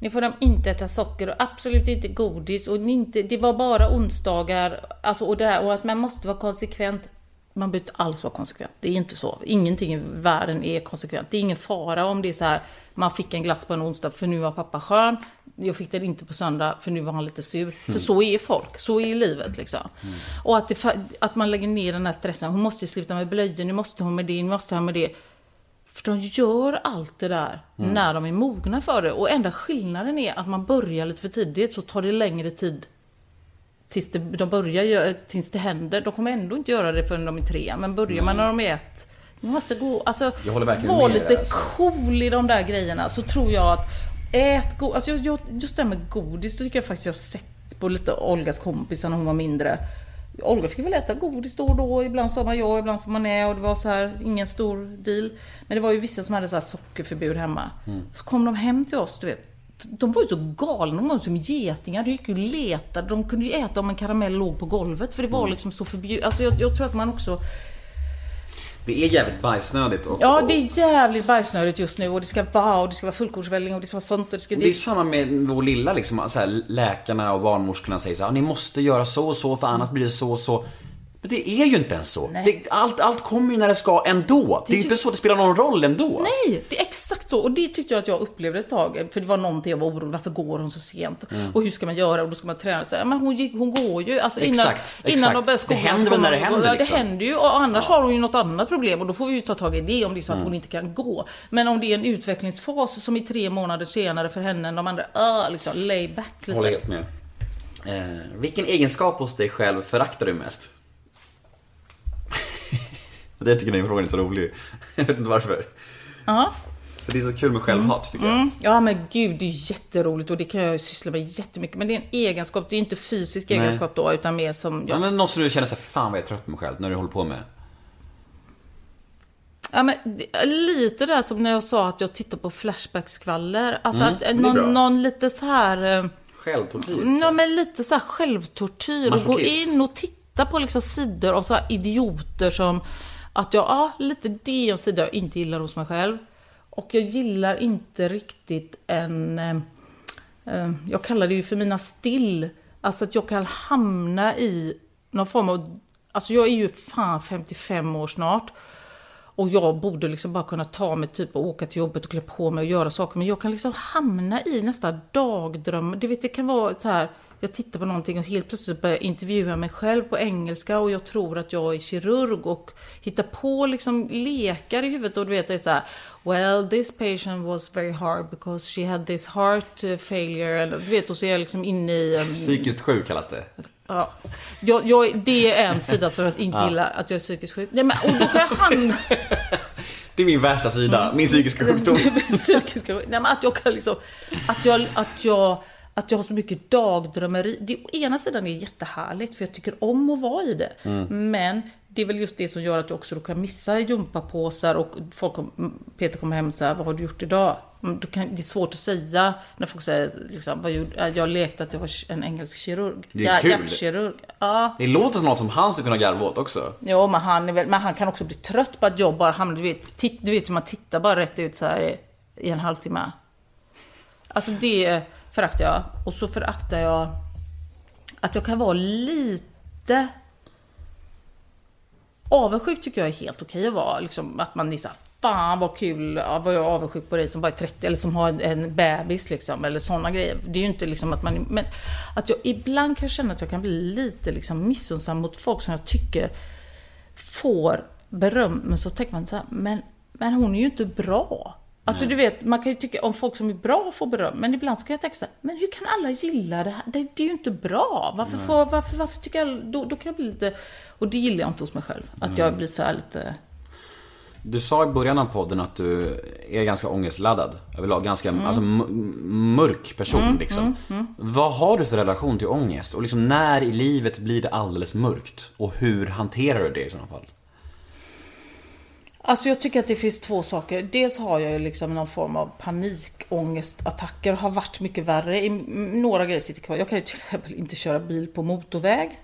ni får de inte äta socker och absolut inte godis och inte, det var bara onsdagar. Alltså, och, det där, och att man måste vara konsekvent. Man behöver inte alls vara konsekvent. Det är inte så. Ingenting i världen är konsekvent. Det är ingen fara om det är så här. Man fick en glass på en onsdag för nu var pappa skön. Jag fick den inte på söndag för nu var han lite sur. För så är folk. Så är livet liksom. Och att, det, att man lägger ner den här stressen. Hon måste sluta med blöjor, nu måste hon med det, nu måste hon med det. För de gör allt det där när de är mogna för det. Och enda skillnaden är att man börjar lite för tidigt så tar det längre tid tills det, de börjar, tills det händer. De kommer ändå inte göra det förrän de är tre. Men börjar man när de är ett man måste gå, alltså, Jag håller verkligen var med lite alltså. cool i de där grejerna så tror jag att ät go- alltså jag, just det här med godis, då tycker jag faktiskt jag har sett på lite Olgas kompisar när hon var mindre. Olga fick väl äta godis då och då, ibland sa man ja, ibland sa man nej och det var så här, ingen stor deal. Men det var ju vissa som hade så här sockerförbud hemma. Så kom de hem till oss, du vet. De var ju så galna, de var som getingar. De gick ju och letade. De kunde ju äta om en karamell låg på golvet för det var liksom så förbjudet. Alltså jag, jag tror att man också Det är jävligt bajsnödigt. Och, Ja, det är jävligt bajsnödigt just nu och det ska vara och det ska vara fullkornsvälling och det ska vara sånt och det ska... Det är samma med vår lilla liksom, så här, läkarna och barnmorskorna säger så här, ni måste göra så och så för annars blir det så och så. Men det är ju inte ens så. Det, allt, allt kommer ju när det ska ändå. Det är ju inte så det spelar någon roll ändå. Nej, det är exakt så. Och det tyckte jag att jag upplevde ett tag. För det var någonting jag var orolig Varför går hon så sent? Mm. Och hur ska man göra? Och då ska man träna. Så, här, men hon, gick, hon går ju. Alltså innan, Exakt, innan exakt. de börjar Det skolan. händer så väl när det händer, Ja, liksom. det händer ju. Och annars har hon ju något annat problem. Och då får vi ju ta tag i det om det är så att Mm. hon inte kan gå. Men om det är en utvecklingsfas som är tre månader senare för henne än de andra. Uh, liksom, lay back lite. Håller helt med. Eh, vilken egenskap hos dig själv föraktar du mest? Det tycker den frågan är så rolig. [LAUGHS] Jag vet inte varför. Ja. Så det är så kul med självhat tycker jag. Mm. Ja men gud, det är jätteroligt och det kan jag syssla med jättemycket. Men det är en egenskap, det är inte fysisk Nej. egenskap då, utan mer som... Ja, men något som du känner sig fan vad jag är trött på mig själv när du håller på med. Ja, men lite där som när jag sa att jag tittar på Flashback-skvaller. Alltså Mm, att någon, någon lite så här... eh, Självtortyr. Ja, men lite så här självtortyr. Och gå in och titta på liksom sidor av så här idioter som... Att jag, ja, lite det är en sida jag inte gillar hos mig själv. Och jag gillar inte riktigt en... Eh, eh, jag kallar det ju för mina still. Alltså att jag kan hamna i någon form av... Alltså jag är ju fan 55 år snart. Och jag borde liksom bara kunna ta mig typ och åka till jobbet och klä på mig och göra saker. Men jag kan liksom hamna i nästa dagdröm. Det vet, det kan vara så här. Jag tittar på någonting och helt plötsligt börjar jag intervjua mig själv på engelska och jag tror att jag är kirurg och hittar på liksom lekar i huvudet och du vet det är så här. Well, this patient was very hard because she had this heart eh, failure. Eller, du vet, och så är jag liksom inne i... en- Psykiskt sjuk kallas det. Ja. Jag, jag, det är en sida som jag inte Ja. gillar, att jag är psykiskt sjuk. Nej, men, och då kan jag hamna... [LAUGHS] Det är min värsta sida, min psykiska sjukdom. [LAUGHS] psykiska Nej, men att jag kan liksom... Att jag, att jag, att jag har så mycket dagdrömmeri. Det, å ena sidan är jättehärligt, för jag tycker om att vara i det. Mm. Men det är väl just det som gör att jag också kan missa gympapåsar och folk kom, Peter kommer hem och säger vad har du gjort idag? Mm, kan, det är svårt att säga när folk säger liksom, vad gjorde, "Ja, jag lekte att jag var en engelsk kirurg. Det är Ja, kul. Hjärtkirurg. Ja. Det låter som något som han skulle kunna garva åt också. Jo, men han, är väl, men han kan också bli trött på att jag bara hamnar... Du vet, titt, du vet hur man tittar bara rätt ut så här i, i en halvtimme. Alltså det föraktar jag. Och så föraktar jag att jag kan vara lite... Avundsjuk tycker jag är helt okej att vara. Liksom, att man är såhär, fan vad kul, ja, vad jag är avundsjuk på dig som bara är 30 eller som har en, en bebis liksom. Eller sådana grejer. Det är ju inte liksom att man... Men att jag ibland kan känna att jag kan bli lite liksom missunnsam mot folk som jag tycker får beröm, men så tänker man så här, men, men hon är ju inte bra. Alltså du vet, man kan ju tycka om folk som är bra får beröm, men ibland ska jag tänka så här, men hur kan alla gilla det här? Det, det är ju inte bra. Varför, Nej. får, varför, varför tycker jag, då, då kan jag bli lite, och det gillar jag inte hos mig själv. Att jag blir så här lite, Du sa i början av podden att du är ganska ångestladdad överlag. Ganska alltså, m- mörk person Mm, liksom. mm, mm. Vad har du för relation till ångest? Och liksom när i livet blir det alldeles mörkt? Och hur hanterar du det i sådana fall? Alltså jag tycker att det finns två saker. Dels har jag ju liksom någon form av panikångestattacker. Har varit mycket värre. I, några grejer sitter kvar. Jag kan ju till exempel inte köra bil på motorväg.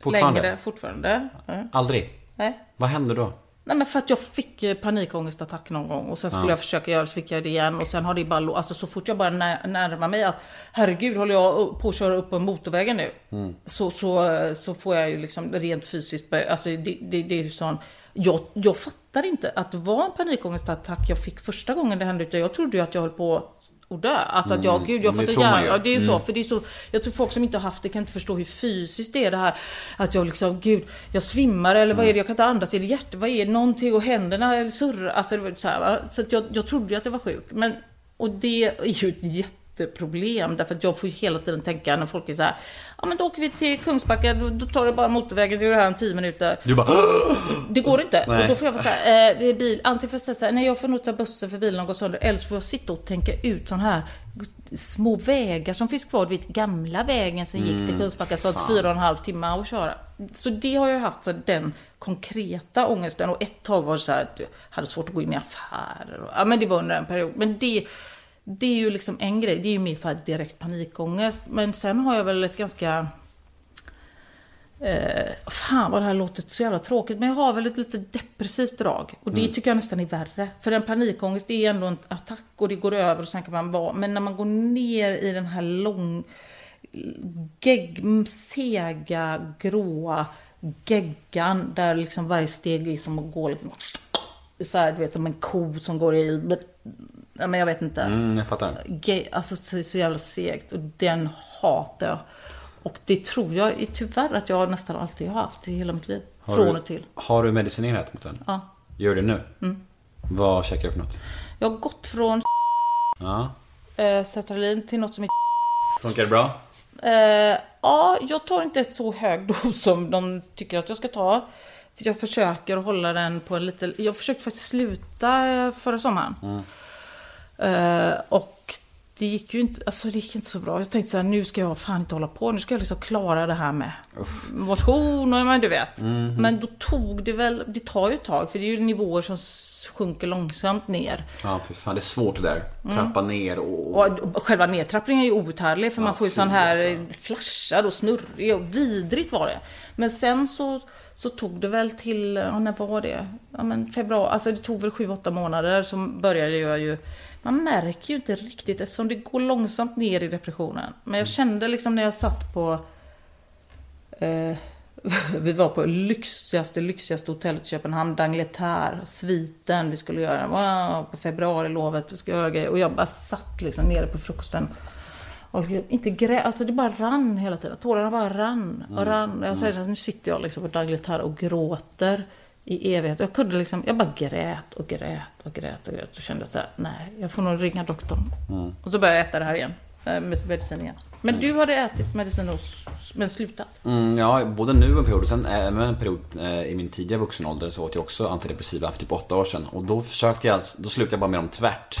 Fortfarande? Längre, fortfarande. Ja. Aldrig? Nej. Vad händer då? Nej men för att jag fick eh, panikångestattack någon gång och sen skulle Ja. jag försöka göra så fick jag det igen och sen har det bara Alltså så fort jag bara när, närmar mig att Herregud håller jag på att köra upp på motorvägen nu Mm. så, så, så får jag ju liksom rent fysiskt börja- Alltså det, det, det är ju sån jag, jag fattar inte att det var en panikångestattack jag fick första gången det hände utan jag trodde ju att jag höll på att dö. Alltså att jag, Mm, gud jag fattar ju. Ja, det är ju så. Mm. För det är så, jag tror folk som inte har haft det kan inte förstå hur fysiskt det är det här. Att jag liksom, gud, jag svimmar eller vad är det, jag kan inte andas, är det hjärtat, vad är det, någonting och händerna eller surrar. Alltså så här, va? Så jag, jag trodde ju att jag var sjuk. Men, och det är ju ett jätteproblem därför att jag får ju hela tiden tänka när folk är så här, ja men då åker vi till Kungsbacka, då, då tar det bara motorvägen, det är det här om 10 minuter. Du bara Det går inte. Nej. Och då får jag vara såhär, eh, bil, antingen får jag säga såhär, nej jag får nog ta bussen för bilen har gått sönder. Eller så får jag sitta och tänka ut sån här små vägar som finns kvar. Du vet gamla vägen som gick till Mm, Kungsbacka. Så att fan. fyra och en halv timme att köra. Så det har jag haft, så den konkreta ångesten. Och ett tag var det så här att jag hade svårt att gå in i affärer. Och, ja men det var under en period. Men det, det är ju liksom en grej. Det är ju mer så här direkt panikångest. Men sen har jag väl ett ganska Eh, fan vad det här låter så jävla tråkigt, men jag har väl ett lite depressivt drag. Och det Mm. tycker jag nästan är värre. För en panikångest det är ändå en attack och det går över och sen kan man vara... Men när man går ner i den här lång... Gegg, sega, gråa geggan där liksom varje steg är som att gå liksom... Så här, du vet, som en ko som går i... Ja, men jag vet inte. Mm, jag fattar. Ge- Alltså så, så jävla segt och den hatar jag. Och det tror jag är tyvärr att jag nästan alltid har haft i hela mitt liv. Har Från du, och till. Har du medicinerat mot den? Ja. Gör du det nu? Mm. Vad käkar du för något? Jag har gått från Ja. eh, sertralin till något som är Funkar det bra? eh, Ja, jag tar inte så hög [LAUGHS] dos som de tycker att jag ska ta. För jag försöker hålla den på en lite... Jag försökte faktiskt sluta eh, förra sommaren. Eh, och det gick ju inte, alltså det gick inte så bra. Jag tänkte så här, nu ska jag fan inte hålla på. Nu ska jag liksom klara det här med motion och men du vet. Mhm. Men då tog det väl, det tar ju ett tag. För det är ju nivåer som sjunker långsamt ner. Ja, fy fan, det är svårt det där. Trappa ner och... Och själva nedtrappningen är ju outhärdlig för man får ju sån här flashad och snurrig och vidrigt var det. Men sen så, så tog det väl till, ja, när var det? Ja men februari, alltså det tog väl 7-8 månader så började jag ju man märker ju inte riktigt eftersom det går långsamt ner i depressionen. Men jag kände liksom när jag satt på eh, [LAUGHS] vi var på lyxigaste, lyxigaste hotellet i Köpenhamn, D'Angleterre, sviten vi skulle göra. Wow, på februarilovet, vi skulle göra grejer. Och jag bara satt liksom nere på frukosten. Och inte grät, alltså det bara rann hela tiden. Tårarna bara rann och rann. Och jag säger här, nu sitter jag liksom på D'Angleterre och gråter i evighet. Jag kunde liksom, jag bara grät och grät och grät och grät. Och kände så här, nej, jag får nog ringa doktorn. Mm. Och så började jag äta det här igen. Eh, Med medicin igen. Men du hade ätit medicin och s- men slutat. Mm, ja, både nu en period och sen även en period eh, i min tidiga vuxen ålder så åt jag också antidepressiva för typ åtta år sedan. Och då försökte jag, då slutade jag bara med dem tvärt.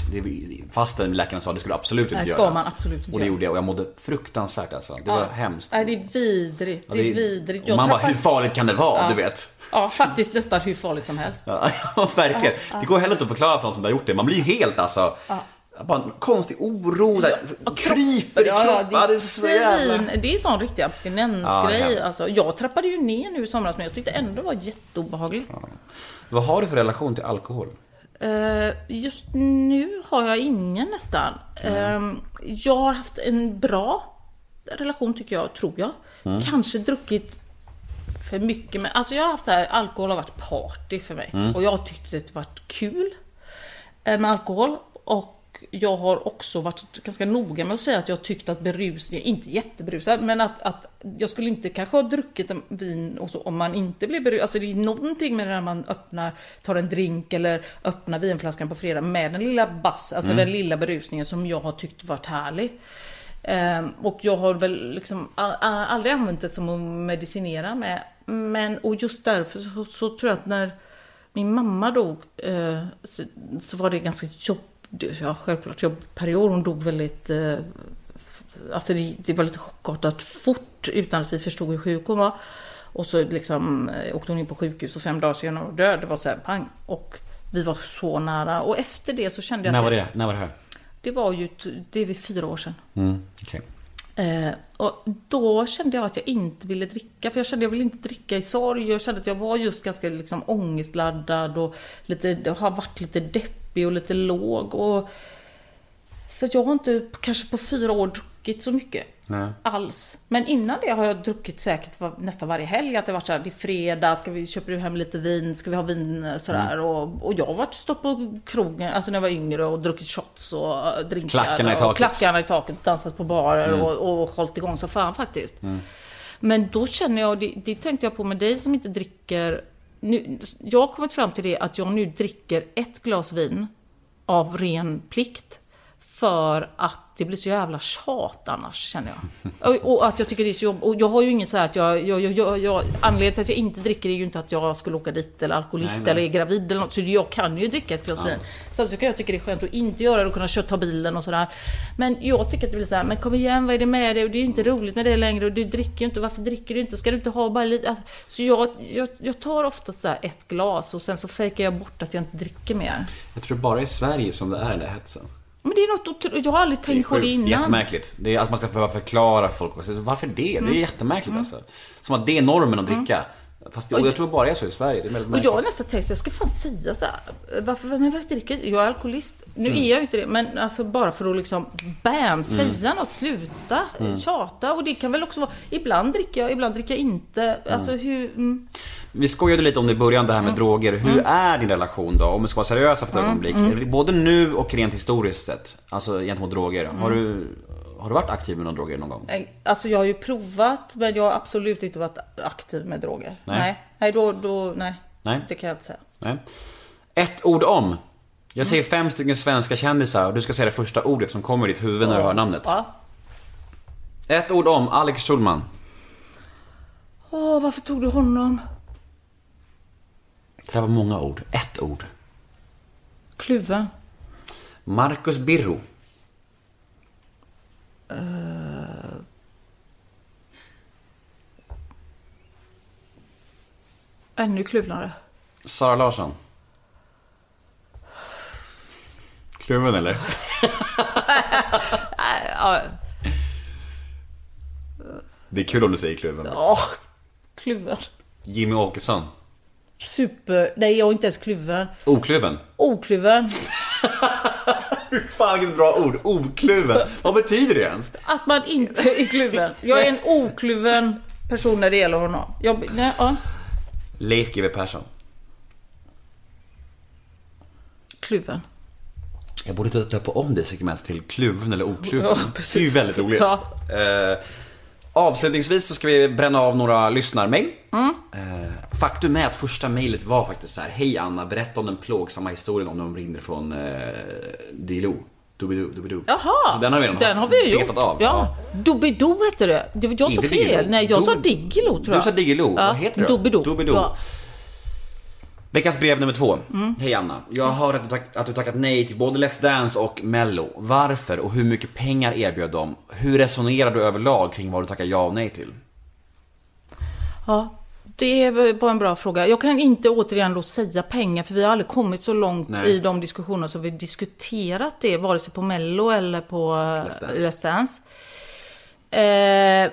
Fastän läkaren sa att det skulle absolut inte Nej, göra. ska man absolut inte Och det göra. gjorde jag och jag mådde fruktansvärt alltså. Det var hemskt. Nej, det är vidrigt. Ja, Det är vidrigt. Och man bara, hur farligt kan det vara? Ja. Du vet. Ja, faktiskt nästan hur farligt som helst. Ja, [LAUGHS] verkligen. Ja, ja. Det går heller inte att förklara för någon som har gjort det. Man blir ju helt alltså... Bara en konstig oro, så här, kryper i Ja, ja, kroppen. Ja, det är så jävla... det är sån riktig Ja, abstinensgrej. hemskt. alltså, jag trappade ju ner nu i somras men jag tyckte ändå det var jätteobehagligt. Vad har du för relation till alkohol? Eh, just nu har jag ingen nästan. Eh, jag har haft en bra relation tycker jag, tror jag. Mm. Kanske druckit för mycket men alltså jag har haft så här, alkohol har varit party för mig. Mm. Och jag har tyckt det varit kul eh, med alkohol. Och jag har också varit ganska noga med att säga att jag tyckt att berusning, inte jätteberusad, men att, att jag skulle inte kanske ha druckit vin och så, om man inte blir berusad. Alltså det är någonting med det när man öppnar, tar en drink eller öppnar vinflaskan på fredag med den lilla bass, alltså Mm. den lilla berusningen som jag har tyckt varit härlig. Ehm, och jag har väl liksom aldrig använt det som att medicinera med. Men, och just därför så, så tror jag att när min mamma dog eh, så, så var det ganska jobb, ja självklart jobbperiod. Hon dog väldigt, eh, alltså det, det var lite chockartat fort utan att vi förstod hur sjuk hon var. Och så liksom eh, åkte hon in på sjukhus och fem dagar senare var hon död. Det var så här pang. Och vi var så nära. Och efter det så kände jag När var det? När var det här? det var ju, det är fyra år sedan. Mm, okej. Eh, och då kände jag att jag inte ville dricka, för jag kände att jag ville inte dricka i sorg. Jag kände att jag var just ganska liksom ångestladdad och lite, har varit lite deppig och lite låg. Och, så jag har inte kanske på fyra år druckit så mycket Nej. alls. Men innan det har jag druckit säkert var, nästan varje helg. Att det varit så här, det är fredag, ska vi, köper du hem lite vin, ska vi ha vin sådär. Mm. Och, och jag har varit stått på krogen, alltså när jag var yngre och druckit shots och drinkar. Klackarna i och taket. Klackarna i taket, dansat på barer Mm. och, och hållit igång så fan faktiskt. Mm. Men då känner jag, det, det tänkte jag på med dig som inte dricker. Nu, jag har kommit fram till det att jag nu dricker ett glas vin av ren plikt. För att det blir så jävla tjat annars, känner jag. Och, och att jag tycker det är så jobbigt. Och jag har ju inget så här att jag, jag, jag, jag. Anledningen till att jag inte dricker är ju inte att jag skulle åka dit eller alkoholist Nej, nej. eller är gravid eller något. Så jag kan ju dricka ett glas Ja. vin. Samtidigt kan jag tycka det är skönt att inte göra det och kunna köra ta bilen och sådär. Men jag tycker att det blir så här, men kom igen, vad är det med dig? Och det är ju inte roligt med det längre och du dricker ju inte. Varför dricker du inte? Ska du inte ha bara lite? Alltså, Så jag, jag, jag tar ofta så ett glas och sen så fejkar jag bort att jag inte dricker mer. Jag tror bara i Sverige som det är den där hetsen. Men det är något otro- Jag har aldrig tänkt på det innan. jättemärkligt. Det är att man ska behöva förklara för folk. Varför det? Det är Mm. jättemärkligt alltså. Som att det är normen att dricka. Fast det, och jag tror bara det är så i Sverige. Det är Och jag har nästan tänkt jag ska fan säga så här, varför, men varför dricker jag? Jag är alkoholist. Nu Mm. är jag ju inte det, men alltså bara för att liksom BAM! Säga något, sluta Mm. tjata. Och det kan väl också vara, ibland dricker jag, ibland dricker jag inte. Alltså hur... Mm. Vi skojade lite om det i början, det här med droger. Hur Mm. är din relation då? Om vi ska vara seriösa för ett Mm, ögonblick. mm. Både nu och rent historiskt sett. Alltså gentemot droger. Har, Mm. du, har du varit aktiv med några droger någon gång? Alltså jag har ju provat, men jag har absolut inte varit aktiv med droger. Nej. Nej, nej, då, då, nej. Nej. Det kan jag inte säga. Nej. Ett ord om. Jag säger fem stycken svenska kändisar och du ska säga det första ordet som kommer i ditt huvud när du hör namnet. Ja. Ett ord om Alex Schulman. Åh, varför tog du honom? Det här var många ord. Ett ord. Kluven. Marcus Birro. Eh. ännu kluvnare. Sara Larsson. Kluven eller? [LAUGHS] Ja, Det är kul om du säger kluven. ja, kluven. Jimmy Åkesson. Super... Nej, jag är inte ens kluven. Okluven. Okluven. [LAUGHS] Fy fan vilket bra ord. Okluven. Vad betyder det ens? Att man inte är kluven. Jag är en okluven person när det gäller honom. Jag, nej, ja. Leif GW Persson. Kluven. Jag borde döpa om det segmentet till kluven eller okluven. Ja, det är ju väldigt roligt. Ja. Eh, avslutningsvis så ska vi bränna av några lyssnarmail. Mm. Eh, faktum är att första mejlet var faktiskt så här. Hej Anna, berätta om den plågsamma historien om de ringde från eh, Dilo. Doobidoo, doobidoo. Jaha, Så den har vi redan den har vi ju gjort. av. Ja. Doobidoo hette det. det var jag sa fel. Nej, jag sa Diggiloo tror Du jag. sa Diggiloo. Ja. Vad heter det? Doobidoo. Doobidoo. Ja. Veckans brev nummer två. Mm. Hej Anna. Jag hör att du, tack, att du tackat nej till både Let's Dance och Mello. Varför och hur mycket pengar erbjöd de? Hur resonerar du överlag kring vad du tackar ja och nej till? Ja, det var en bra fråga. Jag kan inte återigen då säga pengar, för vi har aldrig kommit så långt Nej. i de diskussioner som vi diskuterat det, vare sig på Mello eller på Let's Dance. Let's Dance. Eh,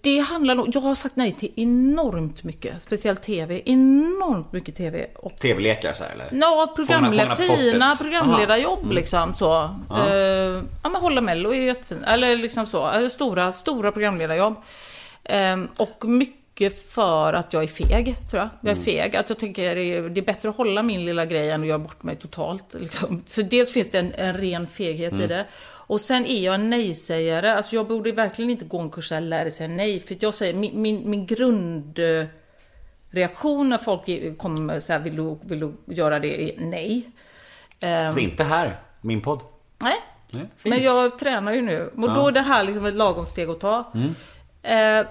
det handlar nog, jag har sagt nej till enormt mycket, speciellt TV, enormt mycket TV. Och TV-lekar så här, eller? Ja, fortet. fina Aha. programledarjobb Mm. liksom så. Ja. Eh, ja men Hålla Mello är ju jättefint. Eller liksom så. Eller stora, stora programledarjobb. Eh, och mycket för att jag är feg, tror jag. Jag är Mm. feg. Att jag tänker det är, bättre att hålla min lilla grej än att göra bort mig totalt. Liksom. Så dels finns det en, en ren feghet i Mm. det. Och sen är jag en nej-sägare. Alltså jag borde verkligen inte gå en kurs där jag lär säga nej. För jag säger, min, min, min grund reaktion när folk kommer så här, vill du, vill du göra det? är Nej. Ehm, Så inte här, min podd. nej. Nej. Men jag tränar ju nu. Och då är det här liksom ett lagom steg att ta. Mm. Eh,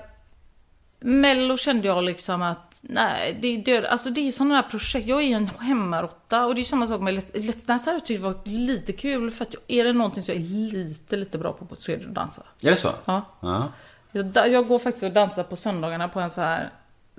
Mello kände jag liksom att nej, det är död. Alltså det är sådana här projekt. Jag är en hemmarotta och det är samma sak med Let's Dance. jag tyckt varit lite kul för att jag, är det någonting som jag är lite, lite bra på så är det att dansa. Är det så? Ja. ja. Jag, jag går faktiskt och dansar på söndagarna på en så här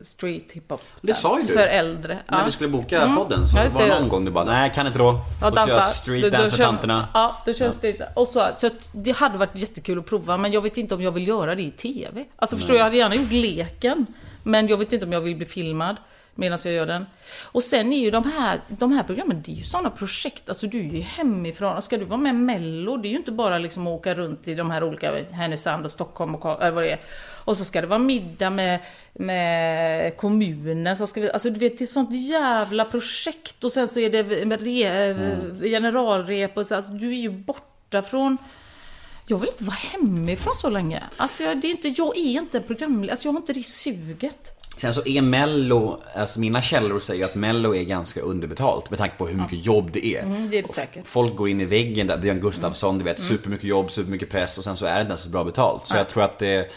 street hiphop. Det sa ju du. För äldre. När Ja. vi skulle boka Mm. podden så Ja, var det det. någon gång du bara, nej kan inte då. Ja, jag dansa. street dance med kör- tanterna. Ja, då kör jag street Och så, så det hade varit jättekul att prova, men jag vet inte om jag vill göra det i TV. Alltså förstår Nej. jag, hade gärna gjort leken. Men jag vet inte om jag vill bli filmad medan jag gör den. Och sen är ju de här, de här programmen, det är ju sådana projekt, alltså du är ju hemifrån. Ska du vara med Mello, det är ju inte bara liksom att åka runt i de här olika, Härnösand och Stockholm och äh, vad det är. Och så ska det vara middag med, med kommunen, så ska vi, alltså du vet det är sånt jävla projekt och sen så är det med re, Mm. generalrep och så, alltså, du är ju borta från jag vill inte vara hemifrån så länge. Alltså jag, det är inte, jag är inte en programledare, alltså jag har inte det suget. Sen så är Mello, alltså mina källor säger att Mello är ganska underbetalt med tanke på hur mycket jobb det är. Mm, det är det säkert. Folk går in i väggen där, Björn Gustafsson, du vet, Mm. supermycket jobb, supermycket press och sen så är det inte så bra betalt. Så jag tror att det,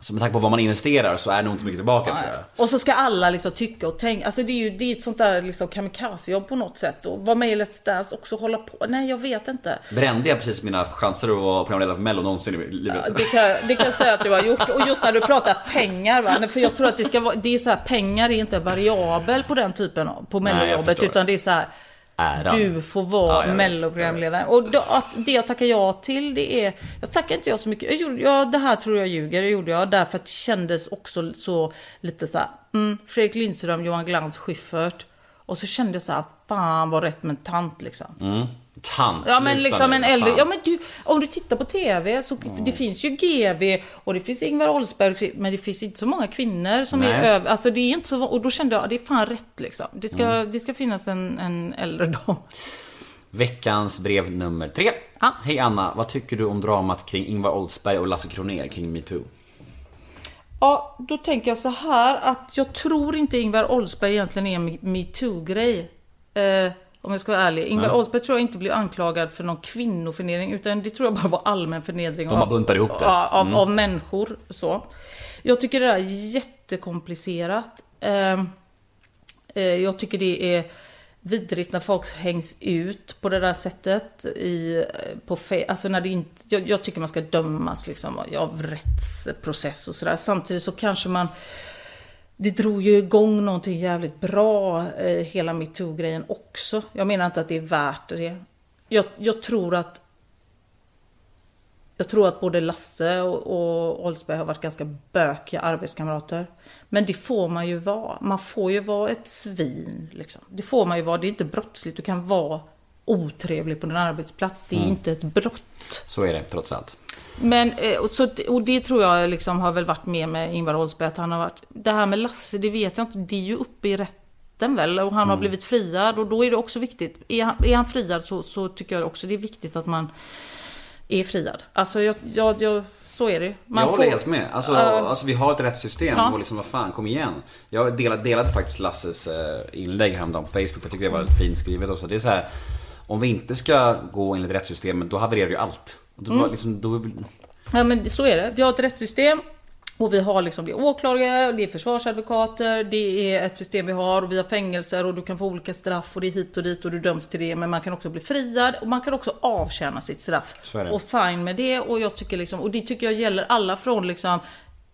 alltså med tanke på vad man investerar så är det nog inte så mycket tillbaka tror jag. Och så ska alla liksom tycka och tänka. Alltså det är ju det är ett sånt där liksom kamikazejobb på något sätt. Och vara med i Let's Dance också hålla på. Nej, jag vet inte. Brände jag precis mina chanser att vara programledare för Mello någonsin i livet? Ja, Det kan, det kan jag säga att du har gjort. Och just när du pratar pengar, va? för jag tror att det ska vara, det är så här, pengar är inte variabel på den typen av, på mellojobbet. Utan det är så här, Äran. du får vara Ja, melloprogramledare. Och då, att det jag tackar ja till, det är, jag tackar inte jag så mycket. Jag gjorde, ja, det här tror jag ljuger, det gjorde jag. Därför att det kändes också så lite så här, mm, Fredrik Lindström, Johan Glans, Schyffert. Och så kände jag så här, fan vad rätt med tant liksom. Mm. Tant, Ja men liksom en äldre, ja men du, om du tittar på TV så det finns ju GV och det finns Ingvar Oldsberg, men det finns inte så många kvinnor som är Nej. över, alltså det är inte så, och då kände jag, det är fan rätt liksom. Det ska, Mm. det ska finnas en, en äldre dam. Veckans brev nummer tre. Hej Anna, vad tycker du om dramat kring Ingvar Oldsberg och Lasse Kronér kring metoo? Ja, då tänker jag så här att jag tror inte Ingvar Oldsberg egentligen är en metoo-grej. Eh, Om jag ska vara ärlig. Ingvar. Oldsberg tror jag inte blev anklagad för någon kvinnoförnedring utan det tror jag bara var allmän förnedring De bara buntar ihop det. Ja, av, Mm. av människor. Så. Jag tycker det där är jättekomplicerat. Ehm, eh, jag tycker det är vidrigt när folk hängs ut på det där sättet. I, på fe- alltså när det inte, jag, jag tycker man ska dömas liksom av rättsprocess och sådär. Samtidigt så kanske man det drog ju igång någonting jävligt bra, eh, hela metoo-grejen också. Jag menar inte att det är värt det. Jag, jag tror att jag tror att både Lasse och, och Oldsberg har varit ganska bökiga arbetskamrater. Men det får man ju vara. Man får ju vara ett svin. Liksom. Det får man ju vara. Det är inte brottsligt. Du kan vara otrevlig på din arbetsplats. Det är Mm. inte ett brott. Så är det trots allt. Men, eh, och, så, och det tror jag liksom har väl varit med med Ingvar Oldsberg, att han har varit... Det här med Lasse, det vet jag inte. Det är ju uppe i rätten väl? Och han har Mm. blivit friad och då är det också viktigt. Är han, är han friad så, så tycker jag också det är viktigt att man är friad. Alltså, jag, jag, jag, så är det Man jag håller får- helt med. Alltså, Ja. alltså vi har ett rättssystem Ja. och liksom vad fan, kom igen. Jag delade, delade faktiskt Lasses eh, inlägg häromdagen på Facebook. Jag tycker det var väldigt fint skrivet också. Det är så här. Om vi inte ska gå enligt rättssystemet, då havererar ju allt. Då, Mm. liksom, då, Ja men så är det. Vi har ett rättssystem och vi har liksom det är åklagare, det är försvarsadvokater, det är ett system vi har och vi har fängelser och du kan få olika straff och det är hit och dit och du döms till det. Men man kan också bli friad och man kan också avtjäna sitt straff. Och fine med det och jag tycker liksom, och det tycker jag gäller alla från liksom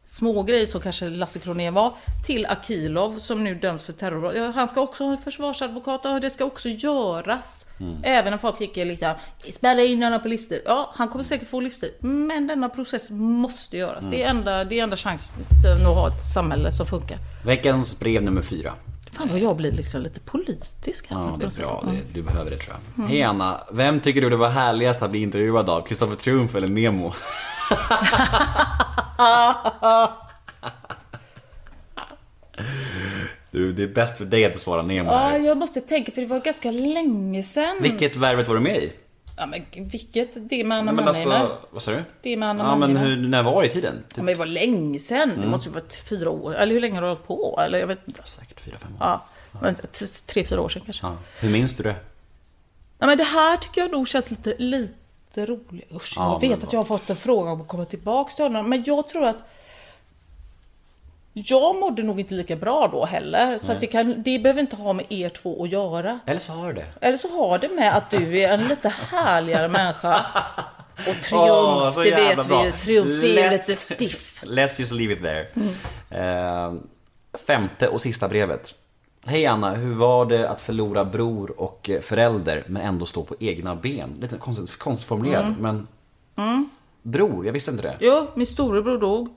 små grejer som kanske Lasse Kronér var, till Akilov som nu döms för terrorbrott. Han ska också ha en försvarsadvokat och det ska också göras. Mm. Även om folk tycker liksom, spärra in honom på listor. Ja, han kommer säkert få livstid. Men denna process måste göras. Mm. Det, är enda, det är enda chansen att ha ett samhälle som funkar. veckans brev nummer fyra. Fan vad jag blir liksom lite politisk här. Ja, det är bra. Det, du behöver det tror jag. Mm. Hej Anna. Vem tycker du det var härligast att bli intervjuad av? Kristoffer Triumf eller Nemo? [LAUGHS] Du, det är bäst för dig att du svarar Nemo Ja, här. jag måste tänka för det var ganska länge sedan. Vilket värvet var du med i? Ja men vilket? Det med Anna men alltså, vad sa du? Det med Anna Ja men hur, när var det i tiden? Ja, men det var länge sedan. Det Mm. måste ju vara fyra år. Eller hur länge har du hållit på? Eller jag vet inte. Säkert fyra, fem år. Ja, men tre, fyra år sedan kanske. Ja. Hur minns du det? Ja, men det här tycker jag nog känns lite, lite roligt. Usch, Ja, jag vet att jag har fått en fråga om att komma tillbaks till honom. Men jag tror att jag mådde nog inte lika bra då heller. Så det, kan, det behöver inte ha med er två att göra. Eller så har det. Eller så har det med att du är en lite härligare människa. [LAUGHS] Och triumf, så det vet bra. vi. Triumf är lite stiff. Let's just leave it there. Mm. Eh, femte och sista brevet. Hej Anna, hur var det att förlora bror och eh, förälder men ändå stå på egna ben? Lite konstigt, konstigt formulerat, Mm. men Mm. bror, jag visste inte det. Jo, min storebror dog.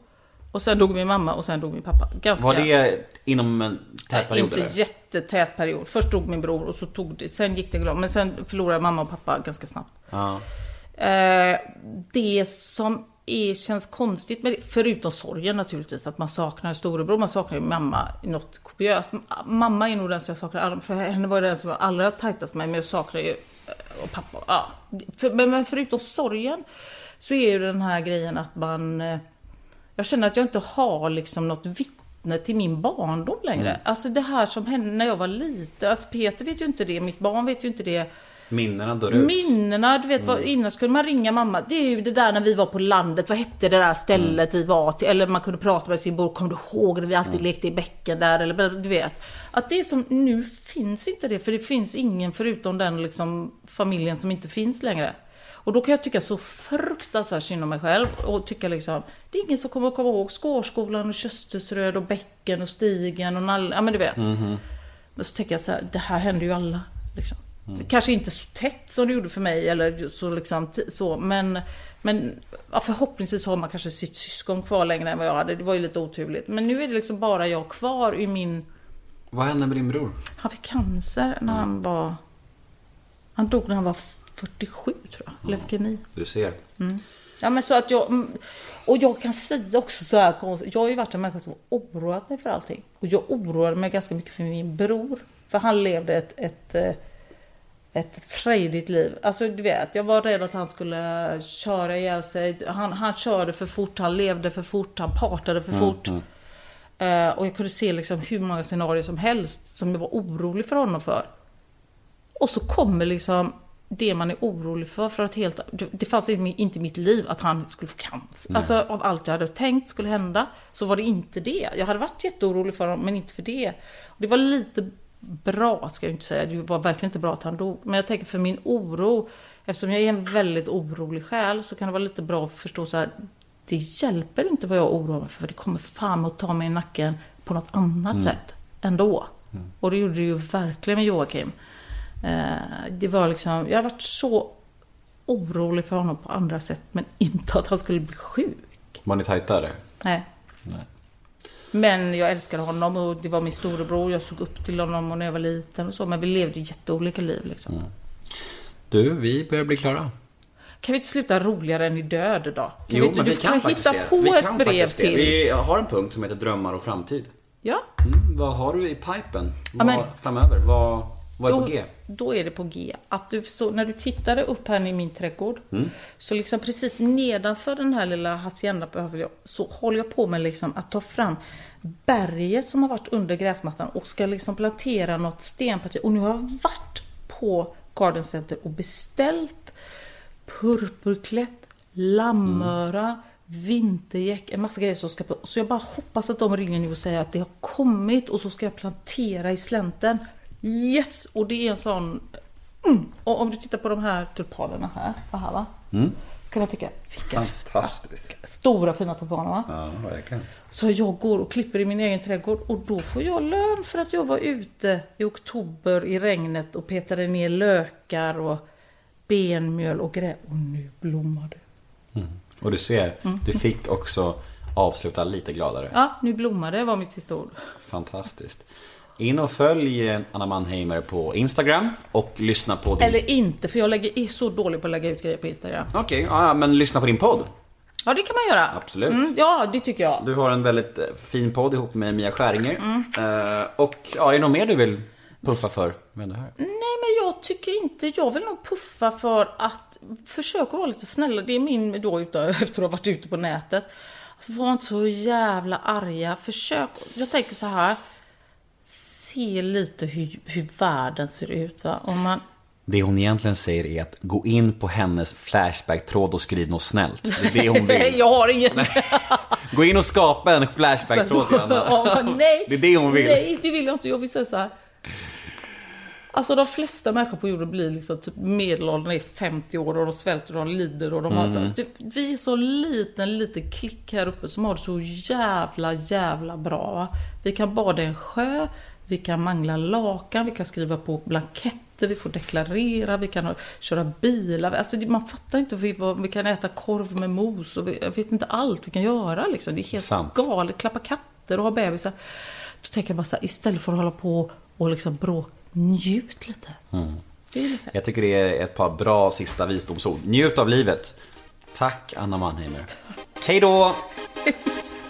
Och sen dog min mamma och sen dog min pappa. Ganska... Var det inom en tät period? Inte eller? jättetät period. Först dog min bror och så tog det, sen gick det glad. Men sen förlorade jag mamma och pappa ganska snabbt. Ja. Eh, det som är, känns konstigt med det, förutom sorgen naturligtvis, att man saknar storebror, man saknar mamma något kopiöst. Mamma är nog den som jag saknar för henne var den som var allra tajtast med mig, men jag saknar ju eh, och pappa. Ja. Men men förutom sorgen så är ju den här grejen att man eh, jag känner att jag inte har liksom något vittne till min barndom längre. Mm. Alltså det här som hände när jag var liten. Alltså Peter vet ju inte det, mitt barn vet ju inte det. Minnena dör ut. Minnena, du vet vad, Mm. innan skulle man ringa mamma. Det är ju det där när vi var på landet, vad hette det där stället Mm. vi var till? Eller man kunde prata med sin bror, kommer du ihåg när vi alltid lekte i bäcken där? Eller du vet. Att det som nu finns inte det, för det finns ingen förutom den liksom familjen som inte finns längre. Och då kan jag tycka så fruktansvärt synd om mig själv och tycka liksom, det är ingen som kommer att komma ihåg Skårskolan och Köstersröd och bäcken och stigen och nall... Ja men du vet. Mhm. Men så tänker jag så här, det här händer ju alla. Liksom. Mm. Kanske inte så tätt som det gjorde för mig eller så liksom så, men, men ja, förhoppningsvis har man kanske sitt syskon kvar längre än vad jag hade. Det var ju lite oturligt. Men nu är det liksom bara jag kvar i min... Vad hände med din bror? Han fick cancer när han var... Han dog när han var 47 tror jag. Leukemi. Du ser. Mm. Ja men så att jag... mm, Och jag kan säga också så här konstigt. Jag har ju varit en människa som oroat mig för allting. Och jag oroade mig ganska mycket för min bror. För han levde ett, ett, eh, ett frejdigt liv. Alltså du vet, jag var rädd att han skulle köra ihjäl sig. Han, han körde för fort, han levde för fort, han partade för Mm, fort. mm. Eh, och jag kunde se liksom hur många scenarier som helst som jag var orolig för honom för. Och så kommer liksom det man är orolig för, för att helt, det fanns inte i mitt liv att han skulle få cancer. Nej. Alltså av allt jag hade tänkt skulle hända, så var det inte det. Jag hade varit jätteorolig för honom, men inte för det. Och det var lite bra, ska jag inte säga. Det var verkligen inte bra att han dog. Men jag tänker för min oro, eftersom jag är en väldigt orolig själ, så kan det vara lite bra att förstå så här, det hjälper inte vad jag oroar mig för, för det kommer fan att ta mig i nacken på något annat Mm. sätt ändå. Och det gjorde det ju verkligen med Joakim. Eh, det var liksom, jag har varit så orolig för honom på andra sätt, men inte att han skulle bli sjuk. Var ni tajtare? Nej. Nej. Men jag älskade honom och det var min storebror, jag såg upp till honom och när jag var liten och så, men vi levde jätteolika liv liksom. Du, vi börjar bli klara. Kan vi inte sluta roligare än i död då? Kan jo, vi inte, men vi du kan, faktiskt hitta det. på vi ett brev till. Vi har en punkt som heter drömmar och framtid. Ja, Mm, vad har du i pipen? Vad, men- framöver? Vad, vad är då, på G? då är det på G. Att du, så, när du tittade upp här i min trädgård, Mm. så liksom precis nedanför den här lilla haciendan behöver jag, så håller jag på med liksom att ta fram berget som har varit under gräsmattan och ska liksom plantera något stenparti. Och nu har jag varit på Garden Center och beställt purpurklätt, lammöra, vintergäck, en massa grejer som ska på. Så jag bara hoppas att de ringer nu och säger att det har kommit och så ska jag plantera i slänten. Yes! Och det är en sån... Mm. Och om du tittar på de här tulpanerna här, här va? Mm. Så kan man tycka, vilka Fantastiskt. stora fina tulpaner va? Ja, verkligen. Så jag går och klipper i min egen trädgård och då får jag lön för att jag var ute i oktober i regnet och petade ner lökar och benmjöl och gräs. Och nu blommar det. Och du ser, Mm. du fick också avsluta lite gladare. Ja, nu blommar det var mitt sista ord. Fantastiskt. In och följ Anna Mannheimer på Instagram och lyssna på din... Eller inte, för jag lägger, är så dålig på att lägga ut grejer på Instagram. Okej, ja, men lyssna på din podd. Ja, det kan man göra. Absolut. Mm, ja, det tycker jag. Du har en väldigt eh, fin podd ihop med Mia Skäringer. Mm. Eh, och ja, är det något mer du vill puffa för? Med det här? Nej, men jag tycker inte... Jag vill nog puffa för att försöka vara lite snälla. Det är min då, [LAUGHS] efter att ha varit ute på nätet. Alltså, var inte så jävla arga. Försök... Jag tänker så här. Se lite hur, hur världen ser ut. Va? Om man... Det hon egentligen säger är att gå in på hennes Flashback-tråd och skriv något snällt. Det är det hon vill. jag har ingen... Gå in och skapa en Flashback-tråd till Anna. Ja, nej, Det är det hon vill. Nej, det vill jag inte. Jag vill säga så här. Alltså de flesta människor på jorden blir liksom typ medelåldern är 50 år och de svälter och de lider och de har Mm. så, typ, Vi är så liten, liten klick här uppe som har det så jävla, jävla bra. Vi kan bada i en sjö, vi kan mangla lakan, vi kan skriva på blanketter, vi får deklarera, vi kan köra bilar. Alltså man fattar inte, vi, vi kan äta korv med mos och vi, jag vet inte allt vi kan göra liksom. Det är helt Sant. galet. Klappa katter och ha bebisar. Då tänker jag bara så här, istället för att hålla på och liksom bråk, njut lite. Mm. Jag tycker det är ett par bra sista visdomsord. Njut av livet. Tack Anna Mannheimer. Hej då! [LAUGHS]